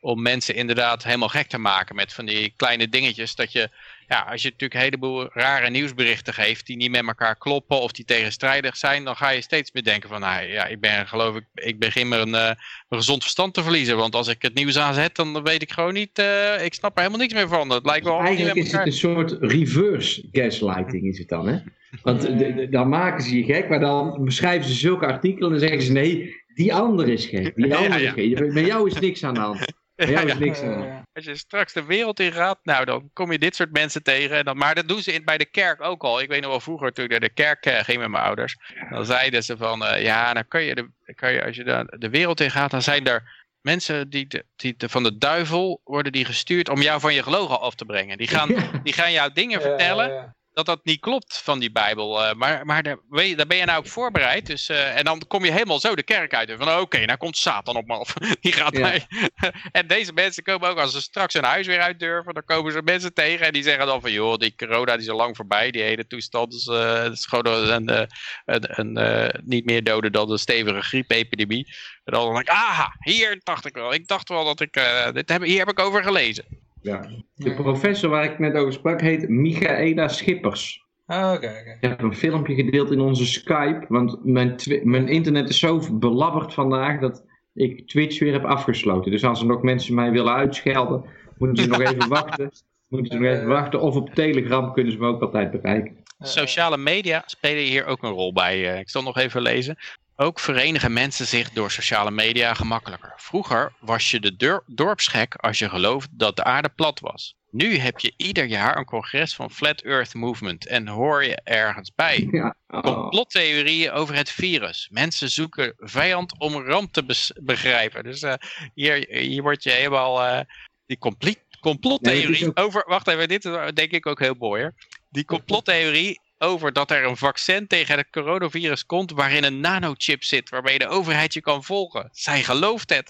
om mensen inderdaad helemaal gek te maken met van die kleine dingetjes. Dat je, ja, als je natuurlijk een heleboel rare nieuwsberichten geeft die niet met elkaar kloppen of die tegenstrijdig zijn, dan ga je steeds meer denken van, nou ja, ik ben geloof ik, ik begin maar een, uh, een gezond verstand te verliezen. Want als ik het nieuws aanzet, dan weet ik gewoon niet, uh, ik snap er helemaal niks meer van. Het lijkt wel Eigenlijk is het een soort reverse gaslighting is het dan, hè? Want de, de, dan maken ze je gek, maar dan beschrijven ze zulke artikelen en zeggen ze nee, die andere is gek. Die andere ja, ja. is gek. Met jou is niks aan de hand. Is niks aan hand. Als je straks de wereld in gaat, nou dan kom je dit soort mensen tegen. En dan, maar dat doen ze in, bij de kerk ook al. Ik weet nog wel vroeger toen ik naar de kerk uh, ging met mijn ouders. Dan zeiden ze van, uh, ja, dan kan je, de, kan je als je de, de wereld in gaat, dan zijn er mensen die, de, die de, van de duivel worden die gestuurd om jou van je gelogen af te brengen. Die gaan, (laughs) die gaan jou dingen vertellen Ja, ja. Dat dat niet klopt van die Bijbel. eh, maar maar daar, weet je, daar ben je nou op voorbereid. Dus, eh, en dan kom je helemaal zo de kerk uit. en Van oké, nou komt Satan op me af. (laughs) Die gaat Ja. mij. (laughs) en deze mensen komen ook, als ze straks hun huis weer uit durven, dan komen ze mensen tegen. En die zeggen dan van, joh, die corona die is al lang voorbij. Die hele toestand is, is gewoon een, een, een, niet meer doden dan een stevige griepepidemie. En dan denk ik, aha, hier dacht ik wel. Ik dacht wel dat ik, dit heb, hier heb ik over gelezen. Ja. De professor waar ik net over sprak heet Michaela Schippers. Ah, Oké, oké. Ik heb een filmpje gedeeld in onze Skype, want mijn, mijn internet is zo belabberd vandaag dat ik Twitch weer heb afgesloten. Dus als er nog mensen mij willen uitschelden, moeten ze nog even (laughs) wachten. Moeten ze nog even wachten. Of op Telegram kunnen ze me ook altijd bereiken. Sociale media spelen hier ook een rol bij. eh, ik zal nog even lezen. Ook verenigen mensen zich door sociale media gemakkelijker. Vroeger was je de dorpsgek als je geloofde dat de aarde plat was. Nu heb je ieder jaar een congres van Flat Earth Movement en hoor je ergens bij. Ja. Oh. Complottheorieën over het virus. Mensen zoeken vijand om ramp te begrijpen. Dus eh, hier, hier word je helemaal... eh, die complete, complottheorie ook- over... Wacht even, dit is denk ik ook heel mooi hoor. Die complottheorie over dat er een vaccin tegen het coronavirus komt waarin een nanochip zit waarmee de overheid je kan volgen. Zij gelooft het.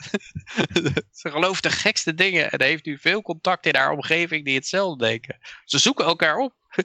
(laughs) Ze gelooft de gekste dingen en heeft nu veel contact in haar omgeving die hetzelfde denken. Ze zoeken elkaar op. (laughs)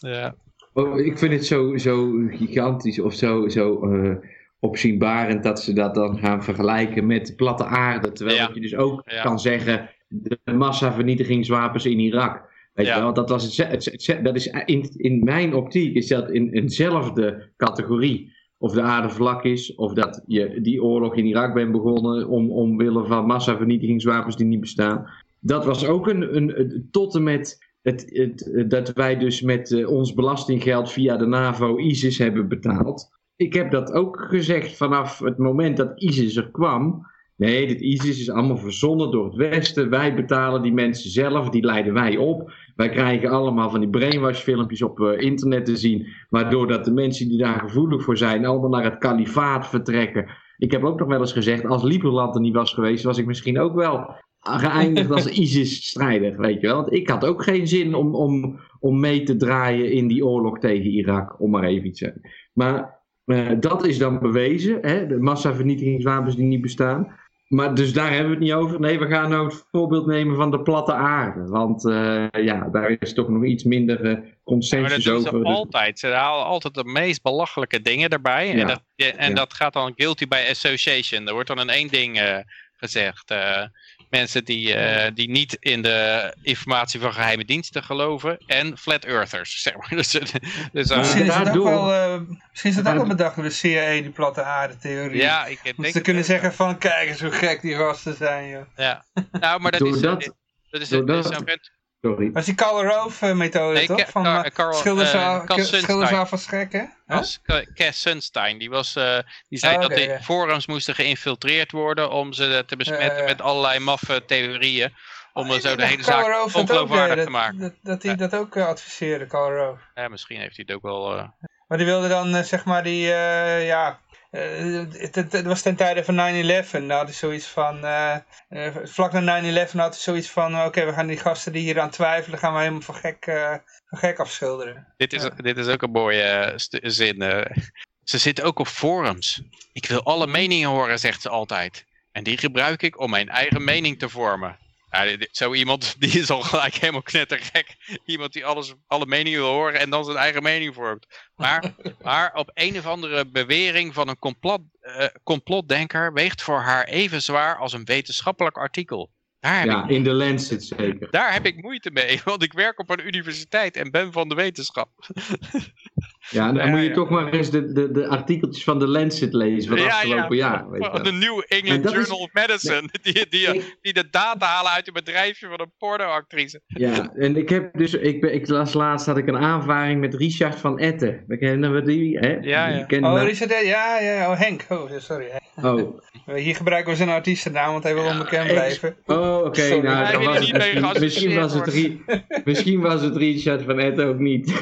ja. Oh, ik vind het zo, zo gigantisch of zo, zo eh, opzienbarend dat ze dat dan gaan vergelijken met de platte aarde. Terwijl Ja. je dus ook Ja. kan zeggen, de massavernietigingswapens in Irak. Weet Ja. je wel, dat, was het, het- dat is in, in mijn optiek is dat in eenzelfde categorie. Of de aarde vlak is, of dat je die oorlog in Irak bent begonnen om, omwille van massavernietigingswapens die niet bestaan. Dat was ook een, een, een- tot en met het, het, dat wij dus met eh, ons belastinggeld via de NAVO ISIS hebben betaald. Ik heb dat ook gezegd vanaf het moment dat ISIS er kwam. Nee, dit ISIS is allemaal verzonnen door het Westen. Wij betalen die mensen zelf, die leiden wij op. Wij krijgen allemaal van die brainwash filmpjes op eh, internet te zien. Waardoor dat de mensen die daar gevoelig voor zijn, allemaal naar het kalifaat vertrekken. Ik heb ook nog wel eens gezegd, als Lieberland er niet was geweest, was ik misschien ook wel geëindigd als (laughs) ISIS-strijder, weet je wel. Want ik had ook geen zin om, om, om mee te draaien in die oorlog tegen Irak, om maar even iets te zeggen. Maar eh, dat is dan bewezen, hè, de massavernietigingswapens die niet bestaan. Maar dus daar hebben we het niet over. Nee, we gaan nou het voorbeeld nemen van de platte aarde. Want eh, ja, daar is toch nog iets minder Maar dat consensus doen ze over. Dus- altijd. Ze halen altijd de meest belachelijke dingen erbij. En, dat, en Ja. dat gaat dan guilty by association. Er wordt dan in één ding eh, gezegd. Eh, mensen die, eh, die niet in de informatie van geheime diensten geloven. En flat earthers. (laughs) Zeg maar. Dus, dus, eh, Misschien is het ook wel, eh, misschien is het ook wel bedacht door de CIA, die platte aarde theorie. ja, ik denk te kunnen zeggen van, kijk eens hoe gek die gasten zijn, joh. Ja. Nou, maar dat is, dat is, dat is Sorry. Dat is die Karl Rove methode, Nee, toch? Van eh, schilders eh, schilders Sunstein. af als gek, hè? Huh? Sunstein, die, was, eh, die zei Oh, dat de ja. forums moesten geïnfiltreerd worden om ze te besmetten met allerlei maffe theorieën. Om Oh, zo de hele zaak ongeloofwaardig te maken. Dat, dat hij Ja. dat ook eh, adviseerde, Karl Rove. Ja, misschien heeft hij het ook wel... eh, Maar die wilde dan, zeg maar, die, eh, ja... eh, het, was ten tijde van 9-11. Nou, had hij zoiets van... eh, eh, vlak na 9-11 had hij zoiets van... Oké, we gaan die gasten die hier aan twijfelen... gaan we helemaal van gek, eh, van gek afschilderen. dit, is, Ja. dit is ook een mooie zin. ze zitten ook op forums. Ik wil alle meningen horen, zegt ze altijd. En die gebruik ik om mijn eigen mening te vormen. Ja, zo iemand (laughs) die is al gelijk helemaal knettergek. Iemand die alles, alle meningen wil horen en dan zijn eigen mening vormt. Maar, (laughs) maar op een of andere bewering van een complot, eh, complotdenker weegt voor haar even zwaar als een wetenschappelijk artikel. Daar heb, Ja, ik, in de Lancet zeker. daar heb ik moeite mee, (laughs) want ik werk op een universiteit en ben van de wetenschap. Ja, dan Ja, moet je ja. toch maar eens de, de, de artikeltjes van de Lancet lezen van Ja, afgelopen ja. jaar. Weet de New En England Journal of Medicine. (laughs) Die, die, Ik- die de data halen uit een bedrijfje van een pornoactrice. Ja, en ik heb dus, ik, ben, ik las laatst had ik een aanvaring met Richard van Etten. We kennen we die, hè? Ja, ja. Die kennen Oh, Richard, eh, ja, ja, oh Henk. Oh, sorry. Oh, (laughs) Hier gebruiken we zijn artiestennaam, want hij wil onbekend blijven. oh oké. (laughs) Nou, het misschien, misschien, was het het Richard van Ed ook niet.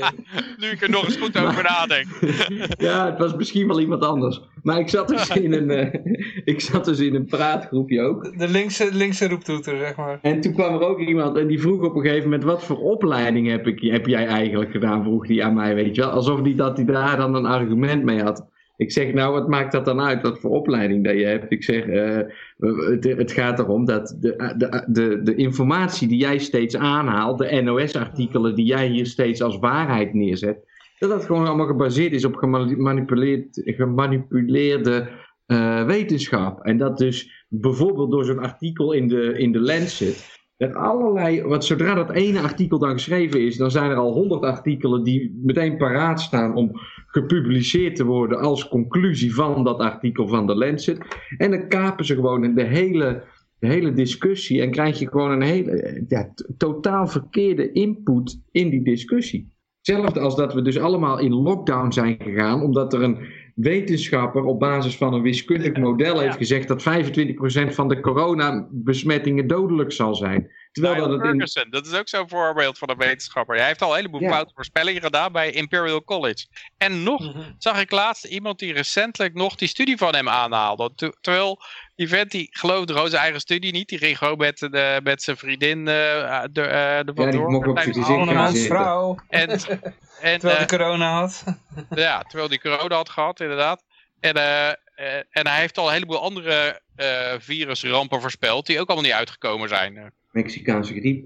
(laughs) Nu ik er nog eens goed over nadenk. (laughs) ja, het was misschien wel iemand anders. Maar ik zat dus in een, eh, (laughs) ik zat dus in een praatgroepje ook. de linkse, linkse roeptoeter, zeg maar. En toen kwam er ook iemand en die vroeg op een gegeven moment: wat voor opleiding heb, ik, heb jij eigenlijk gedaan? Vroeg die aan mij, weet je wel. Alsof die, dat hij daar dan een argument mee had. Ik zeg, nou, wat maakt dat dan uit? Wat voor opleiding dat je hebt? Ik zeg, eh, het, het gaat erom dat de, de, de, de informatie die jij steeds aanhaalt, de NOS-artikelen die jij hier steeds als waarheid neerzet, dat dat gewoon allemaal gebaseerd is op gemanipuleerd, gemanipuleerde eh, wetenschap. En dat dus bijvoorbeeld door zo'n artikel in de, in de Lancet, dat allerlei, want zodra dat ene artikel dan geschreven is, dan zijn er al honderd artikelen die meteen paraat staan om gepubliceerd te worden als conclusie van dat artikel van de Lancet. En dan kapen ze gewoon de hele, de hele discussie en krijg je gewoon een hele ja, totaal verkeerde input in die discussie. Hetzelfde als dat we dus allemaal in lockdown zijn gegaan, omdat er een wetenschapper op basis van een wiskundig model heeft gezegd dat 25% van de coronabesmettingen dodelijk zal zijn. Terwijl Niall dat het in, Ferguson, dat is ook zo'n voorbeeld van een wetenschapper. Hij heeft al een heleboel Ja. foute voorspellingen gedaan bij Imperial College. En nog Mhm. zag ik laatst iemand die recentelijk nog die studie van hem aanhaalde. Ter- terwijl die vent die geloofde gewoon zijn eigen studie niet. Die ging gewoon met, de, met zijn vriendin eh de, eh de Ja, die mocht op zitten. vrouw, En, (laughs) (laughs) en, terwijl eh, hij corona had. (laughs) ja, terwijl hij corona had gehad, inderdaad. En, eh, eh, en hij heeft al een heleboel andere eh, virusrampen voorspeld, die ook allemaal niet uitgekomen zijn. Eh, Mexicaanse griep.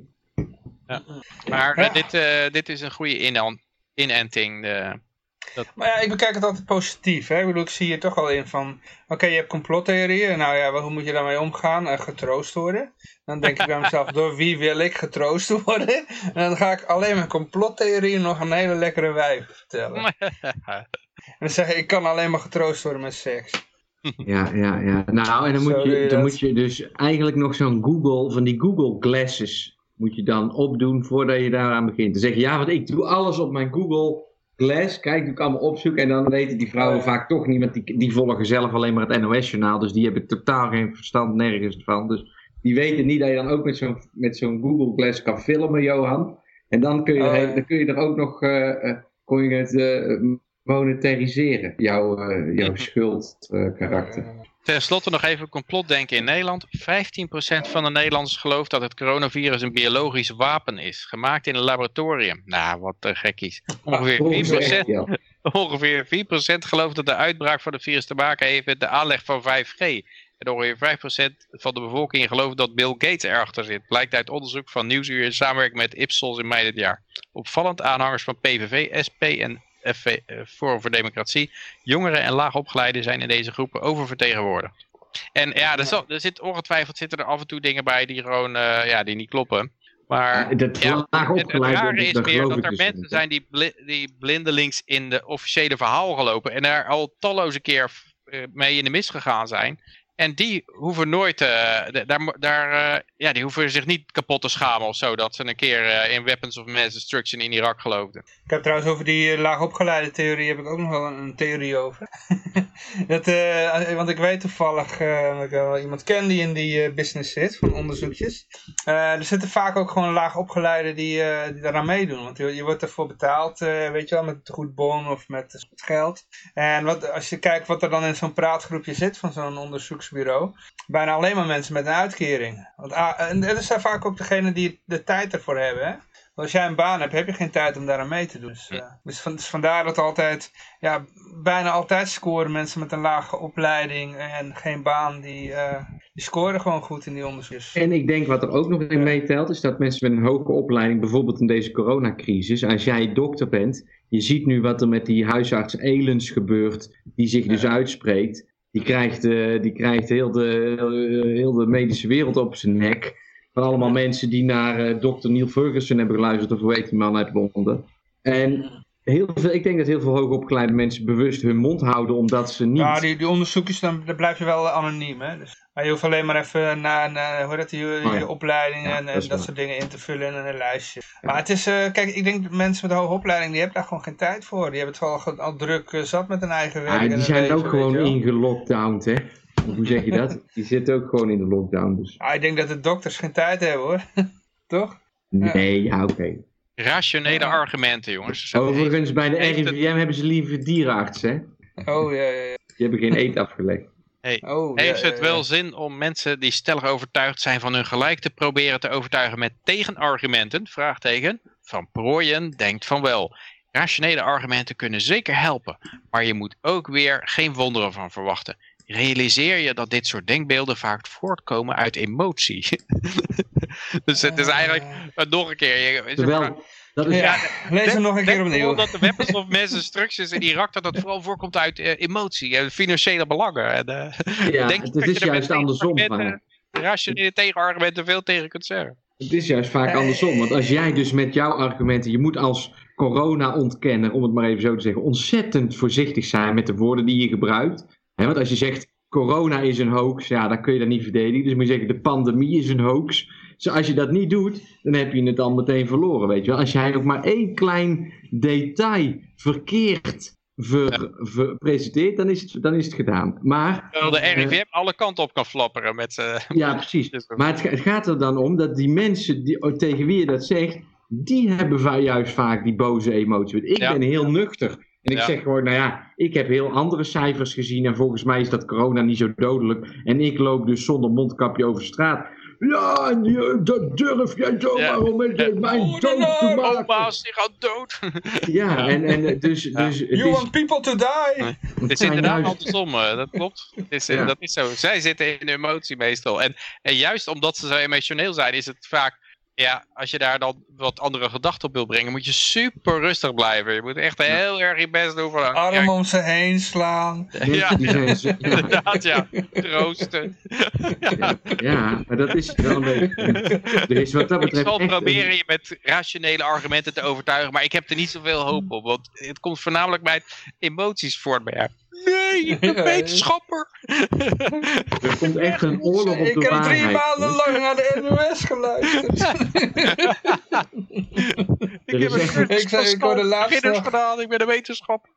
Maar eh, Ja. dit, eh, dit is een goede inenting. Maar ja, ik bekijk het altijd positief. Hè? Ik bedoel, ik zie hier toch al in van... Oké, je hebt complottheorieën. Nou ja, hoe moet je daarmee omgaan? Eh, getroost worden. Dan denk ik bij (laughs) mezelf, door wie wil ik getroost worden? En dan ga ik alleen mijn complottheorieën nog een hele lekkere wijf vertellen. (laughs) En dan zeg ik, ik kan alleen maar getroost worden met seks. Ja, ja, ja. Nou, en dan moet, Zo je, je dan dat. moet je dus eigenlijk nog zo'n Google, van die Google Glasses, moet je dan opdoen voordat je daaraan begint. Dan zeg je, ja, want ik doe alles op mijn Google Glass. Kijk, doe ik allemaal opzoeken. En dan weten die vrouwen vaak toch niet, want die, die volgen zelf alleen maar het NOS-journaal. Dus die hebben totaal geen verstand nergens van. Dus die weten niet dat je dan ook met zo'n met zo'n Google Glass kan filmen, Johan. En dan kun je, Oh, ja. dan kun je er ook nog eh, eh, kon je het eh, monetariseren, jouw, eh, jouw schuldkarakter. Ten slotte nog even complotdenken in Nederland. 15% van de Nederlanders gelooft dat het coronavirus een biologisch wapen is. Gemaakt in een laboratorium. Nou, wat uh, gekkies. Ongeveer 4%, ja. ongeveer 4% (laughs) gelooft dat de uitbraak van het virus te maken heeft met de aanleg van 5G. En ongeveer 5% van de bevolking gelooft dat Bill Gates erachter zit. Blijkt uit onderzoek van Nieuwsuur in samenwerking met Ipsos in mei dit jaar. Opvallend aanhangers van PVV, SP en FV, Forum voor Democratie. Jongeren en laagopgeleiden zijn in deze groepen oververtegenwoordigd. En ja, er, zal, er zit ongetwijfeld zitten er af en toe dingen bij die gewoon uh, ja, die niet kloppen. Maar ja, dat ja, laag het, rare is meer dat er dus mensen niet. zijn die, bli die blindelings in de officiële verhaal gelopen en daar al talloze keer uh, mee in de mis gegaan zijn. En die hoeven nooit, uh, daar, daar, uh, ja, die hoeven zich niet kapot te schamen of zo, dat ze een keer uh, in Weapons of Mass Destruction in Irak geloofden. Ik heb trouwens over die laagopgeleide theorie heb ik ook nog wel een, theorie over. (laughs) dat, want ik weet toevallig dat ik wel iemand ken die in die business zit, van onderzoekjes. Er zitten vaak ook gewoon laagopgeleiden die, die daaraan meedoen. Want je, wordt ervoor betaald, weet je wel, met goed bon of met geld. En wat, als je kijkt wat er dan in zo'n praatgroepje zit van zo'n Bijna alleen maar mensen met een uitkering. Want, ah, en dat zijn vaak ook degenen die de tijd ervoor hebben, hè. Als jij een baan hebt, heb je geen tijd om daar aan mee te doen. Dus, uh, dus, van, dus, vandaar dat altijd, ja, bijna altijd scoren mensen met een lage opleiding en geen baan, die, uh, die scoren gewoon goed in die onderzoekjes. En ik denk wat er ook nog in meetelt, is dat mensen met een hoge opleiding, bijvoorbeeld in deze coronacrisis, als jij dokter bent, je ziet nu wat er met die huisarts Elens gebeurt, die zich dus uitspreekt. Die krijgt, uh, die krijgt heel, de, heel de medische wereld op zijn nek. Van allemaal mensen die naar uh, dokter Neil Ferguson hebben geluisterd, of heet die man uit Londen. En heel veel, ik denk dat heel veel hoogopgeleide mensen bewust hun mond houden, omdat ze niet... Ja, die, die onderzoekjes, dan, dan blijf je wel anoniem, hè. Dus Maar je hoeft alleen maar even naar, naar hoe dat, je, je Oh ja. opleiding Ja, en, dat en soort dingen in te vullen en een lijstje. Maar het is, eh, kijk, ik denk dat mensen met een hoge opleiding, die hebben daar gewoon geen tijd voor. Die hebben het wel al, al druk eh, zat met hun eigen werk. Ja, die zijn leven, ook gewoon ingelockdowned, hè? Hoe zeg je dat? (laughs) Die zitten ook gewoon in de lockdown, dus... Ah, ik denk dat de dokters geen tijd hebben hoor. (laughs) Toch? Nee, ja, oké. Rationele Ja. argumenten, jongens. Zo Overigens, bij de het- RIVM hebben ze liever dierenarts, hè? Oh ja, ja, ja. Die hebben geen eet afgelegd. Oh, Heeft ja, het ja. wel zin om mensen die stellig overtuigd zijn van hun gelijk te proberen te overtuigen met tegenargumenten? Vraagteken. Van Prooijen denkt van wel. Rationele argumenten kunnen zeker helpen, maar je moet ook weer geen wonderen van verwachten. Realiseer je dat dit soort denkbeelden vaak voortkomen uit emotie. (laughs) dus het is eigenlijk, eh, nog een keer, je- Terwijl, dat is... Ja, lees hem nog een keer Denk opnieuw. dat de weapons of mass destructions in Irak, dat dat vooral voorkomt uit eh, emotie en financiële belangen. En, eh, (laughs) Ja, denk het dat is je juist met andersom. Maar rationele tegenargumenten veel tegen kunt zeggen. het is juist vaak andersom. Want als jij dus met jouw argumenten... Je moet als corona-ontkenner, om het maar even zo te zeggen... ontzettend voorzichtig zijn met de woorden die je gebruikt. Hè, want als je zegt... Corona is een hoax, ja, dan kun je dat niet verdedigen. Dus moet je zeggen, de pandemie is een hoax. Dus als je dat niet doet, dan heb je het al meteen verloren, weet je wel. Als jij nog maar één klein detail verkeerd ver, ver- presenteert, dan is, het, dan is het gedaan. Maar Terwijl de RIVM alle kanten op kan flapperen met z'n... (laughs) Ja, precies. Maar het, ga- het gaat er dan om dat die mensen die, oh, tegen wie je dat zegt, die hebben juist vaak die boze emotie. Want ik Ja. ben heel nuchter. En ik Ja. zeg gewoon, nou ja, ik heb heel andere cijfers gezien en volgens mij is dat corona niet zo dodelijk. En ik loop dus zonder mondkapje over straat. Ja, en je- dat durf jij zomaar Ja. om met Ja. mijn dood te maken. Oma's, die gaat dood. (laughs) Ja, en, en eh, dus, Ja. dus het You is, want people to die? (laughs) Het het is inderdaad juist- andersom, eh, dat klopt. Het is, eh, Ja. Dat is zo. Zij zitten in emotie meestal. En, en juist omdat ze zo emotioneel zijn, is het vaak... Ja, als je daar dan wat andere gedachten op wil brengen, moet je super rustig blijven. Je moet echt heel erg je best doen. Van, Arm ja, om ze heen slaan. ja, (laughs) inderdaad, ja. Troosten. Ja, ja, maar dat is wel een beetje... Er is wat dat Ik betreft zal echt een- proberen je met rationele argumenten te overtuigen, maar ik heb er niet zoveel hoop op. Want het komt voornamelijk uit emoties voort bij jou. Nee, ik ben (laughs) wetenschapper. Er komt echt een oorlog op Ik de heb waarheid. drie maanden lang naar de NOS geluisterd. (laughs) Ik heb een Ik zei- van ik hoorde laatst ik ben een wetenschapper.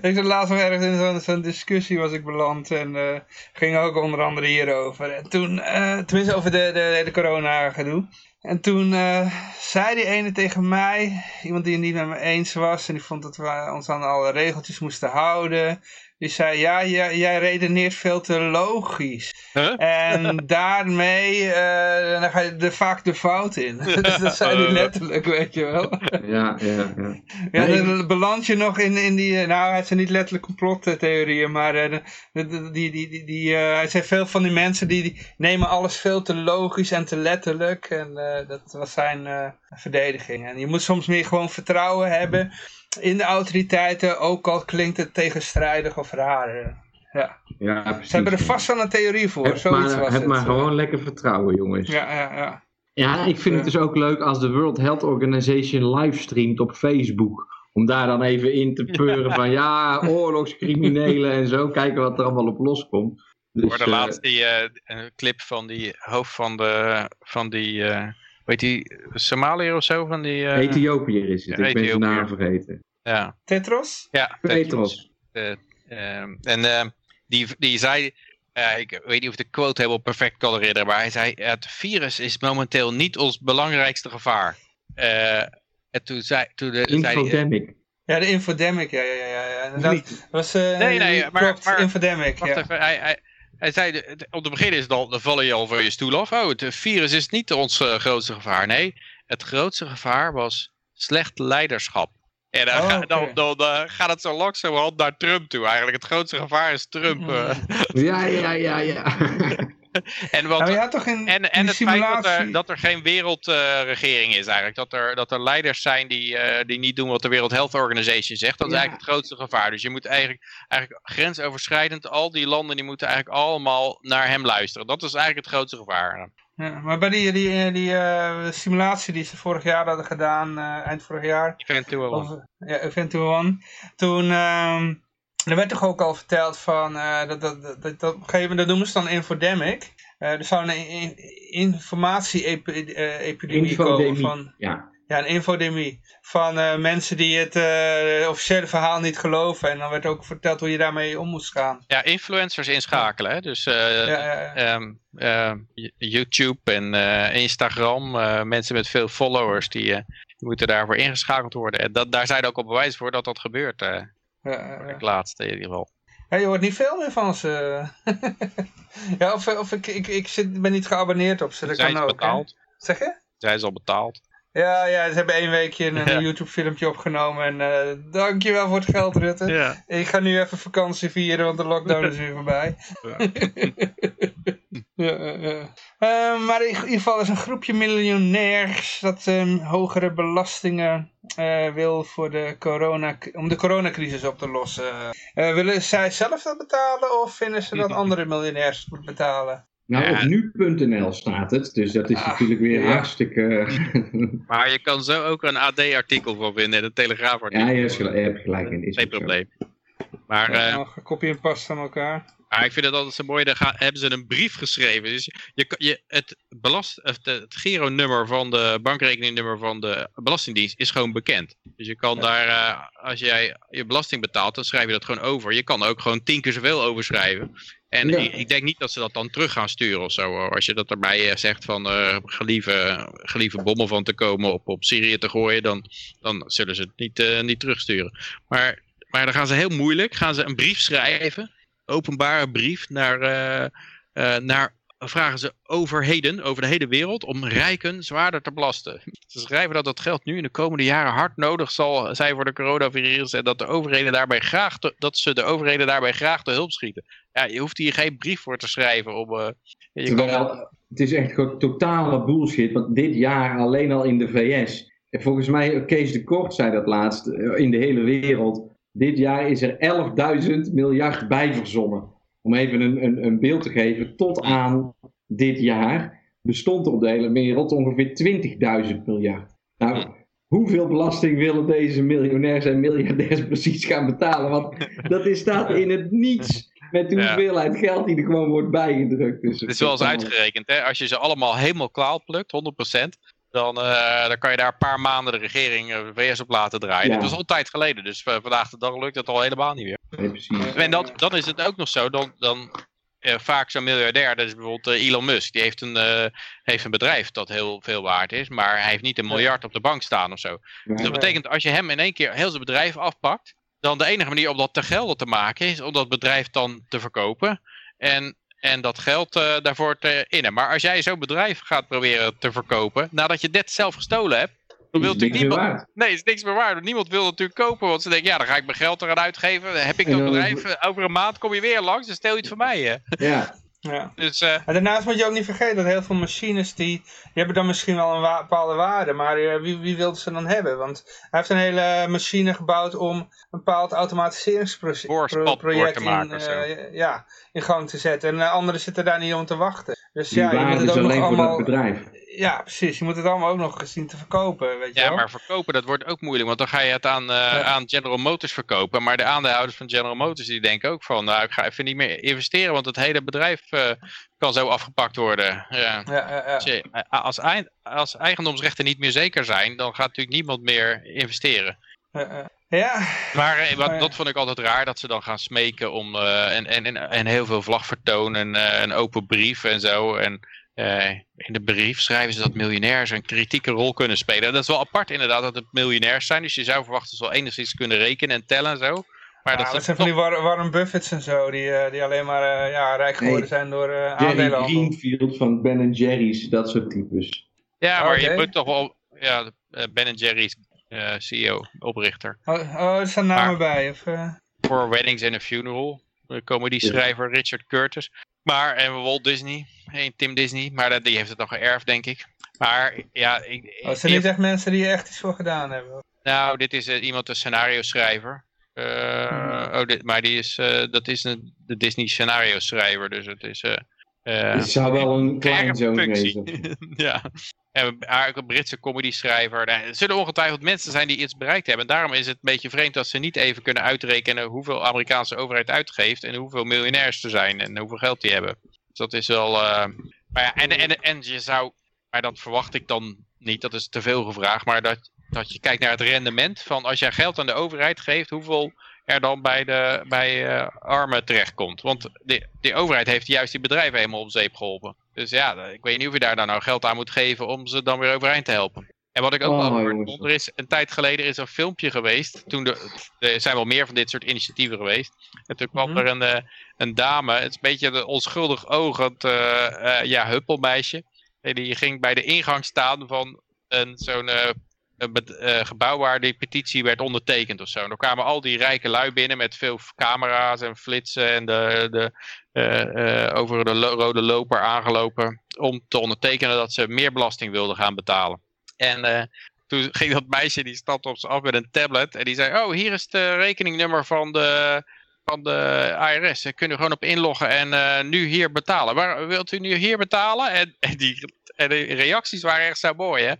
Ik zat laatst nog ergens in zo'n discussie was ik beland en eh, ging ook onder andere hierover. En toen, eh, tenminste over de, de hele corona gedoe. En toen eh, zei die ene tegen mij, iemand die het niet met me eens was en die vond dat we ons aan alle regeltjes moesten houden. Die zei, ja, jij, jij redeneert veel te logisch. Huh? En (laughs) daarmee eh, dan ga je er vaak de fout in. (laughs) dat zei hij letterlijk, weet je wel. Ja, ja, ja. Ja, Nee, dan beland je nog in, in die, eh, nou het zijn niet letterlijk complottheorieën, maar eh, die, die, die, die, eh, hij zei veel van die mensen die, die nemen alles veel te logisch en te letterlijk en eh, dat was zijn eh, verdediging. En je moet soms meer gewoon vertrouwen hebben in de autoriteiten, ook al klinkt het tegenstrijdig of raar. eh. Ja, ja precies. ze hebben er vast wel een theorie voor, Heb zoiets maar, was heb het. maar gewoon lekker vertrouwen, jongens. Ja, Ja, ja, ja. ik vind het dus ook leuk als de World Health Organization livestreamt op Facebook. Om daar dan even in te peuren (laughs) van ja, oorlogscriminelen en zo. Kijken wat er allemaal op loskomt. Dus, eh, laatst die eh, een clip van die hoofd van de, van die, eh weet die, Somaliër of zo? Van die, eh, Ethiopiër is het, Ja, ik ben zijn naam vergeten. ja, Tetros? ja, Petros. Eh, ehm, en ehm, die, die zei, eh, ik weet niet of ik de quote helemaal perfect kan herinneren, maar hij zei, het virus is momenteel niet ons belangrijkste gevaar. Eh, en toen zei, toen de, zei Infodemic. Ja, de infodemic, ja, ja, ja. ja. Dat was, eh, Nee, nee, maar- maar- infodemic, wacht ja. even, hij, hij, hij zei, om te beginnen is het al, dan val je al van je stoel af. Oh, het virus is niet ons eh, grootste gevaar. Nee, het grootste gevaar was slecht leiderschap. En dan, Oh, dan, dan eh, gaat het zo langzamerhand naar Trump toe. Eigenlijk het grootste gevaar is Trump. Mhm. eh. Ja, ja, ja, ja. (laughs) en wat, Nou, toch in En, en het feit dat er, simulatie... dat er geen wereldregering is eigenlijk. Dat er, dat er leiders zijn die, eh, die niet doen wat de World Health Organization zegt. Dat is eigenlijk het grootste gevaar. Dus je moet eigenlijk, eigenlijk grensoverschrijdend, al die landen die moeten eigenlijk allemaal naar hem luisteren. Dat is eigenlijk het grootste gevaar. Ja, maar bij die, die, die eh, simulatie die ze vorig jaar hadden gedaan, eh, eind vorig jaar, Eventueel. of, ja, Event One, toen, ehm, er werd toch ook al verteld van, uh, dat, dat, dat, dat, op een gegeven moment, dat noemen ze dan infodemic. Uh, er zou een in, informatie-epidemie komen van... Ja. Ja, een infodemie. Van uh, mensen die het uh, officiële verhaal niet geloven. En dan werd ook verteld hoe je daarmee om moest gaan. Ja, influencers inschakelen. Hè? Dus uh, ja, ja, um, YouTube en Instagram. mensen met veel followers die, die, moeten daarvoor ingeschakeld worden. En dat, daar zijn ook al bewijzen voor dat dat gebeurt. Ja. laatste in ieder geval. Ja, je hoort niet veel meer van ze. (laughs) ja, of, of ik, ik, ik zit, ben niet geabonneerd op ze. Dat zijn kan ook, betaald? Zeg je? Zijn ze al betaald? Ja, ja, ze hebben één weekje een, een YouTube filmpje opgenomen en uh, dankjewel voor het geld Rutte. Ja. Ik ga nu even vakantie vieren, want de lockdown is weer voorbij. Ja. (laughs) Uh, maar in ieder geval is een groepje miljonairs dat um, hogere belastingen uh, wil voor de corona, om de coronacrisis op te lossen. willen zij zelf dat betalen of vinden ze dat (laughs) andere miljonairs het moeten betalen? Nou, ja. op nu.nl staat het, dus dat is ah, natuurlijk weer ja. hartstikke... (laughs) maar je kan zo ook een AD-artikel van vinden en een Telegraaf-artikel. Ja, je, hebt gelijk in. Is Geen probleem. Maar, ja, uh, kopie en pas van elkaar. Maar ik vind het altijd zo mooi, daar gaan, hebben ze een brief geschreven. Dus je, je, het, belast, het, het Giro-nummer van de bankrekeningnummer van de Belastingdienst is gewoon bekend. Dus je kan ja. daar, uh, als jij je belasting betaalt, dan schrijf je dat gewoon over. Je kan ook gewoon tien keer zoveel overschrijven. En ja. ik, ik, denk niet dat ze dat dan terug gaan sturen of zo. Als je dat erbij zegt van uh, gelieve, gelieve bommen van te komen op, op Syrië te gooien, dan, dan zullen ze het niet, niet terugsturen. Maar, maar dan gaan ze heel moeilijk, gaan ze een brief schrijven, openbare brief naar, uh, naar vragen ze overheden, over de hele wereld, om rijken zwaarder te belasten. (laughs) Ze schrijven dat dat geld nu in de komende jaren hard nodig zal zijn voor de coronavirus en dat, de overheden daarbij graag dat ze de overheden daarbij graag te hulp schieten. Ja, je hoeft hier geen brief voor te schrijven. Om, uh, je kan... het is echt gewoon totale bullshit, want dit jaar alleen al in de VS, en volgens mij, Kees de Kort zei dat laatst, in de hele wereld, dit jaar is er 11.000 miljard bij verzonnen om even een, een, een beeld te geven, tot aan dit jaar bestond er op de hele wereld ongeveer 20.000 miljard. Nou, hoeveel belasting willen deze miljonairs en miljardairs (laughs) precies gaan betalen? Want dat is, staat in het niets met de hoeveelheid geld die er gewoon wordt bijgedrukt. Dus het is wel eens uitgerekend, hè? als je ze allemaal helemaal klaar plukt, 100%, dan, uh, dan kan je daar een paar maanden de regering uh, VS op laten draaien. Ja. Dat was al tijd geleden, dus uh, vandaag de dag lukt dat al helemaal niet meer. Nee, precies. En dat, dan is het ook nog zo, dan, dan vaak zo'n miljardair, dat is bijvoorbeeld Elon Musk, die heeft een, heeft een bedrijf dat heel veel waard is, maar hij heeft niet een miljard op de bank staan of zo. Dus dat betekent als je hem in één keer heel zijn bedrijf afpakt, dan de enige manier om dat te gelden te maken is om dat bedrijf dan te verkopen. En en dat geld uh, daarvoor te innen. Maar als jij zo'n bedrijf gaat proberen te verkopen, nadat je dit zelf gestolen hebt, dan wil natuurlijk niemand... Nee, is niks meer waard. Niemand wil natuurlijk kopen, want ze denken, ja, dan ga ik mijn geld eraan uitgeven. Heb ik dat bedrijf, over een maand kom je weer langs, dan stel je het voor mij. Hè? Ja. (laughs) Ja. Dus, uh, en daarnaast moet je ook niet vergeten dat heel veel machines die, die hebben dan misschien wel een wa bepaalde waarde, maar uh, wie, wie wil ze dan hebben? Want hij heeft een hele machine gebouwd om een bepaald automatiseringsproject in, uh, ja, in gang te zetten. En anderen zitten daar niet om te wachten. Dus die ja, je moet het ook nog allemaal... bedrijf. Ja, precies. Je moet het allemaal ook nog zien te verkopen, weet je Ja, wel? maar verkopen, dat wordt ook moeilijk. Want dan ga je het aan, uh, ja. aan General Motors verkopen. Maar de aandeelhouders van General Motors, die denken ook van... Nou, ik ga even niet meer investeren, want het hele bedrijf uh, kan zo afgepakt worden. Ja. Ja, als, eind, als eigendomsrechten niet meer zeker zijn, dan gaat natuurlijk niemand meer investeren. Ja. Maar eh, wat, dat vond ik altijd raar, dat ze dan gaan smeken om... Uh, en, en, en heel veel vlagvertoon en uh, een open brief en zo... En, uh, in de brief schrijven ze dat miljonairs een kritieke rol kunnen spelen. Dat is wel apart inderdaad dat het miljonairs zijn. Dus je zou verwachten dat ze wel enigszins kunnen rekenen en tellen en zo. Maar ja, dat, dat zijn van die War Warren Buffets en zo, die, uh, die alleen maar uh, ja, rijk geworden nee, zijn door uh, Jerry Greenfield van Ben Jerry's, dat soort types. Ja, maar okay. je moet toch wel... Ja, Ben Jerry's CEO, oprichter. Oh, oh er staan namen maar, bij? Of, For Weddings and a Funeral komen die schrijver Richard Curtis. Maar, en Walt Disney, Tim Disney, maar die heeft het nog geërfd, denk ik. Maar, ja... Ik, oh, zijn niet echt mensen die er echt iets voor gedaan hebben? Nou, dit is uh, iemand, een scenario schrijver. Uh, hmm. oh, dit, maar die is, uh, dat is een, de Disney scenario schrijver, dus het is... Uh, het zou wel een (laughs) kleinzoon wezen. (laughs) ja. En eigenlijk een Britse comedy-schrijver. Nou, er zullen ongetwijfeld mensen zijn die iets bereikt hebben. En daarom is het een beetje vreemd dat ze niet even kunnen uitrekenen hoeveel Amerikaanse overheid uitgeeft. En hoeveel miljonairs er zijn en hoeveel geld die hebben. Dus dat is wel... Uh, maar ja, en, en, en je zou... Maar dat verwacht ik dan niet, dat is te veel gevraagd. Maar dat, dat je kijkt naar het rendement van als jij geld aan de overheid geeft, hoeveel er dan bij de bij, uh, armen terechtkomt. Want de, de overheid heeft juist die bedrijven helemaal op zeep geholpen. Dus ja, ik weet niet of je daar dan nou geld aan moet geven om ze dan weer overeind te helpen. En wat ik ook wel oh, vond, er is een tijd geleden is een filmpje geweest. Toen de, er zijn wel meer van dit soort initiatieven geweest. En toen kwam mm er een, uh, een dame, het is een beetje een onschuldig ogend uh, uh, ja, huppelmeisje. En die ging bij de ingang staan van zo'n uh, gebouw waar die petitie werd ondertekend of zo. En er kwamen al die rijke lui binnen met veel camera's en flitsen en de, de, uh, over de rode loper aangelopen om te ondertekenen dat ze meer belasting wilden gaan betalen. En toen ging dat meisje, die stapte op ze af met een tablet en die zei, oh hier is de rekeningnummer van de, van de IRS. Ze kunnen gewoon op inloggen en nu hier betalen. Waar, wilt u nu hier betalen? En, en, die, en de reacties waren echt zo mooi hè.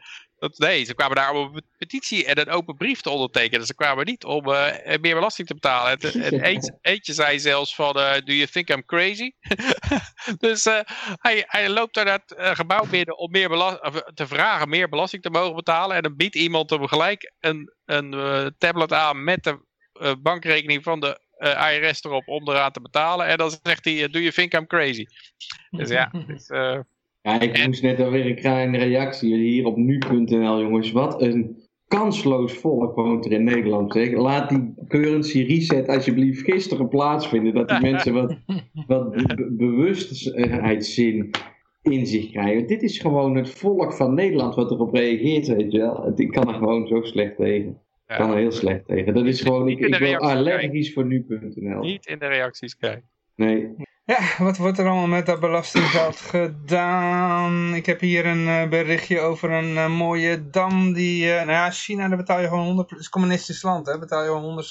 Dat, nee, ze kwamen daar om een petitie en een open brief te ondertekenen. Ze kwamen niet om uh, meer belasting te betalen. En, en (laughs) eentje, eentje, zei zelfs van, uh, do you think I'm crazy? (laughs) dus uh, hij, hij loopt naar dat gebouw binnen om meer te vragen meer belasting te mogen betalen. En dan biedt iemand hem gelijk een, een tablet aan met de bankrekening van de IRS erop om eraan te betalen. En dan zegt hij, do you think I'm crazy? Dus ja, (laughs) dus, ja, ik moest net alweer een kleine reactie hier op nu.nl, jongens. Wat een kansloos volk woont er in Nederland. Zeg. Laat die currency reset alsjeblieft gisteren plaatsvinden. Dat die mensen wat, (laughs) wat bewustzijn in zich krijgen. Dit is gewoon het volk van Nederland wat erop reageert, weet je wel. Ik kan er gewoon zo slecht tegen. Ik kan er heel slecht tegen. Dat is gewoon, ik, ik ben allergisch voor nu.nl. Niet in de reacties kijken. Nee. Ja, wat wordt er allemaal met dat belastinggeld gedaan? Ik heb hier een uh, berichtje over een uh, mooie dam die... Uh, nou ja, China, daar betaal je gewoon 100... Het is communistisch land, hè? betaal je gewoon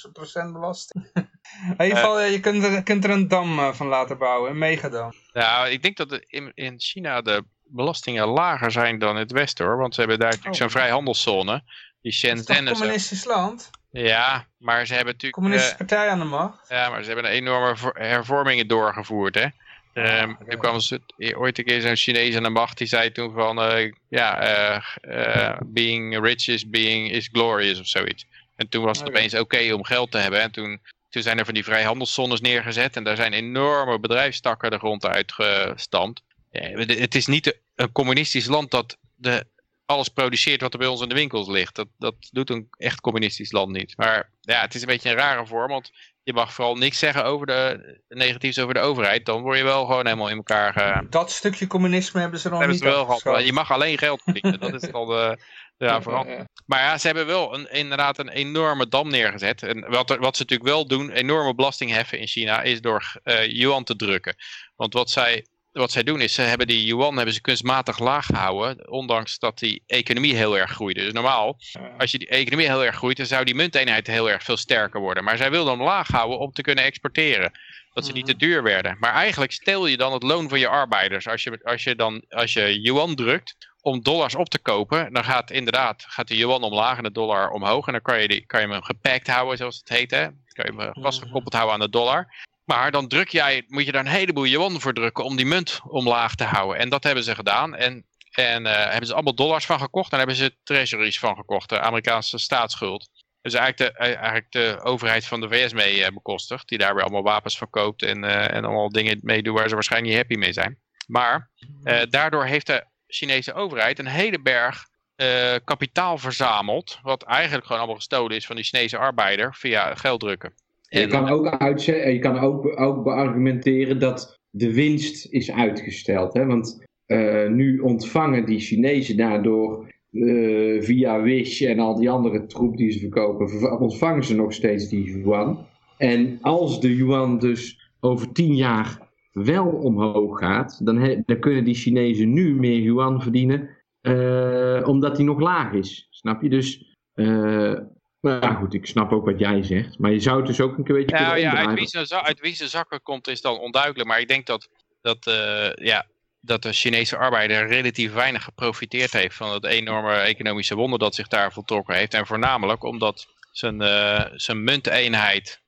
100% belasting. (laughs) in ieder geval, je kunt er, kunt er een dam van laten bouwen, een megadam. Nou, ik denk dat in, in China de belastingen lager zijn dan in het Westen, hoor. Want ze hebben daar natuurlijk oh. zo'n vrijhandelszone. Die Shenzhen is een communistisch land? Ja, maar ze hebben natuurlijk... Communistische uh, partij aan de macht. Ja, maar ze hebben een enorme hervormingen doorgevoerd, hè. Um, okay. Toen kwam ze, ooit een keer zo'n Chinees aan de macht, die zei toen van, uh, ja, uh, being rich is, being, is glorious of zoiets. En toen was het okay. opeens oké okay om geld te hebben. En toen, toen zijn er van die vrijhandelszones neergezet en daar zijn enorme bedrijfstakken de grond uitgestampt. het is niet een communistisch land dat de alles produceert wat er bij ons in de winkels ligt. Dat, dat doet een echt communistisch land niet. Maar ja, het is een beetje een rare vorm, want je mag vooral niks zeggen over de negatiefs over de overheid. Dan word je wel gewoon helemaal in elkaar... Ge... Dat stukje communisme hebben ze nog hebben niet wel gehad. Je mag alleen geld verdienen. dat is al de... (laughs) Ja, vooral. Maar ja, ze hebben wel een, inderdaad een enorme dam neergezet. En wat, wat ze natuurlijk wel doen, enorme belasting heffen in China, is door uh, yuan te drukken. Want wat zij wat zij doen is, ze hebben die yuan hebben ze kunstmatig laag gehouden, ondanks dat die economie heel erg groeide. Dus normaal, als je die economie heel erg groeit, dan zou die munteenheid heel erg veel sterker worden. Maar zij wilden hem laag houden om te kunnen exporteren. Dat ze niet te mhm. duur werden. Maar eigenlijk stel je dan het loon van je arbeiders. Als je, als je dan als je yuan drukt om dollars op te kopen, dan gaat inderdaad gaat de yuan omlaag en de dollar omhoog. En dan kan je, die, kan je hem gepakt houden, zoals het heet. Hè? kan je hem vastgekoppeld houden aan de dollar. Maar dan druk jij, moet je daar een heleboel yuan voor drukken om die munt omlaag te houden. En dat hebben ze gedaan. En, en uh, hebben ze allemaal dollars van gekocht. En hebben ze treasuries van gekocht, de Amerikaanse staatsschuld. Dus eigenlijk de, eh, eigenlijk de overheid van de VS mee uh, bekostigd. Die daar weer allemaal wapens van koopt en, en allemaal dingen mee doen waar ze waarschijnlijk niet happy mee zijn. Maar daardoor heeft de Chinese overheid een hele berg kapitaal verzameld. Wat eigenlijk gewoon allemaal gestolen is van die Chinese arbeider via gelddrukken. Je kan ook, je kan ook, ook beargumenteren dat de winst is uitgesteld. Hè? Want uh, nu ontvangen die Chinezen daardoor uh, via Wish en al die andere troep die ze verkopen, ontvangen ze nog steeds die yuan. En als de yuan dus over tien jaar wel omhoog gaat, dan, dan kunnen die Chinezen nu meer yuan verdienen, uh, omdat die nog laag is. Snap je? Dus nou ja, goed, ik snap ook wat jij zegt. Maar je zou het dus ook een beetje nou, ja, uit wie, zijn, uit wie zijn zakken komt is dan onduidelijk. Maar ik denk dat dat, ja, dat de Chinese arbeider relatief weinig geprofiteerd heeft van het enorme economische wonder dat zich daar voltrokken heeft. En voornamelijk omdat zijn, zijn munteenheid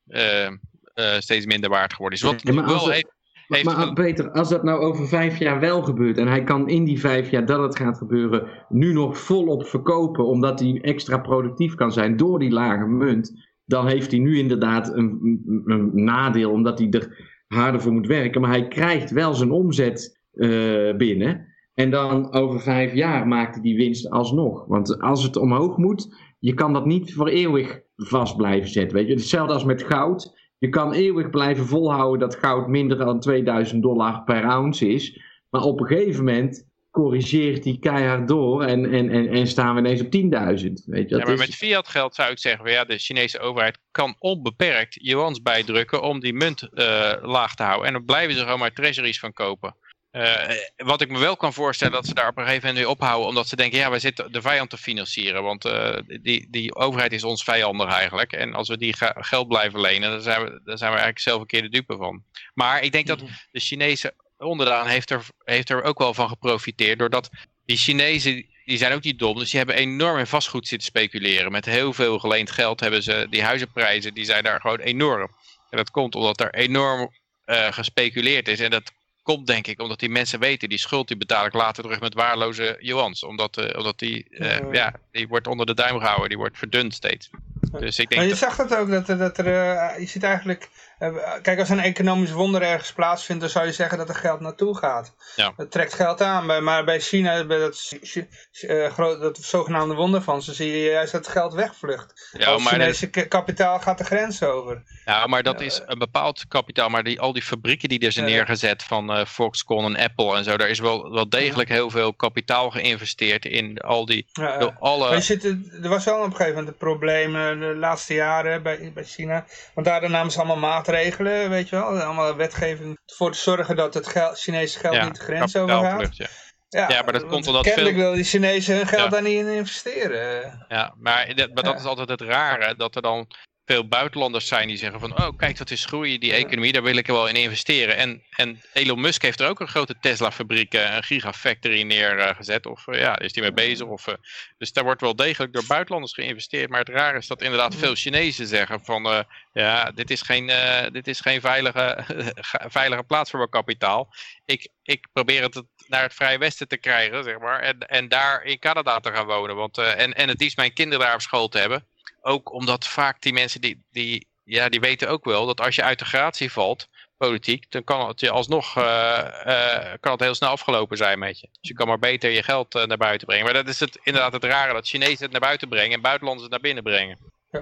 steeds minder waard geworden is. Wat ja, wel heeft maar Peter, als dat nou over vijf jaar wel gebeurt en hij kan in die vijf jaar dat het gaat gebeuren nu nog volop verkopen omdat hij extra productief kan zijn door die lage munt, dan heeft hij nu inderdaad een, een, nadeel omdat hij er harder voor moet werken. Maar hij krijgt wel zijn omzet uh, binnen en dan over vijf jaar maakt hij die winst alsnog. Want als het omhoog moet, je kan dat niet voor eeuwig vast blijven zetten. Weet je? Hetzelfde als met goud. Je kan eeuwig blijven volhouden dat goud minder dan 2000 dollar per ounce is. Maar op een gegeven moment corrigeert die keihard door en, en, en, en staan we ineens op 10.000. Weet je, ja, maar met fiat geld zou ik zeggen, ja, de Chinese overheid kan onbeperkt yuans bijdrukken om die munt uh, laag te houden. En dan blijven ze gewoon maar treasuries van kopen. Uh, wat ik me wel kan voorstellen dat ze daar op een gegeven moment weer ophouden. Omdat ze denken, ja, wij zitten de vijand te financieren. Want uh, die, die overheid is ons vijandig eigenlijk. En als we die geld blijven lenen, dan zijn, we, dan zijn we eigenlijk zelf een keer de dupe van. Maar ik denk dat mhm. de Chinese onderdaan heeft er, heeft er ook wel van geprofiteerd. Doordat die Chinezen, die zijn ook niet dom. Dus die hebben enorm in vastgoed zitten speculeren. Met heel veel geleend geld hebben ze, die huizenprijzen, die zijn daar gewoon enorm. En dat komt omdat er enorm uh, gespeculeerd is. En dat komt denk ik omdat die mensen weten, die schuld die betaal ik later terug met waarloze yuans. Omdat, uh, omdat die, uh, ja, die wordt onder de duim gehouden, die wordt verdund steeds. Dus ik denk maar je zag dat ook, dat, dat er, uh, je ziet eigenlijk, kijk als een economisch wonder ergens plaatsvindt, dan zou je zeggen dat er geld naartoe gaat. Ja. Dat trekt geld aan, maar bij China, bij dat, uh, dat zogenaamde wonder van ze, zie je juist dat het geld wegvlucht. Ja, maar Chinese kapitaal gaat de grens over. Ja, maar dat is een bepaald kapitaal, maar die, al die fabrieken die er zijn neergezet van uh, Foxconn en Apple en zo, daar is wel, wel degelijk heel veel kapitaal geïnvesteerd in al die, ja, alle... Maar je zit, er was wel op een gegeven moment een probleem de laatste jaren bij, bij China, want daar namen ze allemaal maatregelen, weet je wel, allemaal wetgeving voor te zorgen dat het geld, Chinese geld niet de grens overgaat. Ja. Ja, ja, maar dat komt omdat kennelijk veel... wil die Chinezen hun geld daar niet in investeren. Ja, maar, dat, maar dat is altijd het rare, dat er dan veel buitenlanders zijn die zeggen van, oh kijk dat is groeien, die economie, daar wil ik wel in investeren. En, en Elon Musk heeft er ook een grote Tesla fabriek, een gigafactory neergezet. Of uh, ja, is die mee bezig. Of, dus daar wordt wel degelijk door buitenlanders geïnvesteerd. Maar het raar is dat inderdaad veel Chinezen zeggen van, uh, ja, dit is geen, dit is geen veilige, (laughs) veilige plaats voor mijn kapitaal. Ik, ik probeer het naar het Vrije Westen te krijgen, zeg maar. En, en daar in Canada te gaan wonen. Want, en, en het liefst mijn kinderen daar op school te hebben ook omdat vaak die mensen die, die, ja, die weten ook wel dat als je uit de gratie valt, politiek, dan kan het je alsnog uh, uh, kan het heel snel afgelopen zijn met je. Dus je kan maar beter je geld uh, naar buiten brengen. Maar dat is het, inderdaad het rare, dat Chinezen het naar buiten brengen en buitenlanders het naar binnen brengen. Ja.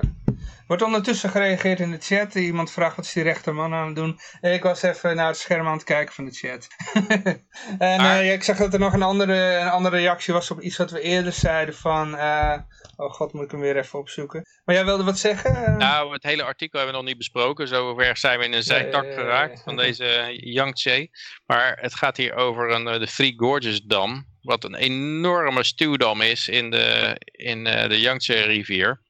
Wordt ondertussen gereageerd in de chat. Iemand vraagt wat is die rechterman aan het doen. Ik was even naar het scherm aan het kijken van de chat. (laughs) en ah. ik zag dat er nog een andere, een andere reactie was op iets wat we eerder zeiden van... Oh god, moet ik hem weer even opzoeken. Maar jij wilde wat zeggen? Nou, het hele artikel hebben we nog niet besproken. Zover zijn we in een zijtak geraakt van deze Yangtze. Maar het gaat hier over een, eh, de Three Gorges Dam. Wat een enorme stuwdam is in de, in de Yangtze rivier.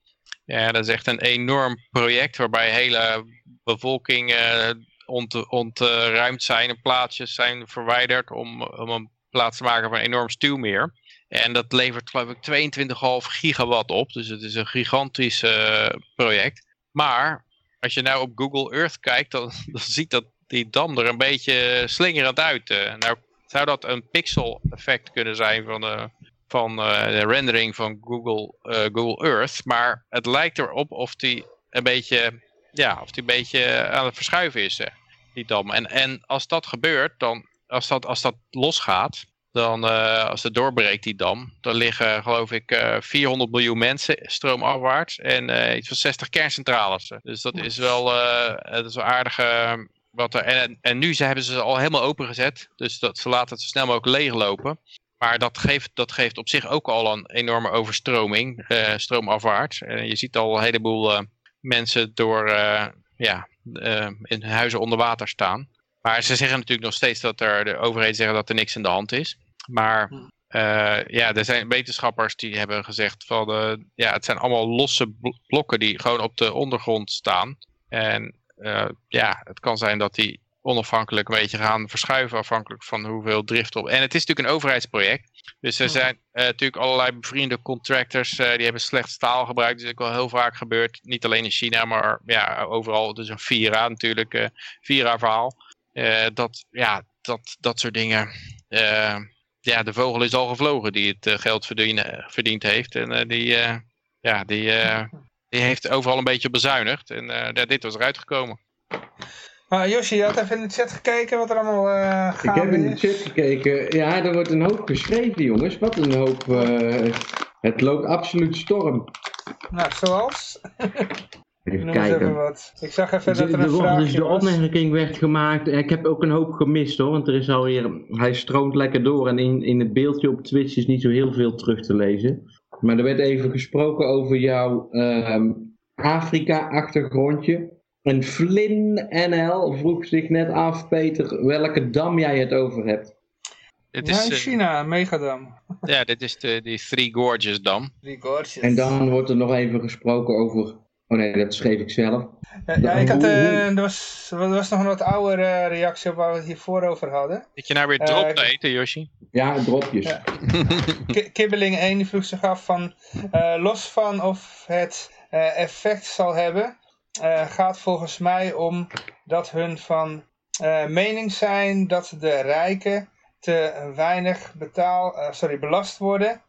Ja, dat is echt een enorm project waarbij hele bevolking uh, ont, ontruimd zijn en plaatsjes zijn verwijderd om, om een plaats te maken van een enorm stuwmeer. En dat levert geloof ik 22,5 gigawatt op. Dus het is een gigantisch uh, project. Maar als je nou op Google Earth kijkt, dan, (laughs) dan ziet dat die dam er een beetje slingerend uit. Uh, nou zou dat een pixel effect kunnen zijn van, de, van uh, de rendering van Google, Google Earth. Maar het lijkt erop of die een beetje, ja, of die een beetje aan het verschuiven is, die dam. En, en als dat gebeurt, dan, als dat, als dat losgaat, dan als het doorbreekt die dam, dan liggen geloof ik uh, eh, 400 miljoen mensen stroomafwaarts en iets van 60 kerncentrales. Dus dat is wel, dat is wel aardig wat er. En, en nu ze hebben ze al helemaal opengezet, dus dat, ze laten het zo snel mogelijk leeglopen. Maar dat geeft, dat geeft op zich ook al een enorme overstroming, stroomafwaarts. En je ziet al een heleboel mensen door ja, in huizen onder water staan. Maar ze zeggen natuurlijk nog steeds dat er, de overheid zeggen dat er niks aan de hand is. Maar uh, ja, er zijn wetenschappers die hebben gezegd van uh, ja, het zijn allemaal losse blokken die gewoon op de ondergrond staan. En uh, ja, het kan zijn dat die onafhankelijk een beetje gaan verschuiven afhankelijk van hoeveel drift op. En het is natuurlijk een overheidsproject. Dus er zijn uh, natuurlijk allerlei bevriende contractors uh, die hebben slecht staal gebruikt. Dat is ook wel heel vaak gebeurd. Niet alleen in China, maar ja, overal. Dus een Vira natuurlijk, uh, Vira verhaal. dat, ja, dat, dat soort dingen. ja, de vogel is al gevlogen die het geld verdienen, verdiend heeft. En die, ja, die, die heeft overal een beetje bezuinigd. En dit was eruit gekomen. Uh, Josje, je had even in de chat gekeken wat er allemaal uh, Ik heb in de chat gekeken. Ja, er wordt een hoop geschreven, jongens. Wat een hoop. Uh, het loopt absoluut storm. Nou, zoals? (laughs) Even kijken. Even wat. Ik zag even dat er een vraagje Dus de opmerking werd gemaakt. Ik heb ook een hoop gemist hoor. Want er is alweer. Hij stroomt lekker door. En in, in het beeldje op Twitch is niet zo heel veel terug te lezen. Maar er werd even gesproken over jouw ehm, Afrika-achtergrondje. En Flynn NL vroeg zich net af, Peter, welke dam jij het over hebt. Dit is, ja, in eh, China, een megadam. Ja, dit is de die Three Gorges dam. Three Gorges. En dan wordt er nog even gesproken over... Oh nee, dat schreef ik zelf. Ja, ja ik had, uh, er, was, er was nog een wat oudere reactie op waar we het hiervoor over hadden. Dat je nou weer drop uh, te eten, Yoshi? Ja, dropjes. Ja. Kibbeling 1 die vroeg zich af van... Uh, los van of het effect zal hebben uh, gaat volgens mij om dat hun van uh, mening zijn dat de rijken te weinig betaal, uh, sorry, belast worden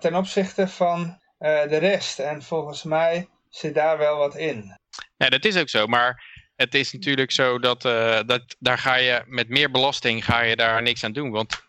ten opzichte van de rest. En volgens mij zit daar wel wat in. Ja, dat is ook zo, maar het is natuurlijk zo dat, dat daar ga je met meer belasting ga je daar niks aan doen. Want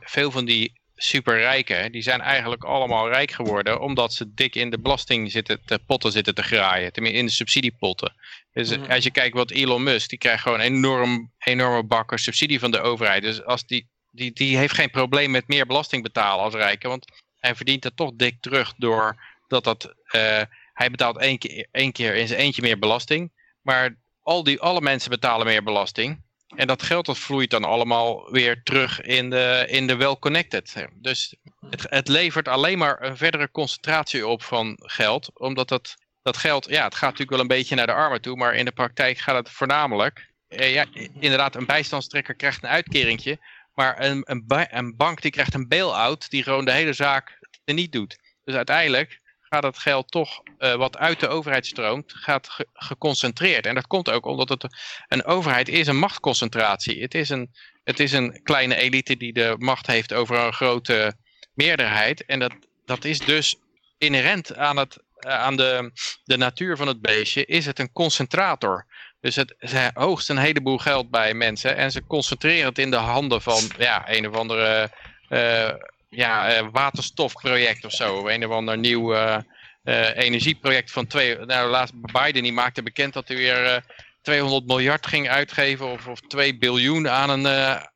veel van die superrijken, die zijn eigenlijk allemaal rijk geworden omdat ze dik in de belasting zitten te potten zitten te graaien. Tenminste in de subsidiepotten. Dus mhm. als je kijkt wat Elon Musk, die krijgt gewoon enorm, enorme bakken subsidie van de overheid. Dus als die, die, die heeft geen probleem met meer belasting betalen als rijke, want hij verdient het toch dik terug door dat dat, uh, hij betaalt één keer, één keer in zijn eentje meer belasting, maar al die, alle mensen betalen meer belasting. En dat geld dat vloeit dan allemaal weer terug in de, in de well-connected. Dus het, het levert alleen maar een verdere concentratie op van geld. Omdat dat, dat geld, ja, het gaat natuurlijk wel een beetje naar de armen toe. Maar in de praktijk gaat het voornamelijk... Eh, ja, inderdaad, een bijstandstrekker krijgt een uitkeringje. Maar een, een bank die krijgt een bail-out die gewoon de hele zaak er niet doet. Dus uiteindelijk gaat het geld toch uh, wat uit de overheid stroomt, gaat ge geconcentreerd. En dat komt ook omdat het een overheid is een machtconcentratie. Het is een, het is een kleine elite die de macht heeft over een grote meerderheid. En dat, dat is dus inherent aan, het, uh, aan de, de natuur van het beestje, is het een concentrator. Dus het, ze hoogst een heleboel geld bij mensen en ze concentreren het in de handen van ja, een of andere... Uh, ja, uh, waterstofproject of zo. Een of ander nieuw uh, uh, energieproject van twee... Nou, laatst Biden die maakte bekend dat hij weer 200 miljard ging uitgeven of, of 2 biljoen aan, een,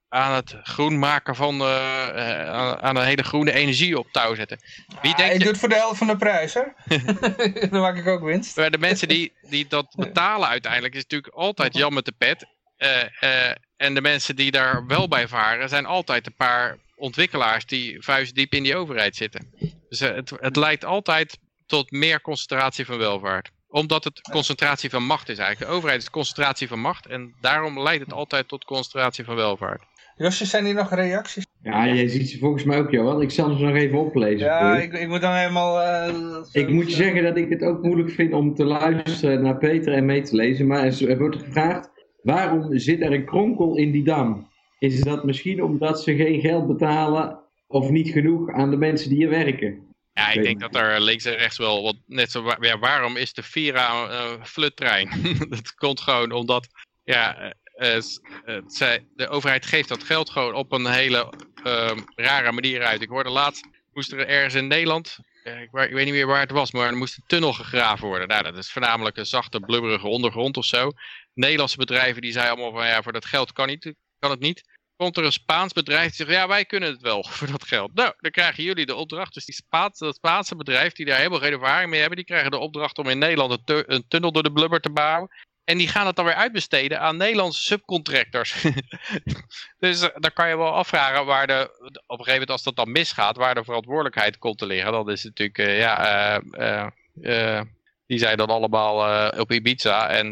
aan het groen maken van... aan, aan, een hele groene energie op touw zetten. Wie ah, je... doet voor de helft van de prijs, hè? (laughs) (laughs) Dan maak ik ook winst. Maar de mensen die, die dat betalen uiteindelijk is natuurlijk altijd Jan met de pet. en de mensen die daar wel bij varen zijn altijd een paar ontwikkelaars die vuistdiep in die overheid zitten. Dus eh, het, het leidt altijd tot meer concentratie van welvaart. Omdat het concentratie van macht is eigenlijk. De overheid is concentratie van macht en daarom leidt het altijd tot concentratie van welvaart. Josje, zijn hier nog reacties? Ja, jij ziet ze volgens mij ook, Johan. Ik zal ze nog even oplezen. Ja, ik, ik, moet dan helemaal... Uh, ik moet je zeggen dat ik het ook moeilijk vind om te luisteren naar Peter en mee te lezen. Maar er wordt gevraagd, waarom zit er een kronkel in die dam? Is dat misschien omdat ze geen geld betalen of niet genoeg aan de mensen die hier werken. Ja, ik denk dat er links en rechts wel wat net zo. Ja, waarom is de Vira een uh, fluttrein? (laughs) dat komt gewoon omdat ja, uh, uh, de overheid geeft dat geld gewoon op een hele ehm, rare manier uit. Ik hoorde laatst, moest er ergens in Nederland, ik, ik, weet niet meer waar het was, maar er moest een tunnel gegraven worden. Nou, dat is voornamelijk een zachte, blubberige ondergrond of zo. Nederlandse bedrijven die zeiden allemaal van ja, voor dat geld kan niet kan het niet. Komt er een Spaans bedrijf die zegt, ja wij kunnen het wel (laughs) voor dat geld. Nou, dan krijgen jullie de opdracht. Dus die Spaanse, dat Spaanse bedrijf die daar helemaal geen ervaring mee hebben, die krijgen de opdracht om in Nederland een, tunnel door de blubber te bouwen. En die gaan het dan weer uitbesteden aan Nederlandse subcontractors. (laughs) dus uh, dan kan je wel afvragen waar de, op een gegeven moment als dat dan misgaat, waar de verantwoordelijkheid komt te liggen. Dan is natuurlijk, uh, ja, uh, die zijn dan allemaal op Ibiza. En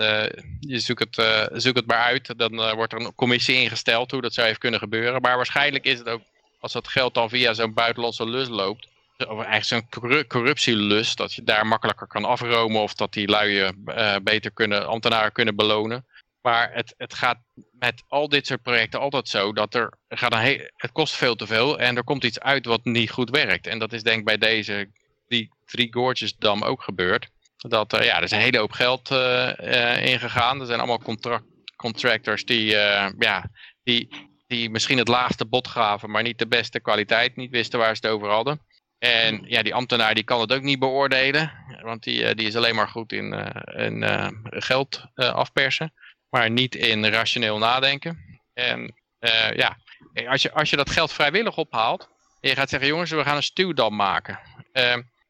je zoekt het, zoekt het maar uit. Dan wordt er een commissie ingesteld hoe dat zou even kunnen gebeuren. Maar waarschijnlijk is het ook, als dat geld dan via zo'n buitenlandse lus loopt, of eigenlijk zo'n corruptielust, dat je daar makkelijker kan afromen of dat die lui uh, beter kunnen, ambtenaren kunnen belonen. Maar het, het gaat met al dit soort projecten altijd zo dat er gaat een het kost veel te veel en er komt iets uit wat niet goed werkt. En dat is denk ik bij deze die Three Gorges Dam ook gebeurd. Dat uh, ja, er is een hele hoop geld uh, ingegaan. Er zijn allemaal contract, contractors die, ja, die, die misschien het laagste bod gaven, maar niet de beste kwaliteit, niet wisten waar ze het over hadden. En ja, die ambtenaar die kan het ook niet beoordelen, want die, die is alleen maar goed in, in geld afpersen maar niet in rationeel nadenken. En ja, als je, als je dat geld vrijwillig ophaalt, en je gaat zeggen, jongens, we gaan een stuwdam maken.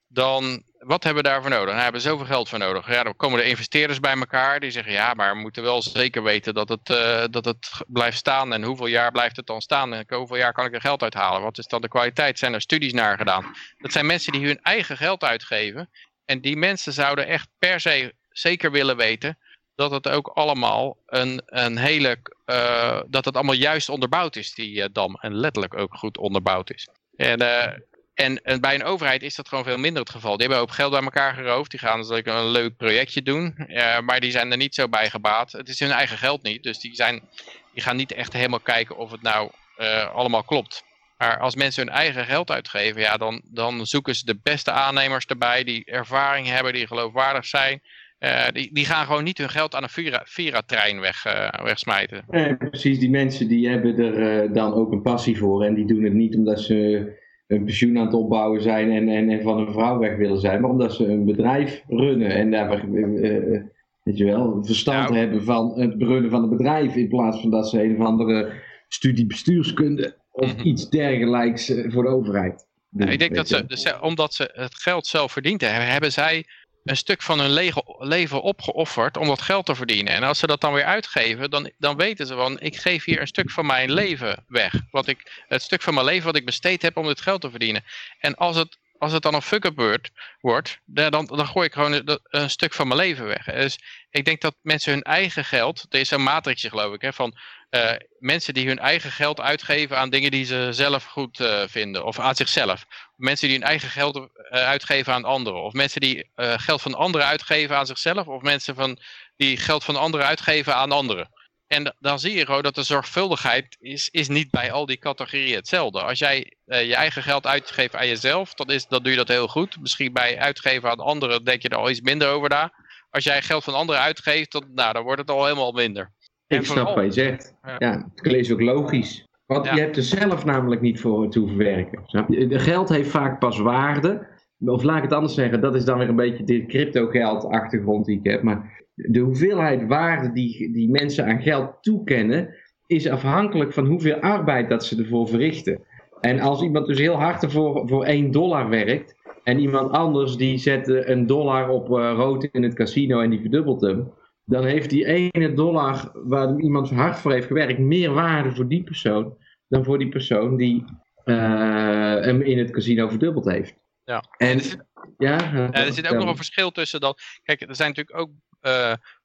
Dan, wat hebben we daarvoor nodig? Nou, we hebben zoveel geld voor nodig. Ja, dan komen de investeerders bij elkaar, die zeggen, ja, maar we moeten wel zeker weten dat het, uh, dat het blijft staan. En hoeveel jaar blijft het dan staan? En hoeveel jaar kan ik er geld uithalen? Wat is dan de kwaliteit? Zijn er studies naar gedaan? Dat zijn mensen die hun eigen geld uitgeven. En die mensen zouden echt per se zeker willen weten dat het ook allemaal een, een hele, uh, dat het allemaal juist onderbouwd is, die uh, dam. En letterlijk ook goed onderbouwd is. En, en, en, bij een overheid is dat gewoon veel minder het geval. Die hebben ook geld bij elkaar geroofd. Die gaan dus een leuk projectje doen. maar die zijn er niet zo bij gebaat. Het is hun eigen geld niet. Dus die, zijn, die gaan niet echt helemaal kijken of het nou allemaal klopt. Maar als mensen hun eigen geld uitgeven, ja, dan, dan zoeken ze de beste aannemers erbij. Die ervaring hebben, die geloofwaardig zijn. Uh, die, die gaan gewoon niet hun geld aan een Vira-trein weg, wegsmijten. Nee, precies, die mensen die hebben er dan ook een passie voor. En die doen het niet omdat ze een pensioen aan het opbouwen zijn en, en, en van een vrouw weg willen zijn. Maar omdat ze een bedrijf runnen en daar weet je wel, verstand nou. hebben van het runnen van een bedrijf. In plaats van dat ze een of andere studie bestuurskunde of mm -hmm. iets dergelijks voor de overheid. Nou, ik denk dat ze, dus, omdat ze het geld zelf verdiend hebben, hebben zij een stuk van hun leven opgeofferd om dat geld te verdienen. En als ze dat dan weer uitgeven, dan, dan weten ze van, ik geef hier een stuk van mijn leven weg. Wat ik, het stuk van mijn leven wat ik besteed heb om dit geld te verdienen. En als het, als het dan een fuck-up wordt, dan, dan gooi ik gewoon een, stuk van mijn leven weg. Dus ik denk dat mensen hun eigen geld, er is een matrixje geloof ik, hè, van uh, mensen die hun eigen geld uitgeven aan dingen die ze zelf goed uh, vinden. Of aan zichzelf. Mensen die hun eigen geld uh, uitgeven aan anderen. Of mensen die geld van anderen uitgeven aan zichzelf. Of mensen van, die geld van anderen uitgeven aan anderen. En dan zie je gewoon dat de zorgvuldigheid is, is niet bij al die categorieën hetzelfde. Als jij je eigen geld uitgeeft aan jezelf, dan, is, dan doe je dat heel goed. Misschien bij uitgeven aan anderen denk je er al iets minder over na. Als jij geld van anderen uitgeeft, dan, nou, dan wordt het al helemaal minder. Ik snap wat je zegt. Ja, het is ook logisch. Want je hebt er zelf namelijk niet voor te hoeven werken. Snap je? De geld heeft vaak pas waarde. Of laat ik het anders zeggen, dat is dan weer een beetje de crypto geld achtergrond die ik heb. Maar de hoeveelheid waarde die, die mensen aan geld toekennen, is afhankelijk van hoeveel arbeid dat ze ervoor verrichten. En als iemand dus heel hard ervoor voor 1 dollar werkt, en iemand anders die zet een dollar op uh, rood in het casino en die verdubbelt hem, dan heeft die ene dollar waar iemand hard voor heeft gewerkt meer waarde voor die persoon dan voor die persoon die uh, hem in het casino verdubbeld heeft. Ja. En, ja, er zit ook nog een verschil tussen dat. Kijk, er zijn natuurlijk ook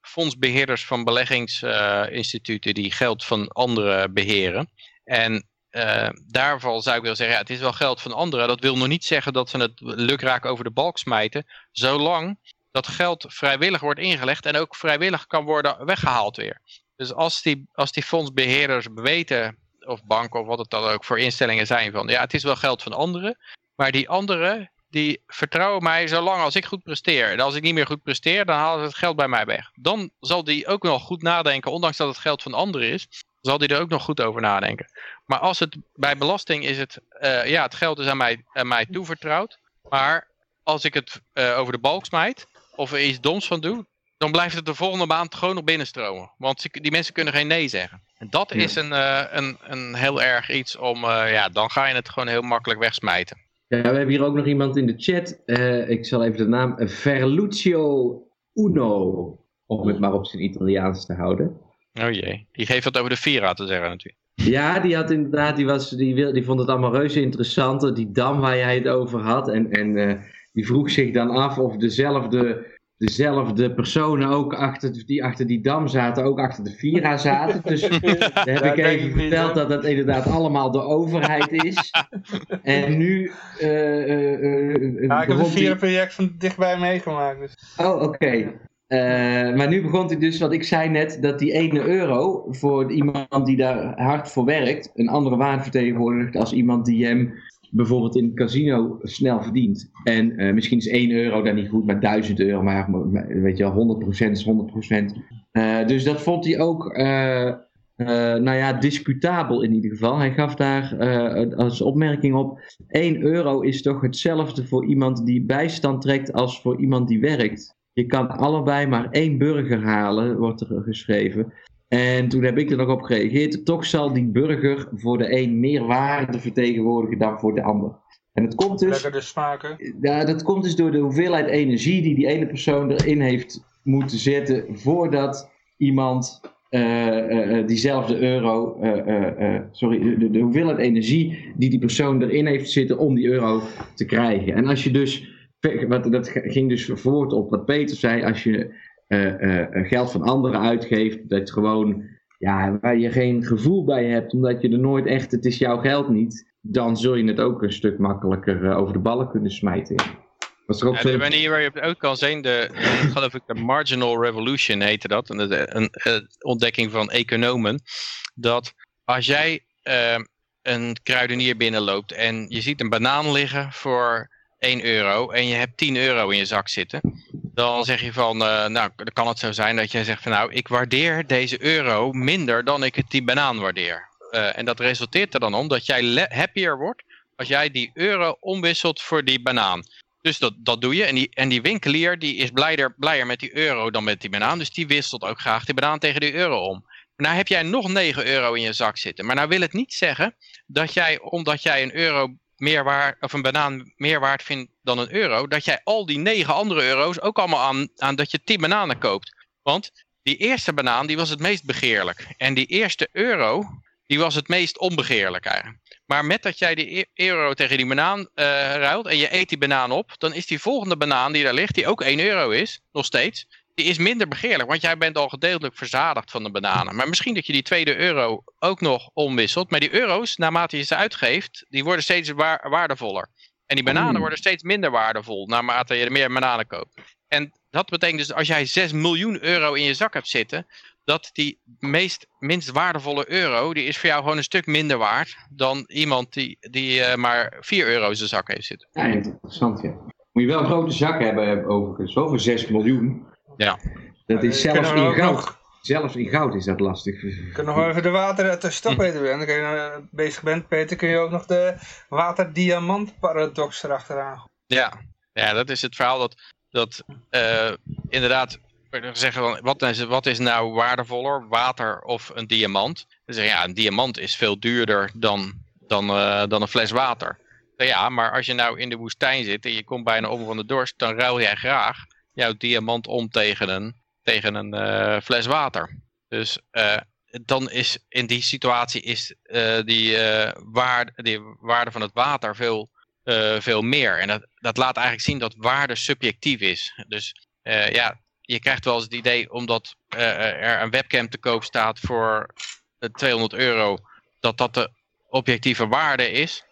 fondsbeheerders van beleggingsinstituten die geld van anderen beheren. En uh, daarvan zou ik willen zeggen, ja, het is wel geld van anderen. Dat wil nog niet zeggen dat ze het lukraak over de balk smijten. Zolang dat geld vrijwillig wordt ingelegd en ook vrijwillig kan worden weggehaald weer. Dus als die, als die fondsbeheerders weten, of banken of wat het dan ook voor instellingen zijn van, ja het is wel geld van anderen, maar die anderen die vertrouwen mij zolang als ik goed presteer. En als ik niet meer goed presteer, dan halen ze het geld bij mij weg. Dan zal die ook nog goed nadenken, ondanks dat het geld van anderen is, zal die er ook nog goed over nadenken. Maar als het bij belasting is het, uh, ja het geld is aan mij, aan mij toevertrouwd, maar als ik het uh, over de balk smijt, of er iets doms van doe, dan blijft het de volgende maand gewoon nog binnenstromen. Want die mensen kunnen geen nee zeggen. En dat is een, uh, een, een heel erg iets om, ja, dan ga je het gewoon heel makkelijk wegsmijten. Ja, we hebben hier ook nog iemand in de chat. Uh, ik zal even de naam, Verlucio Uno, om het maar op zijn Italiaans te houden. Oh jee, die geeft wat over de Vira te zeggen natuurlijk. Ja, die had inderdaad, die, was, die, wil, die vond het allemaal reuze interessant. Die dam waar jij het over had. En, en die vroeg zich dan af of dezelfde dezelfde personen ook achter, die achter die dam zaten, ook achter de Vira zaten. Dus (laughs) daar heb Ja, ik even ik verteld dat dat inderdaad allemaal de overheid is. (laughs) En nu... eh, eh, eh, Ja, ik heb het begon die- vierde project van dichtbij meegemaakt. Dus. Oh, oké. Eh, maar nu begon ik dus, wat ik zei net, dat die ene euro voor iemand die daar hard voor werkt, een andere waarde vertegenwoordigt als iemand die hem bijvoorbeeld in het casino snel verdient. En eh, misschien is 1 euro dan niet goed, maar 1000 euro, maar, weet je wel, 100% is 100%. Eh, dus dat vond hij ook, eh, nou ja, discutabel in ieder geval. Hij gaf daar als opmerking op, 1 euro is toch hetzelfde voor iemand die bijstand trekt als voor iemand die werkt. Je kan allebei maar één burger halen, wordt er geschreven. En toen heb ik er nog op gereageerd. Toch zal die burger voor de een meer waarde vertegenwoordigen dan voor de ander. En het komt dus, Lekker de smaken. ja, dat komt dus door de hoeveelheid energie die die ene persoon erin heeft moeten zetten voordat iemand eh, eh, eh, diezelfde euro, sorry, de, de hoeveelheid energie die die persoon erin heeft zitten om die euro te krijgen. En als je dus, wat, dat ging dus voort op wat Peter zei, als je geld van anderen uitgeeft, dat gewoon, ja, waar je geen gevoel bij hebt, omdat je er nooit echt, het is jouw geld niet, dan zul je het ook een stuk makkelijker eh, over de ballen kunnen smijten. Er Ja, de manier waar je het ook kan zien, de, eh, geloof ik de marginal revolution heette dat, een, een, ontdekking van economen, dat als jij eh, een kruidenier binnenloopt en je ziet een banaan liggen voor 1 euro en je hebt 10 euro in je zak zitten, dan zeg je van, eh, nou dan kan het zo zijn dat jij zegt van nou ik waardeer deze euro minder dan ik het die banaan waardeer. Eh, en dat resulteert er dan om dat jij happier wordt als jij die euro omwisselt voor die banaan. Dus dat, dat doe je. En die, en die winkelier die is blijder, blijer met die euro dan met die banaan. Dus die wisselt ook graag die banaan tegen die euro om. Nou heb jij nog 9 euro in je zak zitten. Maar nou wil het niet zeggen dat jij, omdat jij een euro meer waard, of een banaan meer waard vindt dan een euro, dat jij al die 9 andere euro's ook allemaal aan, aan dat je 10 bananen koopt. Want die eerste banaan die was het meest begeerlijk. En die eerste euro, die was het meest onbegeerlijk eigenlijk. Maar met dat jij die e- euro tegen die banaan eh, ruilt en je eet die banaan op, dan is die volgende banaan die daar ligt, die ook 1 euro is, nog steeds, die is minder begeerlijk. Want jij bent al gedeeltelijk verzadigd van de bananen. Maar misschien dat je die tweede euro ook nog omwisselt. Maar die euro's, naarmate je ze uitgeeft, die worden steeds waar- waardevoller. En die bananen worden steeds minder waardevol, naarmate je er meer bananen koopt. En dat betekent dus als jij 6 miljoen euro in je zak hebt zitten, dat die meest, minst waardevolle euro, die is voor jou gewoon een stuk minder waard dan iemand die, die eh, maar 4 euro in zijn zak heeft zitten. Ja, interessant, ja. Moet je wel een grote zak hebben, overigens. Over 6 miljoen. Ja. Dat is zelfs in goud. Zelfs in goud is dat lastig. Je kunt nog even de water uit de stap Peter bent. Dan kun je eh, bezig bent, Peter, kun je ook nog de water-diamant paradox erachteraan. Ja. ja, dat is het verhaal dat, dat eh, inderdaad we zeggen van, wat is, wat is nou waardevoller, water of een diamant? Dan zeggen ja, een diamant is veel duurder dan, dan, eh, dan een fles water. Ja, maar als je nou in de woestijn zit en je komt bijna om van de dorst, dan ruil jij graag jouw diamant om tegen een, tegen een eh, fles water. Dus eh, dan is in die situatie is eh, die, waarde, die waarde van het water veel, veel meer. En dat, dat laat eigenlijk zien dat waarde subjectief is. Dus ja, je krijgt wel eens het idee omdat er een webcam te koop staat voor eh, 200 euro, dat dat de objectieve waarde is.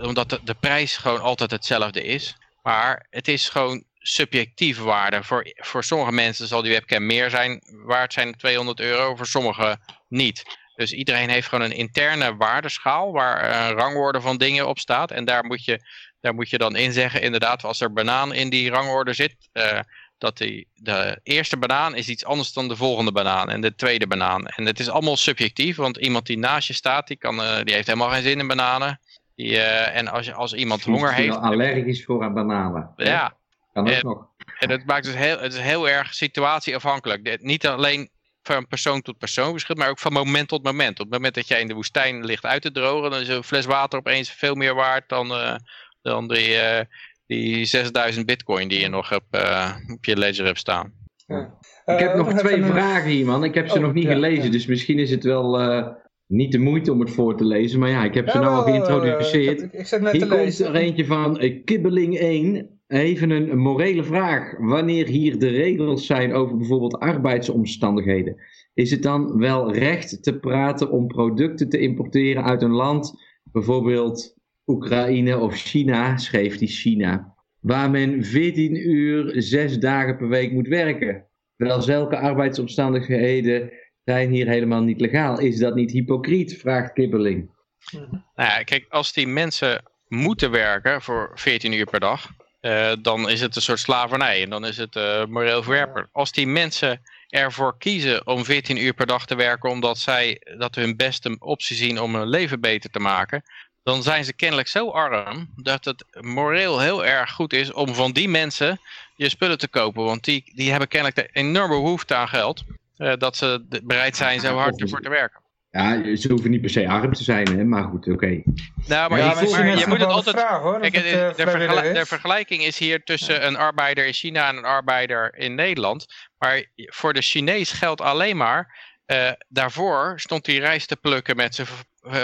Omdat de, de prijs gewoon altijd hetzelfde is. Maar het is gewoon subjectieve waarde. Voor, voor sommige mensen zal die webcam meer zijn, waard zijn dan 200 euro, voor sommigen niet. Dus iedereen heeft gewoon een interne waardeschaal waar een rangorde van dingen op staat. En daar moet je, daar moet je dan in zeggen, inderdaad, als er banaan in die rangorde zit, uh, dat die, de eerste banaan is iets anders dan de volgende banaan en de tweede banaan. En het is allemaal subjectief, want iemand die naast je staat, die, kan, uh, die heeft helemaal geen zin in bananen. Die, uh, en als, als iemand honger heeft... allergisch voor aan bananen. Ja. Kan ook nog. En het maakt dus heel, het is heel erg situatieafhankelijk. Niet alleen van persoon tot persoon verschilt, maar ook van moment tot moment. Op het moment dat jij in de woestijn ligt uit te drogen, dan is een fles water opeens veel meer waard dan, uh, dan die, uh, die 6000 bitcoin die je nog op, uh, op je ledger hebt staan. Ja. Ik heb nog twee een... vragen hier, man. Ik heb ze oh, nog niet ja, gelezen, ja. dus misschien is het wel uh, niet de moeite om het voor te lezen. Maar ja, ik heb ze nou al geïntroduceerd. Ik, ik zet net hier te komt er eentje van uh, Kibbeling 1. Even een, morele vraag. Wanneer hier de regels zijn over bijvoorbeeld arbeidsomstandigheden, is het dan wel recht te praten om producten te importeren uit een land, bijvoorbeeld Oekraïne of China, schreef die China, waar men 14 uur, 6 dagen per week moet werken? Terwijl zulke arbeidsomstandigheden zijn hier helemaal niet legaal. Is dat niet hypocriet? vraagt Kibbeling. Nou ja, kijk, als die mensen moeten werken voor 14 uur per dag, uh, dan is het een soort slavernij en dan is het uh, moreel verwerper. Als die mensen ervoor kiezen om 14 uur per dag te werken omdat zij dat hun beste optie zien om hun leven beter te maken, dan zijn ze kennelijk zo arm dat het moreel heel erg goed is om van die mensen je spullen te kopen. Want die, die hebben kennelijk de enorme behoefte aan geld, uh, dat ze bereid zijn zo hard ervoor te werken. Ja, ze hoeven niet per se arm te zijn, hè? maar goed, oké. Nou, maar, Ja, je, maar maar je moet het altijd... vraag, hoor, Kijk, het, eh, de, vergel- vergelijking is hier tussen een arbeider in China en een arbeider in Nederland. Maar voor de Chinees geldt alleen maar... eh, daarvoor stond hij rijst te plukken met zijn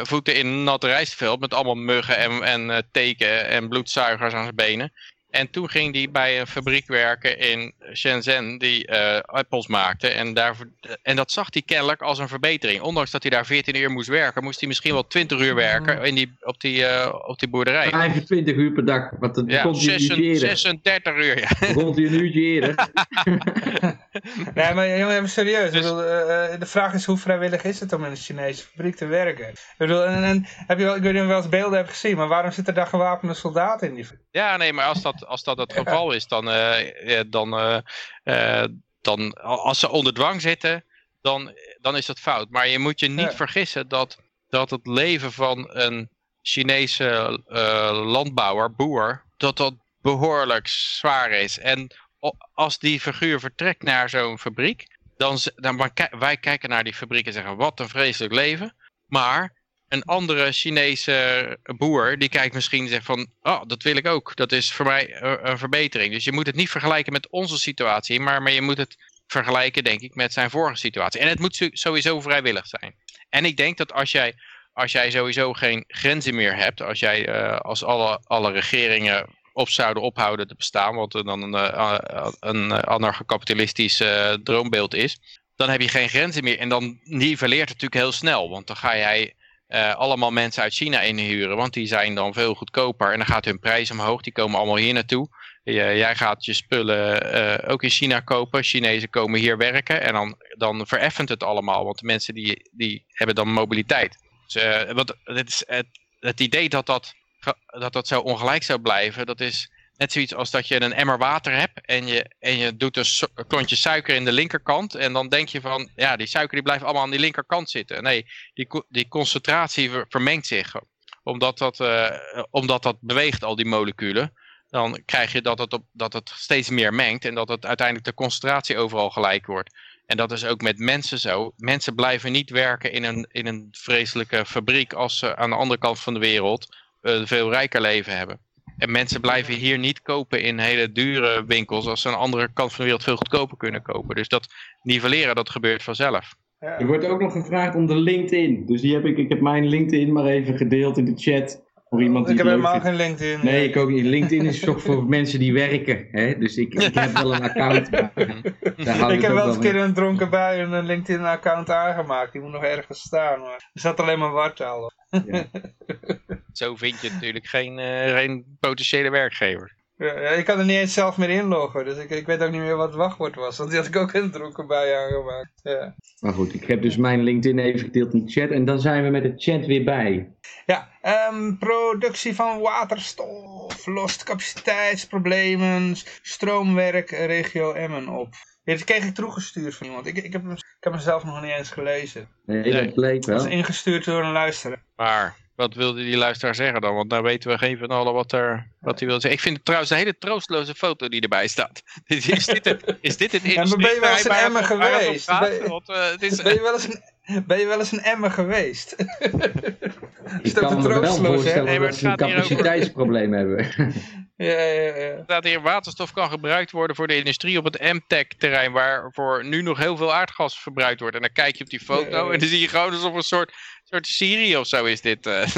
voeten in een nat rijstveld... met allemaal muggen en, en eh, teken en bloedzuigers aan zijn benen. En toen ging hij bij een fabriek werken in Shenzhen die eh, appels maakte. En, daarvoor, en dat zag hij kennelijk als een verbetering. Ondanks dat hij daar 14 uur moest werken, moest hij misschien wel 20 uur werken in die, op, die, eh, op die boerderij. 25 uur per dag, want dan Ja, hij uurtje 36 eerder. 36 uur. Ja. Komt hij een uurtje eerder. Nee, maar jongen, even serieus. Ik Dus- bedoel, eh, de vraag is hoe vrijwillig is het om in een Chinese fabriek te werken? Ik bedoel, en, en, heb je wel, ik weet niet of je wel eens beelden hebt gezien, maar waarom zitten daar gewapende soldaten in die fabriek? Ja, nee, maar als dat, als dat het geval is, dan, eh, dan, eh, eh, dan als ze onder dwang zitten, dan, dan is dat fout. Maar je moet je niet vergissen dat, dat het leven van een Chinese landbouwer, boer, dat dat behoorlijk zwaar is. En als die figuur vertrekt naar zo'n fabriek, dan, dan wij kijken naar die fabriek en zeggen, wat een vreselijk leven. Maar een andere Chinese boer, die kijkt misschien en zegt van, oh, dat wil ik ook. Dat is voor mij eh, een verbetering. Dus je moet het niet vergelijken met onze situatie, maar, maar je moet het vergelijken, denk ik, met zijn vorige situatie. En het moet sowieso vrijwillig zijn. En ik denk dat als jij, als jij sowieso geen grenzen meer hebt, als jij eh, als alle, alle regeringen op zouden ophouden te bestaan, wat dan een, eh, een anarcho-kapitalistisch droombeeld is, dan heb je geen grenzen meer. En dan niveleert het natuurlijk heel snel, want dan ga jij eh, allemaal mensen uit China inhuren, want die zijn dan veel goedkoper en dan gaat hun prijs omhoog, die komen allemaal hier naartoe. Je- jij gaat je spullen eh, ook in China kopen, Chinezen komen hier werken en dan, dan vereffent het allemaal, want de mensen die, die hebben dan mobiliteit. Dus, eh, wat, het, het, het idee dat dat, dat dat zo ongelijk zou blijven, dat is net zoiets als dat je een emmer water hebt en je, en je doet een, klontje suiker in de linkerkant en dan denk je van, ja die suiker die blijft allemaal aan die linkerkant zitten. Nee, die, die concentratie ver- vermengt zich. Omdat dat, eh, omdat dat beweegt, al die moleculen. Dan krijg je dat het, op, dat het steeds meer mengt. En dat het uiteindelijk de concentratie overal gelijk wordt. En dat is ook met mensen zo. Mensen blijven niet werken in een, in een vreselijke fabriek als ze aan de andere kant van de wereld een veel rijker leven hebben. En mensen blijven hier niet kopen in hele dure winkels als ze aan de andere kant van de wereld veel goedkoper kunnen kopen. Dus dat nivelleren, dat gebeurt vanzelf. Er wordt ook nog gevraagd om de LinkedIn. Dus die heb ik, ik heb mijn LinkedIn maar even gedeeld in de chat. Voor iemand die ik heb helemaal geen LinkedIn. Nee, ik ook niet. LinkedIn is toch voor (laughs) mensen die werken. Hè? Dus ik, ik heb wel een account. (laughs) maar daar hou ik heb wel eens een keer een dronken bui een LinkedIn-account aangemaakt. Die moet nog ergens staan. Maar er staat alleen maar wartaal op. (laughs) Zo vind je natuurlijk geen, eh, geen potentiële werkgever. Ja, ik kan er niet eens zelf meer inloggen. Dus ik, ik weet ook niet meer wat het wachtwoord was. Want die had ik ook in een dronken bui aangemaakt. Ja. Maar goed, ik heb dus mijn LinkedIn even gedeeld in de chat. En dan zijn we met de chat weer bij. Ja, ehm, productie van waterstof lost capaciteitsproblemen, stroomwerk, regio Emmen op. Ja, dit kreeg ik teruggestuurd van iemand. Ik, ik, heb, hem, ik heb hem zelf nog niet eens gelezen. Nee, Nee. dat bleek Dat wel. is ingestuurd door een luisteraar. Maar wat wilde die luisteraar zeggen dan? Want nou weten we geen van allen wat, er, wat hij wil zeggen. Ik vind het trouwens een hele troostloze foto die erbij staat. (laughs) Is dit het, is dit het maar ben je wel eens hij over geweest? praat? Ben je- Want, eh, is, Ben je wel eens een, ben je wel eens een Emmen geweest? Ik (laughs) is dat kan me wel troosteloos, hè? voorstellen Nee, maar dat ze een gaat hier over- capaciteitsprobleem hebben. (laughs) Ja, ja, ja. Dat hier waterstof kan gebruikt worden voor de industrie op het MTech-terrein, waarvoor nu nog heel veel aardgas verbruikt wordt. En dan kijk je op die foto Ja, ja. en dan zie je gewoon alsof een soort, soort Syrië of zo is dit. eh. (laughs)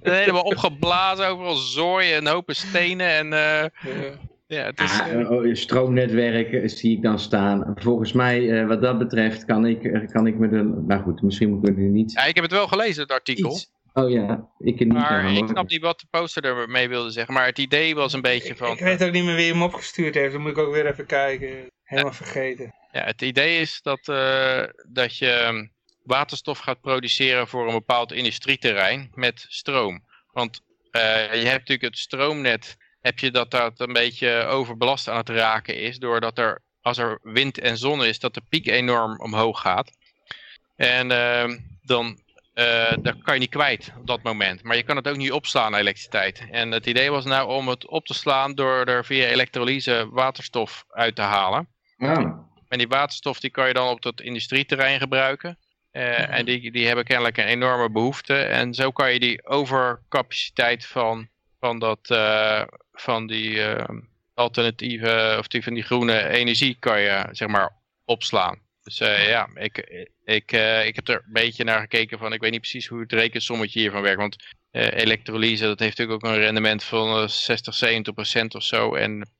Helemaal opgeblazen, overal zooi en hopen stenen. En eh, Ja. ja, het is... Ah, eh, oh, stroomnetwerken zie ik dan staan. Volgens mij, eh, wat dat betreft, kan ik, kan ik me de... Nou goed, misschien moet ik er niet ja, ik heb het wel gelezen, het artikel. iets... Oh ja, ik niet. Maar ik snap niet wat de poster ermee wilde zeggen. Maar het idee was een beetje van... ik weet ook niet meer wie hem opgestuurd heeft. Dan moet ik ook weer even kijken. Helemaal vergeten. Ja, het idee is dat, eh, dat je waterstof gaat produceren voor een bepaald industrieterrein met stroom. Want eh, je hebt natuurlijk het stroomnet, heb je dat dat een beetje overbelast aan het raken is. Doordat er, als er wind en zon is, dat de piek enorm omhoog gaat. En ehm, dan, dat kan je niet kwijt op dat moment. Maar je kan het ook niet opslaan, elektriciteit. En het idee was nou om het op te slaan door er via elektrolyse waterstof uit te halen. Ah, En die waterstof die kan je dan op dat industrieterrein gebruiken. Eh, En die, die hebben kennelijk een enorme behoefte. En zo kan je die overcapaciteit van, van, dat, eh, van die eh, alternatieve, of die van die groene energie kan je zeg maar opslaan. Dus ja, ik, ik, ik heb er een beetje naar gekeken van, ik weet niet precies hoe het rekensommetje hiervan werkt. Want eh, elektrolyse, dat heeft natuurlijk ook een rendement van eh, 60, 70 procent of zo. En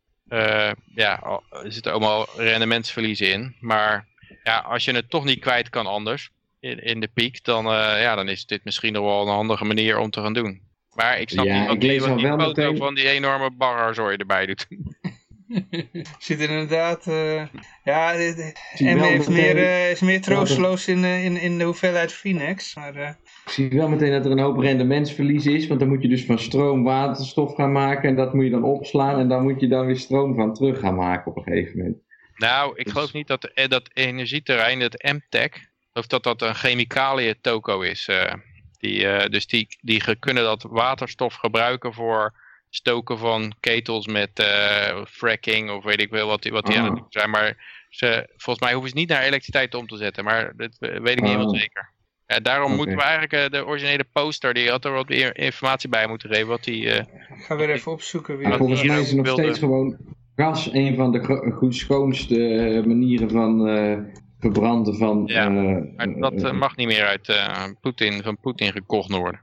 ja, er zitten allemaal rendementsverliezen in. Maar ja, als je het toch niet kwijt kan anders, in, in de piek, dan, eh, ja, dan is dit misschien nog wel een handige manier om te gaan doen. Maar ik snap Ja, niet wat ik die, lees wat die wel foto meteen- van die enorme barrazooi erbij doet. (laughs) Zit er inderdaad... eh, ja, dit- en heeft meteen- meer, eh, is meer troosteloos in, in, in de hoeveelheid Phoenix. Maar eh, Ik zie wel meteen dat er een hoop rendementsverlies is, want dan moet je dus van stroom waterstof gaan maken en dat moet je dan opslaan en dan moet je dan weer stroom van terug gaan maken op een gegeven moment. Nou, ik Dus- geloof niet dat dat energieterrein, dat MTech, of dat dat een chemicaliën toko is. eh, die, eh, dus die, die kunnen dat waterstof gebruiken voor stoken van ketels met eh, fracking of weet ik wel wat die, wat die aan het doen zijn. Maar ze, volgens mij hoeven ze niet naar elektriciteit om te zetten, maar dat weet ik niet helemaal Ah. zeker. Ja, daarom moeten we eigenlijk de originele poster, die had er wat meer informatie bij moeten geven. Wat die, eh, ik ga weer even opzoeken Wat volgens mij is er nog wilde- steeds gewoon gas een van de schoonste manieren van eh, verbranden van... Ja, eh, maar dat eh, eh, mag niet meer uit eh, Poetin, van Poetin gekocht worden.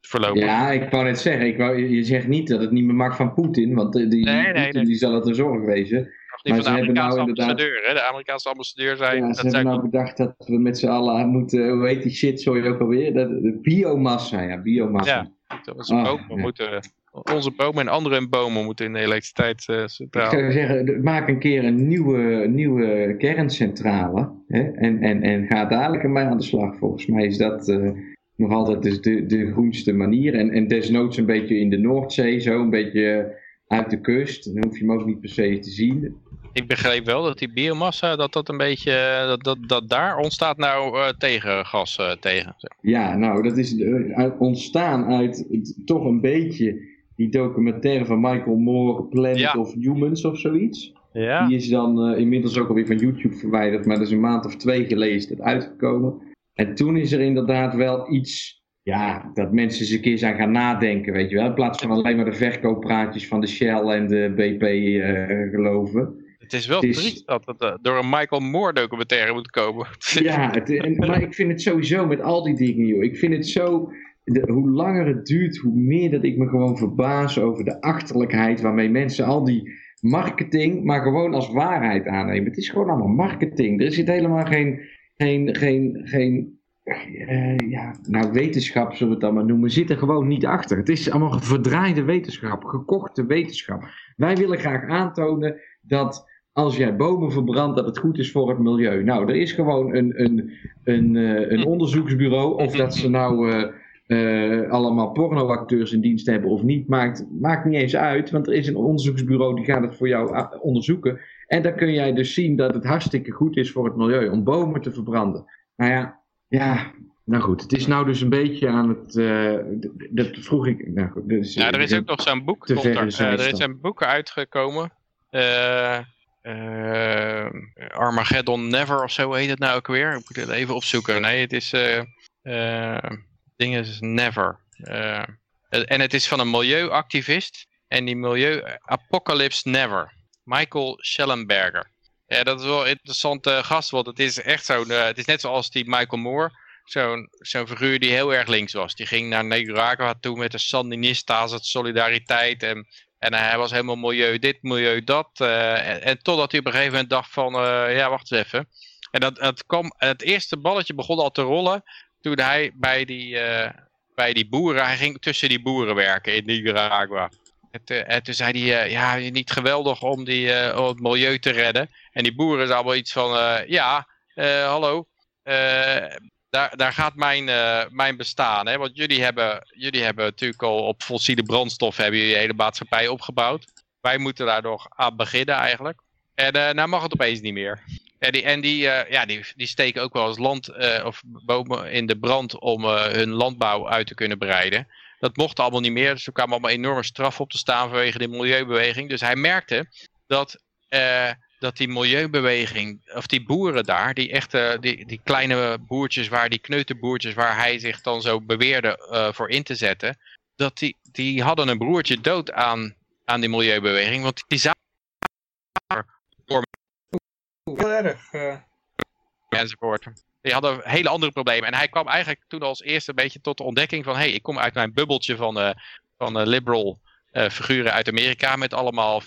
Voorlopig. Ja, ik wou net zeggen, ik wou, je- zegt niet dat het niet meer mag van Poetin, want eh, die, Nee, nee, Poetin nee. die zal het een zorg wezen. Maar van ze de hebben Amerikaanse nou inderdaad- ambassadeur. Hè? De Amerikaanse ambassadeur zei... Ja, dat ze hebben zei nou bedacht dat we met z'n allen moeten, hoe heet die shit, sorry ook alweer, dat, de biomassa, ja, biomassa. Ja. onze, Ah, bomen ja. moeten, onze bomen en andere bomen moeten in de Ik elektriciteitscentraal. zou zeggen, maak een keer een nieuwe, nieuwe kerncentrale hè, en, en, en ga dadelijk ermee aan de slag. Volgens mij is dat eh, nog altijd dus de, de groenste manier. En, en desnoods een beetje in de Noordzee, zo een beetje uit de kust. Dan hoef je hem ook niet per se te zien. Ik begreep wel dat die biomassa, dat dat een beetje, eh, dat, dat, dat daar ontstaat nou eh, tegengas eh, tegen. Ja, nou, dat is eh, uit- ontstaan uit toch een beetje die documentaire van Michael Moore, Planet Ja. of Humans of zoiets. Ja. Die is dan eh, inmiddels ook alweer van YouTube verwijderd, maar dat is een maand of twee geleden is dat uitgekomen. En toen is er inderdaad wel iets, ja, dat mensen eens een keer zijn gaan nadenken, weet je wel. In plaats van alleen maar de verkooppraatjes van de Shell en de BP eh, geloven. Het is wel Het is- triest dat het eh, door een Michael Moore documentaire moet komen. (laughs) Ja, het, en, maar ik vind het sowieso met al die dingen, joh. Ik vind het zo, de, hoe langer het duurt, hoe meer dat ik me gewoon verbaas over de achterlijkheid waarmee mensen al die marketing maar gewoon als waarheid aannemen. Het is gewoon allemaal marketing. Er zit helemaal geen, geen, geen, geen eh, ja, nou wetenschap zullen we het dan maar noemen, zit er gewoon niet achter. Het is allemaal verdraaide wetenschap, gekochte wetenschap. Wij willen graag aantonen dat als jij bomen verbrandt, dat het goed is voor het milieu. Nou, er is gewoon een, een, een, eh, een (laughs) onderzoeksbureau, of dat ze nou eh, eh, allemaal pornoacteurs in dienst hebben of niet, maakt, maakt niet eens uit. Want er is een onderzoeksbureau die gaat het voor jou ah, onderzoeken. En dan kun jij dus zien dat het hartstikke goed is voor het milieu om bomen te verbranden. Nou ja, ja. Nou goed, het is nou dus een beetje aan het. eh, dat vroeg ik. Nou goed, dus, Ja, er is eh, ook nog zo'n boek. komt er, er is een boek uitgekomen. Armageddon Never of zo heet het nou ook weer. Ik moet het even opzoeken. Nee, het is... eh eh ding is Never. Eh, Eh, En het is van een milieuactivist. En die milieu Apocalypse Never. Michael Schellenberger. Ja, dat is wel een interessante gast, want het is echt zo'n... eh, het is net zoals die Michael Moore. Zo'n zo'n figuur die heel erg links was. Die ging naar Nicaragua toe met de Sandinistas, het solidariteit. En, en hij was helemaal milieu dit, milieu dat. eh, en, totdat hij op een gegeven moment dacht van... eh, ja, wacht eens even. En dat, het, kwam, het eerste balletje begon al te rollen toen hij bij die, eh, bij die boeren, hij ging tussen die boeren werken in Nicaragua. En, toen zei hij, eh, ja, niet geweldig om, die, eh, om het milieu te redden. En die boeren zeiden allemaal iets van, ja, hallo, daar, daar gaat mijn, mijn bestaan. Hè? Want jullie hebben, jullie hebben natuurlijk al op fossiele brandstof hebben jullie hele maatschappij opgebouwd. Wij moeten daar nog aan beginnen eigenlijk. En eh nou mag het opeens niet meer. En die, en die, eh, ja, die, die steken ook wel eens land eh, of bomen in de brand om eh, hun landbouw uit te kunnen breiden. Dat mocht allemaal niet meer. Dus er kwamen allemaal enorme straffen op te staan vanwege de milieubeweging. Dus hij merkte dat, dat die milieubeweging, of die boeren daar, die echte, die, die kleine boertjes, waar die kneuterboertjes, waar hij zich dan zo beweerde voor in te zetten, dat die, die hadden een broertje dood aan, aan die milieubeweging. Want die zaten Heel eh. enzovoort. Die hadden hele andere problemen. En hij kwam eigenlijk toen als eerste een beetje tot de ontdekking van... hé, hey, ik kom uit mijn bubbeltje van, eh, van eh, liberal figuren uit Amerika... met allemaal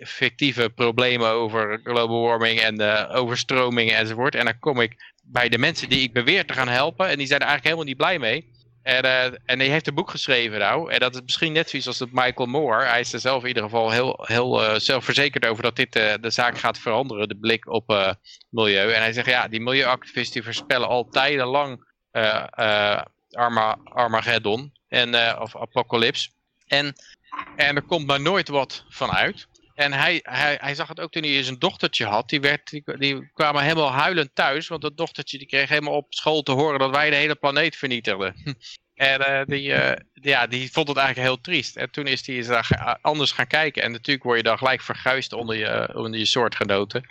fictieve problemen over global warming en overstromingen enzovoort. En dan kom ik bij de mensen die ik beweer te gaan helpen... en die zijn er eigenlijk helemaal niet blij mee... En, eh, en hij heeft een boek geschreven nou. En dat is misschien net zoiets als dat Michael Moore. Hij is er zelf in ieder geval heel, heel eh, zelfverzekerd over dat dit eh, de zaak gaat veranderen. De blik op milieu. En hij zegt ja, die milieuactivisten voorspellen al tijdenlang Arma, Armageddon. En, of Apocalypse. En, en er komt maar nooit wat van uit. En hij, hij, hij zag het ook toen hij zijn dochtertje had. Die, werd, die, die kwamen helemaal huilend thuis. Want dat dochtertje die kreeg helemaal op school te horen dat wij de hele planeet vernietigden. (laughs) En eh, die, eh, ja, die vond het eigenlijk heel triest. En toen is hij eens daar ga- anders gaan kijken. En natuurlijk word je dan gelijk verguisd onder je, onder je soortgenoten.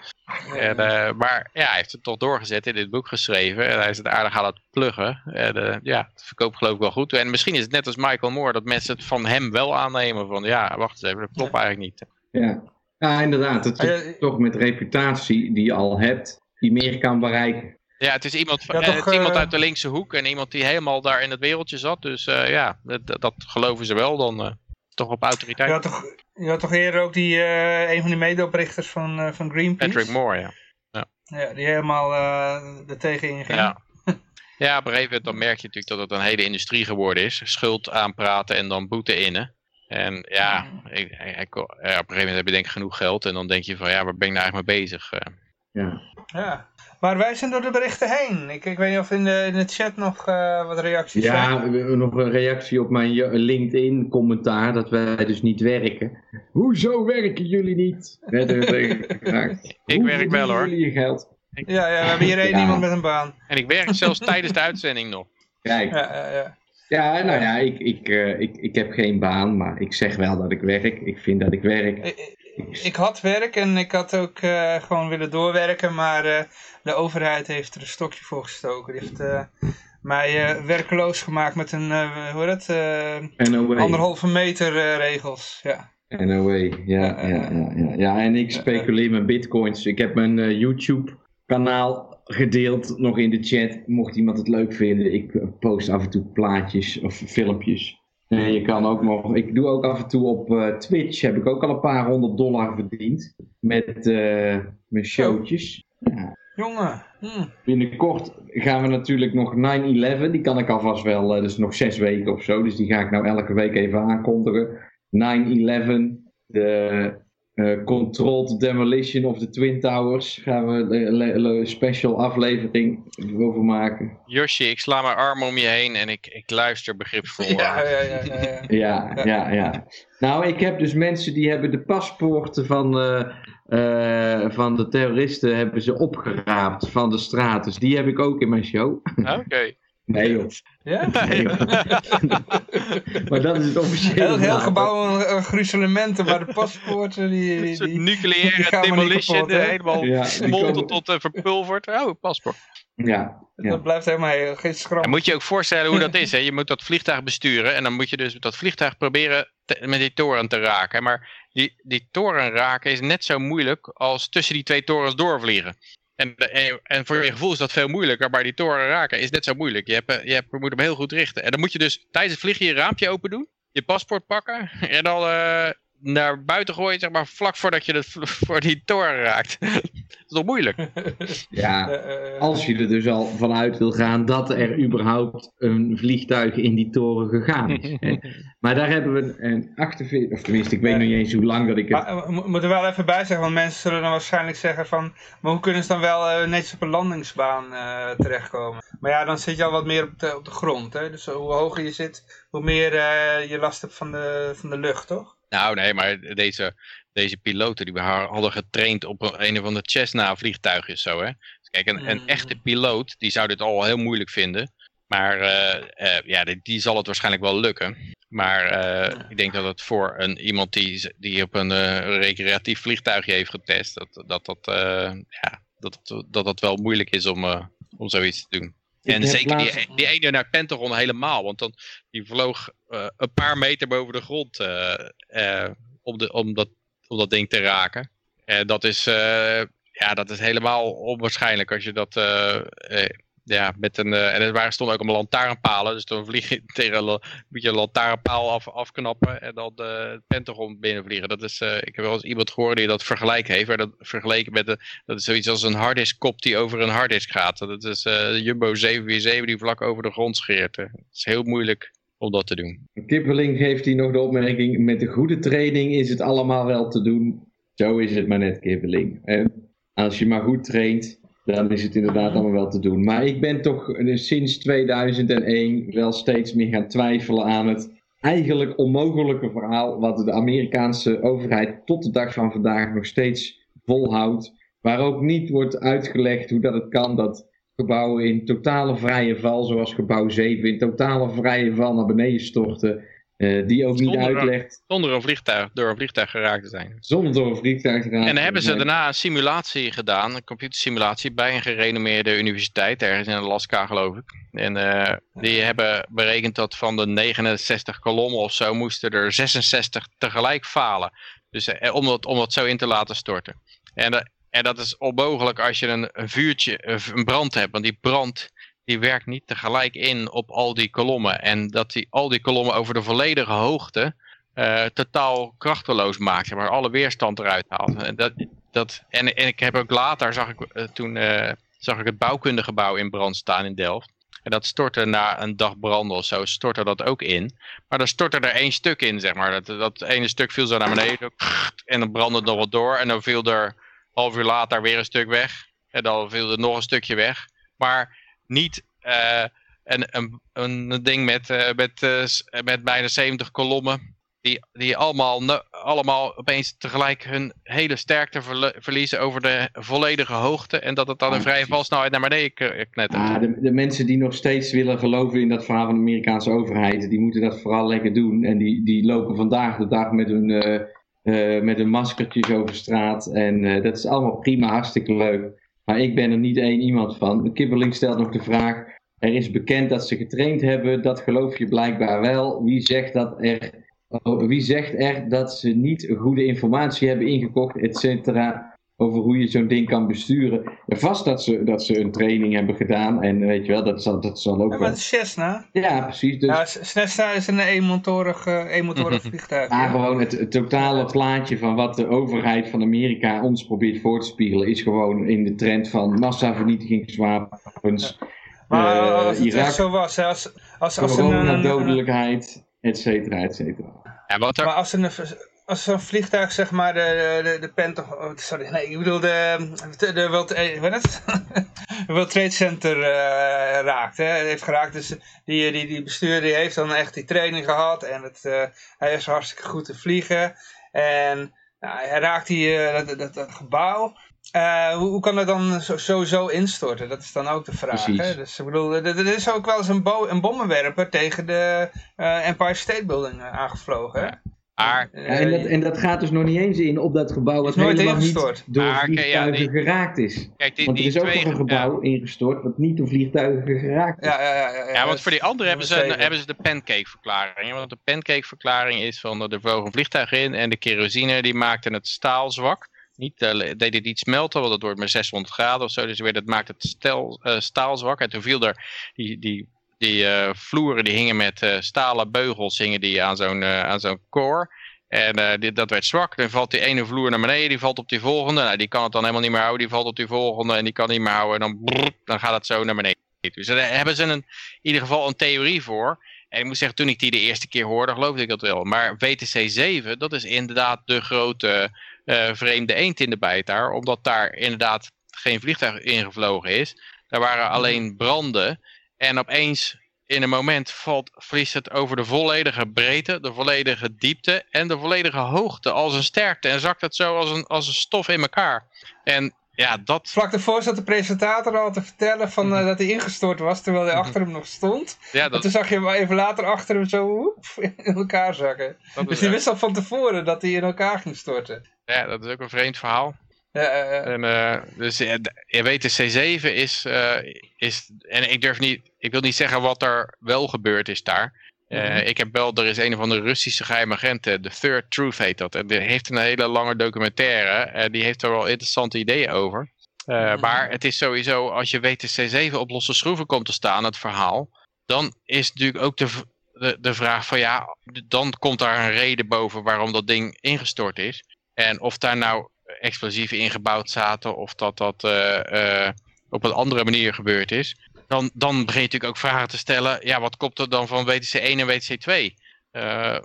En, eh, maar ja, hij heeft het toch doorgezet in dit boek geschreven. En hij is het aardig aan het pluggen. En eh, ja, het verkoopt geloof ik wel goed. En misschien is het net als Michael Moore dat mensen het van hem wel aannemen. Van ja, wacht eens even, dat klopt eigenlijk niet. Ja, ja inderdaad. Het is Ah, ja, toch met reputatie die je al hebt, die meer kan bereiken. Ja, het is iemand, van, Ja, eh, toch, het is iemand eh, uit de linkse hoek. En iemand die helemaal daar in het wereldje zat. Dus eh, ja, dat, dat geloven ze wel dan. eh, toch op autoriteit. Je had toch, je had toch eerder ook die, eh, een van die medeoprichters van, eh, van Greenpeace? Patrick Moore, ja. Ja, die helemaal eh er tegen inging. Ja. (laughs) ja, op een gegeven moment dan merk je natuurlijk dat het een hele industrie geworden is. Schuld aanpraten en dan boete innen. En ja, ik, ik- ik- ja, op een gegeven moment heb je denk ik genoeg geld. En dan denk je van ja, waar ben ik nou eigenlijk mee bezig? Eh, Ja. Ja. Maar wij zijn door de berichten heen. Ik, ik weet niet of in de, in de chat nog eh, wat reacties Ja, zijn. hebben nog een reactie op mijn je- LinkedIn commentaar dat wij dus niet werken. Hoezo werken jullie niet? (laughs) Er. Ik werk wel, hoor. jullie je geld? Ja, ja, we hebben hier één Ja. iemand met een baan. En ik werk zelfs tijdens de uitzending nog. Kijk, Ja, ja, ja. Ja, nou ja, ik, ik, eh, ik, ik heb geen baan, maar ik zeg wel dat ik werk. Ik vind dat ik werk. Ik, ik- ik had werk en ik had ook eh, gewoon willen doorwerken, maar eh, de overheid heeft er een stokje voor gestoken. Die heeft eh, mij eh, werkeloos gemaakt met een, eh, hoe heet het, eh, anderhalve meter eh, regels. Ja. NOW, ja, ja, ja, ja. Ja, en ik speculeer met bitcoins. Ik heb mijn eh, YouTube kanaal gedeeld, nog in de chat. Mocht iemand het leuk vinden, ik post af en toe plaatjes of filmpjes. En je kan ook nog, ik doe ook af en toe op eh, Twitch, heb ik ook al een paar honderd dollar verdiend. Met eh, mijn showtjes. Ja, Jongen, hm. binnenkort gaan we natuurlijk nog 9-11. Die kan ik alvast wel, dus nog zes weken of zo. Dus die ga ik nou elke week even aankondigen. 9-11, de eh, Controlled Demolition of the Twin Towers. Gaan we een special aflevering over maken. Josje, ik sla mijn arm om je heen en ik, ik luister begripsvol. (laughs) ja, ja, ja, ja, ja. (laughs) Ja, ja, ja. Nou, ik heb dus mensen die hebben de paspoorten van, eh, eh, van de terroristen hebben ze opgeraapt van de straat. Dus die heb ik ook in mijn show. Oké. Nee joh. Ja? Nee, joh. (laughs) maar dat is het officiële Heel, heel gebouw uh, gruzelementen, maar de paspoorten die... die, Een die- die nucleaire niet demolition, kapot, eh, helemaal Ja, die smolten tot uh, verpulverd. Oh, paspoort. Ja, ja. Dat blijft helemaal heel, geen schram. Dan moet je ook voorstellen hoe dat is. Hè? Je moet dat vliegtuig besturen en dan moet je dus dat vliegtuig proberen te- met die toren te raken. Maar die, die toren raken is net zo moeilijk als tussen die twee torens doorvliegen. En, en, voor je gevoel is dat veel moeilijker, maar die toren raken is net zo moeilijk. Eh, je, hebt, je moet hem heel goed richten. En dan moet je dus tijdens het vliegen je raampje open doen, je paspoort pakken en dan eh, naar buiten gooien, zeg maar, vlak voordat je het, (laughs) voor die toren raakt. (laughs) dat is toch moeilijk? ja. Eh, eh, Als je er dus al vanuit wil gaan dat er überhaupt een vliegtuig in die toren gegaan is. hè. (laughs) Maar daar hebben we een 48, of tenminste, ik weet nog niet eens hoe lang dat ik het... Maar eh, we mo- moeten er wel even bij zeggen, want mensen zullen dan waarschijnlijk zeggen van... Maar hoe kunnen ze dan wel netjes op een landingsbaan eh, terechtkomen? Maar ja, dan zit je al wat meer op de, op de grond. Hè? Dus hoe hoger je zit, hoe meer eh, je last hebt van de, van de lucht, toch? Nou nee, maar deze, deze piloten die we ha- hadden getraind op een, een of ander Cessna vliegtuigjes zo hè. Dus kijk, een, een Mm. echte piloot die zou dit al heel moeilijk vinden. Maar eh, eh, ja, die, die zal het waarschijnlijk wel lukken. Maar eh, ik denk dat het voor een, iemand die, die op een recreatief vliegtuigje heeft getest, dat dat, dat, ja, dat, dat, dat dat wel moeilijk is om, om zoiets te doen. En zeker die, die ene naar Pentagon helemaal. Want dan, die vloog eh, een paar meter boven de grond eh, eh, om, de, om, dat, om dat ding te raken. En dat is, ja, dat is helemaal onwaarschijnlijk als je dat... eh, eh, ja, met een, eh, en er waren, stonden ook allemaal lantaarnpalen. Dus dan vlieg je (laughs) tegen een, la- moet je een lantaarnpaal af, afknappen en dan eh, het Pentagon binnenvliegen. Dat is, eh, ik heb wel eens iemand gehoord die dat vergelijk heeft. Maar dat vergeleken met de, dat is zoiets als een harddisk-kop die over een harddisk gaat. Dat is eh, de Jumbo 747 die vlak over de grond scheert. eh. Het is heel moeilijk om dat te doen. Kippeling geeft hier nog de opmerking, met de goede training is het allemaal wel te doen. Zo is het maar net, Kippeling. En als je maar goed traint, dan is het inderdaad allemaal wel te doen. Maar ik ben toch eh, sinds 2001 wel steeds meer gaan twijfelen aan het eigenlijk onmogelijke verhaal wat de Amerikaanse overheid tot de dag van vandaag nog steeds volhoudt. Waar ook niet wordt uitgelegd hoe dat het kan dat gebouwen in totale vrije val, zoals gebouw 7, in totale vrije val naar beneden storten. Eh, die ook niet uitlegt Zonder een vliegtuig, door een vliegtuig geraakt te zijn. zonder door een vliegtuig te gaan. En dan hebben ze daarna een simulatie gedaan, een computersimulatie, bij een gerenommeerde universiteit, ergens in Alaska geloof ik. En eh, die hebben berekend dat van de 69 kolommen of zo moesten er 66 tegelijk falen. Dus eh, om, dat, om dat zo in te laten storten. En, en dat is onmogelijk als je een, een vuurtje, een brand hebt, want die brand die werkt niet tegelijk in op al die kolommen. En dat die, al die kolommen over de volledige hoogte eh, totaal krachteloos maakt, maar alle weerstand eruit haalt. En, dat, dat, en, ik heb ook later, zag ik, eh, toen eh, zag ik het bouwkundegebouw in brand staan in Delft. En dat stortte na een dag branden of zo, stortte dat ook in. Maar dan stortte er één stuk in, zeg maar. Dat, dat ene stuk viel zo naar beneden. En dan brandde het nog wat door. En dan viel er half uur later weer een stuk weg. En dan viel er nog een stukje weg. Maar niet eh, een, een, een ding met, eh, met, eh, met bijna 70 kolommen. Die, die allemaal, allemaal opeens tegelijk hun hele sterkte verliezen over de volledige hoogte. En dat het dan een Ah, vrije valsnelheid naar beneden knettert. Ah, de, de mensen die nog steeds willen geloven in dat verhaal van de Amerikaanse overheid, die moeten dat vooral lekker doen. En die, die lopen vandaag de dag met hun, met hun maskertjes over straat. En dat is allemaal prima, hartstikke leuk. Maar ik ben er niet één iemand van. Kibbeling stelt nog de vraag. Er is bekend dat ze getraind hebben. Dat geloof je blijkbaar wel. Wie zegt, dat er, oh, wie zegt er dat ze niet goede informatie hebben ingekocht, et cetera, over hoe je zo'n ding kan besturen? En vast dat ze, dat ze een training hebben gedaan. En weet je wel, dat zal, dat zal ook Ja, wel. maar het is Cessna. Ja, precies. Dus Ja, Cessna is een eenmotorig, eh, eenmotorig (laughs) vliegtuig. Maar ja. gewoon het, het totale plaatje van wat de overheid van Amerika ons probeert voor te spiegelen, is gewoon in de trend van massavernietigingswapens, Maar eh, als het Irak, echt zo was, hè, als, als, als een, een, een, coronadodelijkheid, et cetera, et cetera. Ja, wat er, maar als een, als zo'n vliegtuig zeg maar de, de, de Pentagon, oh, sorry, nee, ik bedoel de, de, de World, het? (laughs) World Trade Center eh, raakt, hè, heeft geraakt, dus die, die, die bestuurder die heeft dan echt die training gehad en het, eh, hij is hartstikke goed te vliegen en nou, hij raakt die, eh, dat, dat, dat gebouw Uh, hoe, hoe, kan dat dan sowieso instorten? Dat is dan ook de vraag. Hè? Dus ik bedoel, er, er, is ook wel eens een, een bommenwerper tegen de uh, Empire State Building aangevlogen. Ja. Maar, en, dat, en dat gaat dus nog niet eens in op dat gebouw wat helemaal niet door maar, vliegtuigen ja, geraakt is. Kijk, die, want er is ook nog een gebouw ingestort wat niet door vliegtuigen geraakt is. Ja, ja, ja, ja, ja want voor die andere hebben ze, hebben ze de pancake-verklaring. Want de pancake-verklaring is van er vloog een vliegtuig in en de kerosine die maakte het staal zwak. Niet, uh, deed het niet smelten, want het wordt maar 600 graden of zo. Dus weer, dat maakt het stel, uh, staal zwak. En toen viel er die, die die uh, vloeren die hingen met uh, stalen beugels hingen die aan zo'n uh, aan zo'n core. En dit, dat werd zwak. Dan valt die ene vloer naar beneden, die valt op die volgende. Nou, die kan het dan helemaal niet meer houden. Die valt op die volgende en die kan niet meer houden. En dan, dan gaat het zo naar beneden. Dus daar hebben ze een, in ieder geval een theorie voor. En ik moet zeggen, toen ik die de eerste keer hoorde, geloofde ik dat wel. Maar WTC 7, dat is inderdaad de grote vreemde eend in de bijt daar. Omdat daar inderdaad geen vliegtuig ingevlogen is. Daar waren alleen branden. En opeens in een moment valt, verliest het over de volledige breedte, de volledige diepte en de volledige hoogte als een sterkte. En zakt het zo als een, als een stof in elkaar. En ja, dat... Vlak ervoor zat de presentator al te vertellen van, uh, dat hij ingestort was, terwijl hij achter hem nog stond. Ja, dat... En toen zag je hem even later achter hem zo woep, in elkaar zakken. dus hij wist al van tevoren dat hij in elkaar ging storten. Ja, dat is ook een vreemd verhaal. En, uh, dus je weet, de C7 is, uh, is, en ik durf niet, ik wil niet zeggen wat er wel gebeurd is daar. Uh, mm -hmm. Ik heb wel, er is een van de Russische geheime agenten, The Third Truth heet dat. En die heeft een hele lange documentaire en die heeft er wel interessante ideeën over. Mm -hmm. Maar het is sowieso, als je weet de C7 op losse schroeven komt te staan, het verhaal, dan is natuurlijk ook de, de, de vraag van ja, dan komt daar een reden boven waarom dat ding ingestort is. En of daar nou explosieven ingebouwd zaten of dat dat uh, uh, op een andere manier gebeurd is. Dan, dan begin je natuurlijk ook vragen te stellen, ja, wat klopt er dan van WTC 1 en WTC 2? Uh,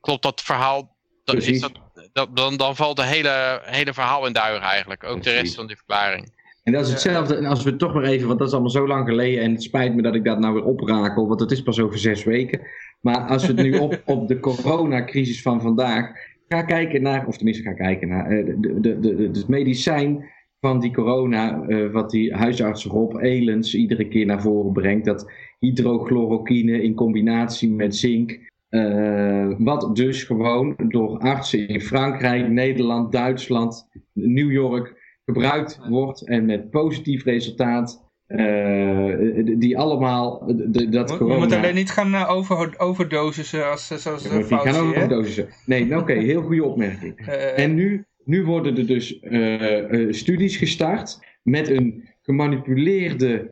klopt dat verhaal, dan, is dat, dat, dan, dan valt het hele, hele verhaal in duigen eigenlijk, ook Precies. de rest van die verklaring. En dat is hetzelfde, en als we toch maar even, want dat is allemaal zo lang geleden en het spijt me dat ik dat nou weer oprakel, want het is pas over zes weken. Maar als we het nu (laughs) op, op de coronacrisis van vandaag, ga kijken naar, of tenminste ga kijken naar, uh, de, de, de, het medicijn van die corona, uh, wat die huisarts Rob Elens iedere keer naar voren brengt, dat hydrochloroquine in combinatie met zink, uh, wat dus gewoon door artsen in Frankrijk, Nederland, Duitsland, New York gebruikt wordt en met positief resultaat uh, die allemaal de, dat Je corona... moet alleen niet gaan uh, over, overdosissen als, zoals de Die gaan overdosissen. Nee, oké, okay, heel goede opmerking. Uh, (laughs) en nu, nu worden er dus studies gestart met een gemanipuleerde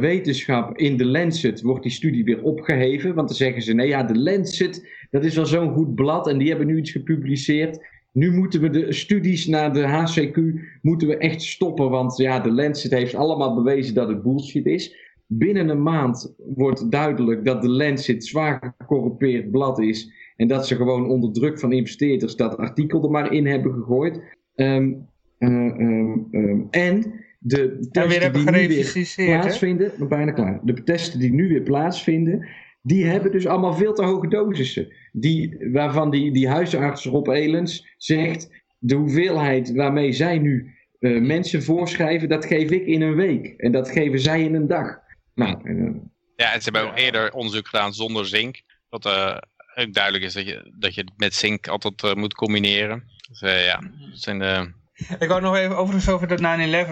wetenschap in de Lancet. Wordt die studie weer opgeheven, want dan zeggen ze, nee ja, de Lancet, dat is wel zo'n goed blad en die hebben nu iets gepubliceerd. Nu moeten we de studies naar de HCQ moeten we echt stoppen, want ja, de Lancet heeft allemaal bewezen dat het bullshit is. Binnen een maand wordt duidelijk dat de Lancet zwaar gecorrumpeerd blad is en dat ze gewoon onder druk van investeerders dat artikel er maar in hebben gegooid. Um, um, um, en de testen die nu weer plaatsvinden, bijna klaar. De testen die nu weer plaatsvinden, die hebben dus allemaal veel te hoge dosissen. Die, waarvan die, die huisarts Rob Elens zegt, de hoeveelheid waarmee zij nu uh, mensen voorschrijven, dat geef ik in een week. En dat geven zij in een dag. Nou, uh, ja, en ze hebben ook eerder onderzoek gedaan zonder zink. Wat uh, ook duidelijk is dat je, dat je het met zink altijd moet combineren. Dus ja, dat zijn de... Ik wou nog even overigens over dat 9-11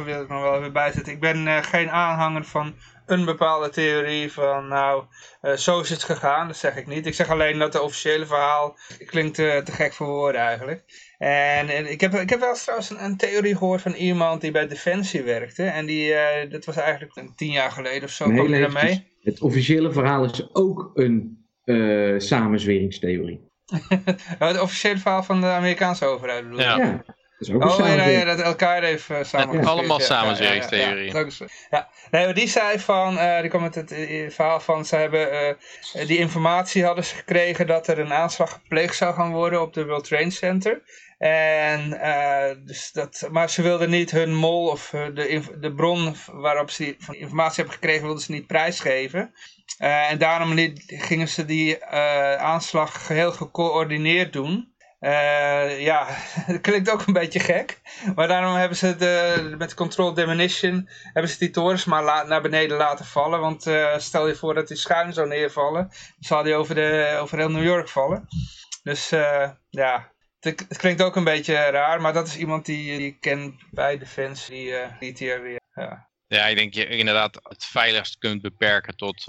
wil ik nog wel even bijzetten. Ik ben geen aanhanger van een bepaalde theorie van, nou, uh, zo is het gegaan. Dat zeg ik niet. Ik zeg alleen dat de officiële verhaal klinkt te, te gek voor woorden eigenlijk. En, en, ik, heb, ik heb wel trouwens een, een, theorie gehoord van iemand die bij Defensie werkte. En die, uh, dat was eigenlijk een tien jaar geleden of zo. Nee, kwam daarmee. Het officiële verhaal is ook een uh, samenzweringstheorie. (laughs) het officiële verhaal van de Amerikaanse overheid bedoel ja. ja oh, ja, ja, dat elkaar heeft uh, samen. Allemaal samenzweringstheorieën. Ja, ja, ja, Nee, die zei van, uh, die kwam met het uh, verhaal van, ze hebben uh, die informatie hadden ze gekregen dat er een aanslag gepleegd zou gaan worden op de World Trade Center. En, dus dat, maar ze wilden niet hun mol of de, de bron waarop ze van informatie hebben gekregen, wilden ze niet prijsgeven. en daarom gingen ze die aanslag geheel gecoördineerd doen. Uh, ja, (laughs) dat klinkt ook een beetje gek. Maar daarom hebben ze de, met control demolition hebben ze die torens maar naar beneden laten vallen. Want uh, stel je voor dat die schuin zou neervallen, dan zal die over, de, over heel New York vallen. Dus uh, ja, het, het, klinkt ook een beetje raar, maar dat is iemand die, die ik ken bij Defensie, die, die hier weer... Ja. ja, ik denk je inderdaad het veiligst kunt beperken tot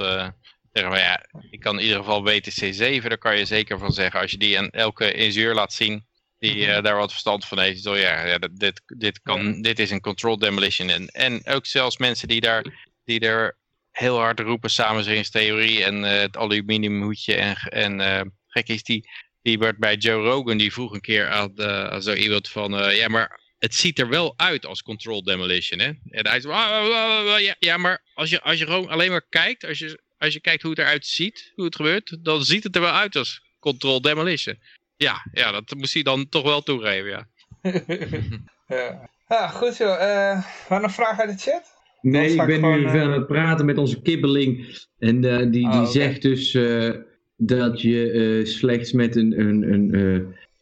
Zeg maar ja, ik kan in ieder geval WTC 7, daar kan je zeker van zeggen. Als je die aan elke ingenieur laat zien, die uh, daar wat verstand van heeft. Zo ja, ja dit, dit, kan, dit is een controlled demolition. En, en ook zelfs mensen die daar, die er heel hard roepen samenzweringstheorie en uh, het aluminiumhoedje en, en uh, gek is die, die werd bij Joe Rogan, die vroeg een keer aan, aan zo iemand van, ja maar het ziet er wel uit als controlled demolition hè. En hij zei, ah, ah, ah, ja, ja maar als je, als je gewoon alleen maar kijkt, als je als je kijkt hoe het eruit ziet, hoe het gebeurt, dan ziet het er wel uit als control demolition. Ja, ja dat moest hij dan toch wel toegeven, ja. (laughs) ja. ja. goed joh. Uh, maar nog vragen uit de chat? Nee, ik ben nu uh... aan het praten met onze kibbeling. En uh, die, die oh, zegt dus dat je slechts met een... een,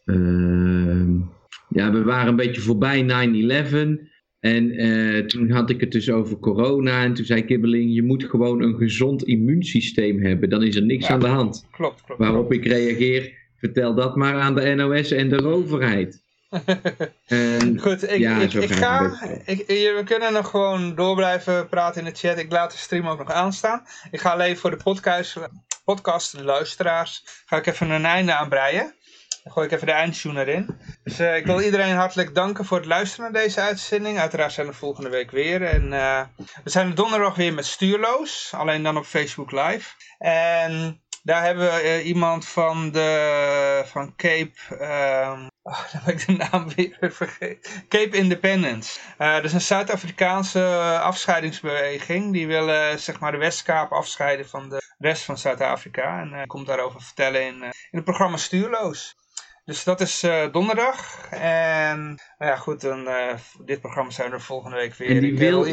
een ja, we waren een beetje voorbij 9-11. En uh, toen had ik het dus over corona en toen zei Kibbeling, je moet gewoon een gezond immuunsysteem hebben, dan is er niks aan de hand. Klopt, klopt. Waarop ik reageer, vertel dat maar aan de NOS en de overheid. (laughs) en, Goed, ik, ja, ik, ik ga, ik, we kunnen nog gewoon door blijven praten in de chat. Ik laat de stream ook nog aanstaan. Ik ga alleen voor de podcast, podcast de luisteraars, ga ik even een einde aanbreien. Dan gooi ik even de eindtune erin. Dus uh, ik wil iedereen hartelijk danken voor het luisteren naar deze uitzending. Uiteraard zijn we volgende week weer. En uh, we zijn donderdag weer met Stuurloos. Alleen dan op Facebook Live. En daar hebben we uh, iemand van de van Cape. Uh, oh, (laughs) dan heb ik de naam weer vergeten. Cape Independence. Uh, dat is een Zuid-Afrikaanse afscheidingsbeweging. Die willen zeg maar de Westkaap afscheiden van de rest van Zuid-Afrika. En komt daarover vertellen in, in het programma Stuurloos. Dus dat is uh, donderdag. En nou ja, goed, dan, uh, dit programma zijn we volgende week weer. En die wil,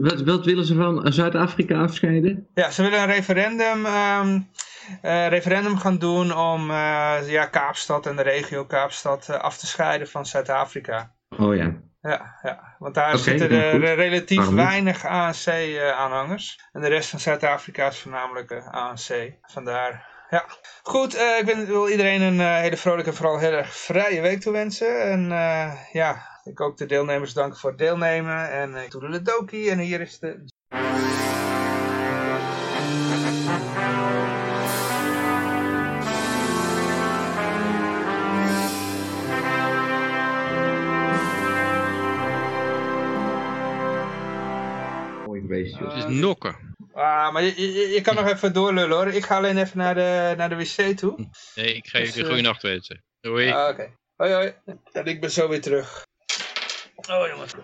wat, wat willen ze van Zuid-Afrika afscheiden? Ja, ze willen een referendum, um, uh, referendum gaan doen om ja, Kaapstad en de regio Kaapstad af te scheiden van Zuid-Afrika. Oh ja. Ja, ja, want daar okay, zitten er relatief weinig ANC-aanhangers. en de rest van Zuid-Afrika is voornamelijk ANC. Vandaar ja. Goed, uh, ik wil iedereen een uh, hele vrolijke en vooral heel erg vrije week toewensen. En uh, ja, ik ook de deelnemers danken voor het deelnemen. En ik doe de dokie en hier is de... Geweest, Het is nokken. Ah, maar je, je, je, kan nog even doorlullen hoor. Ik ga alleen even naar de, naar de wc toe. Nee, ik ga je dus, de goede nacht wensen. Doei. Ah, Oké. Hoi hoi. En ik ben zo weer terug. Oh jongens.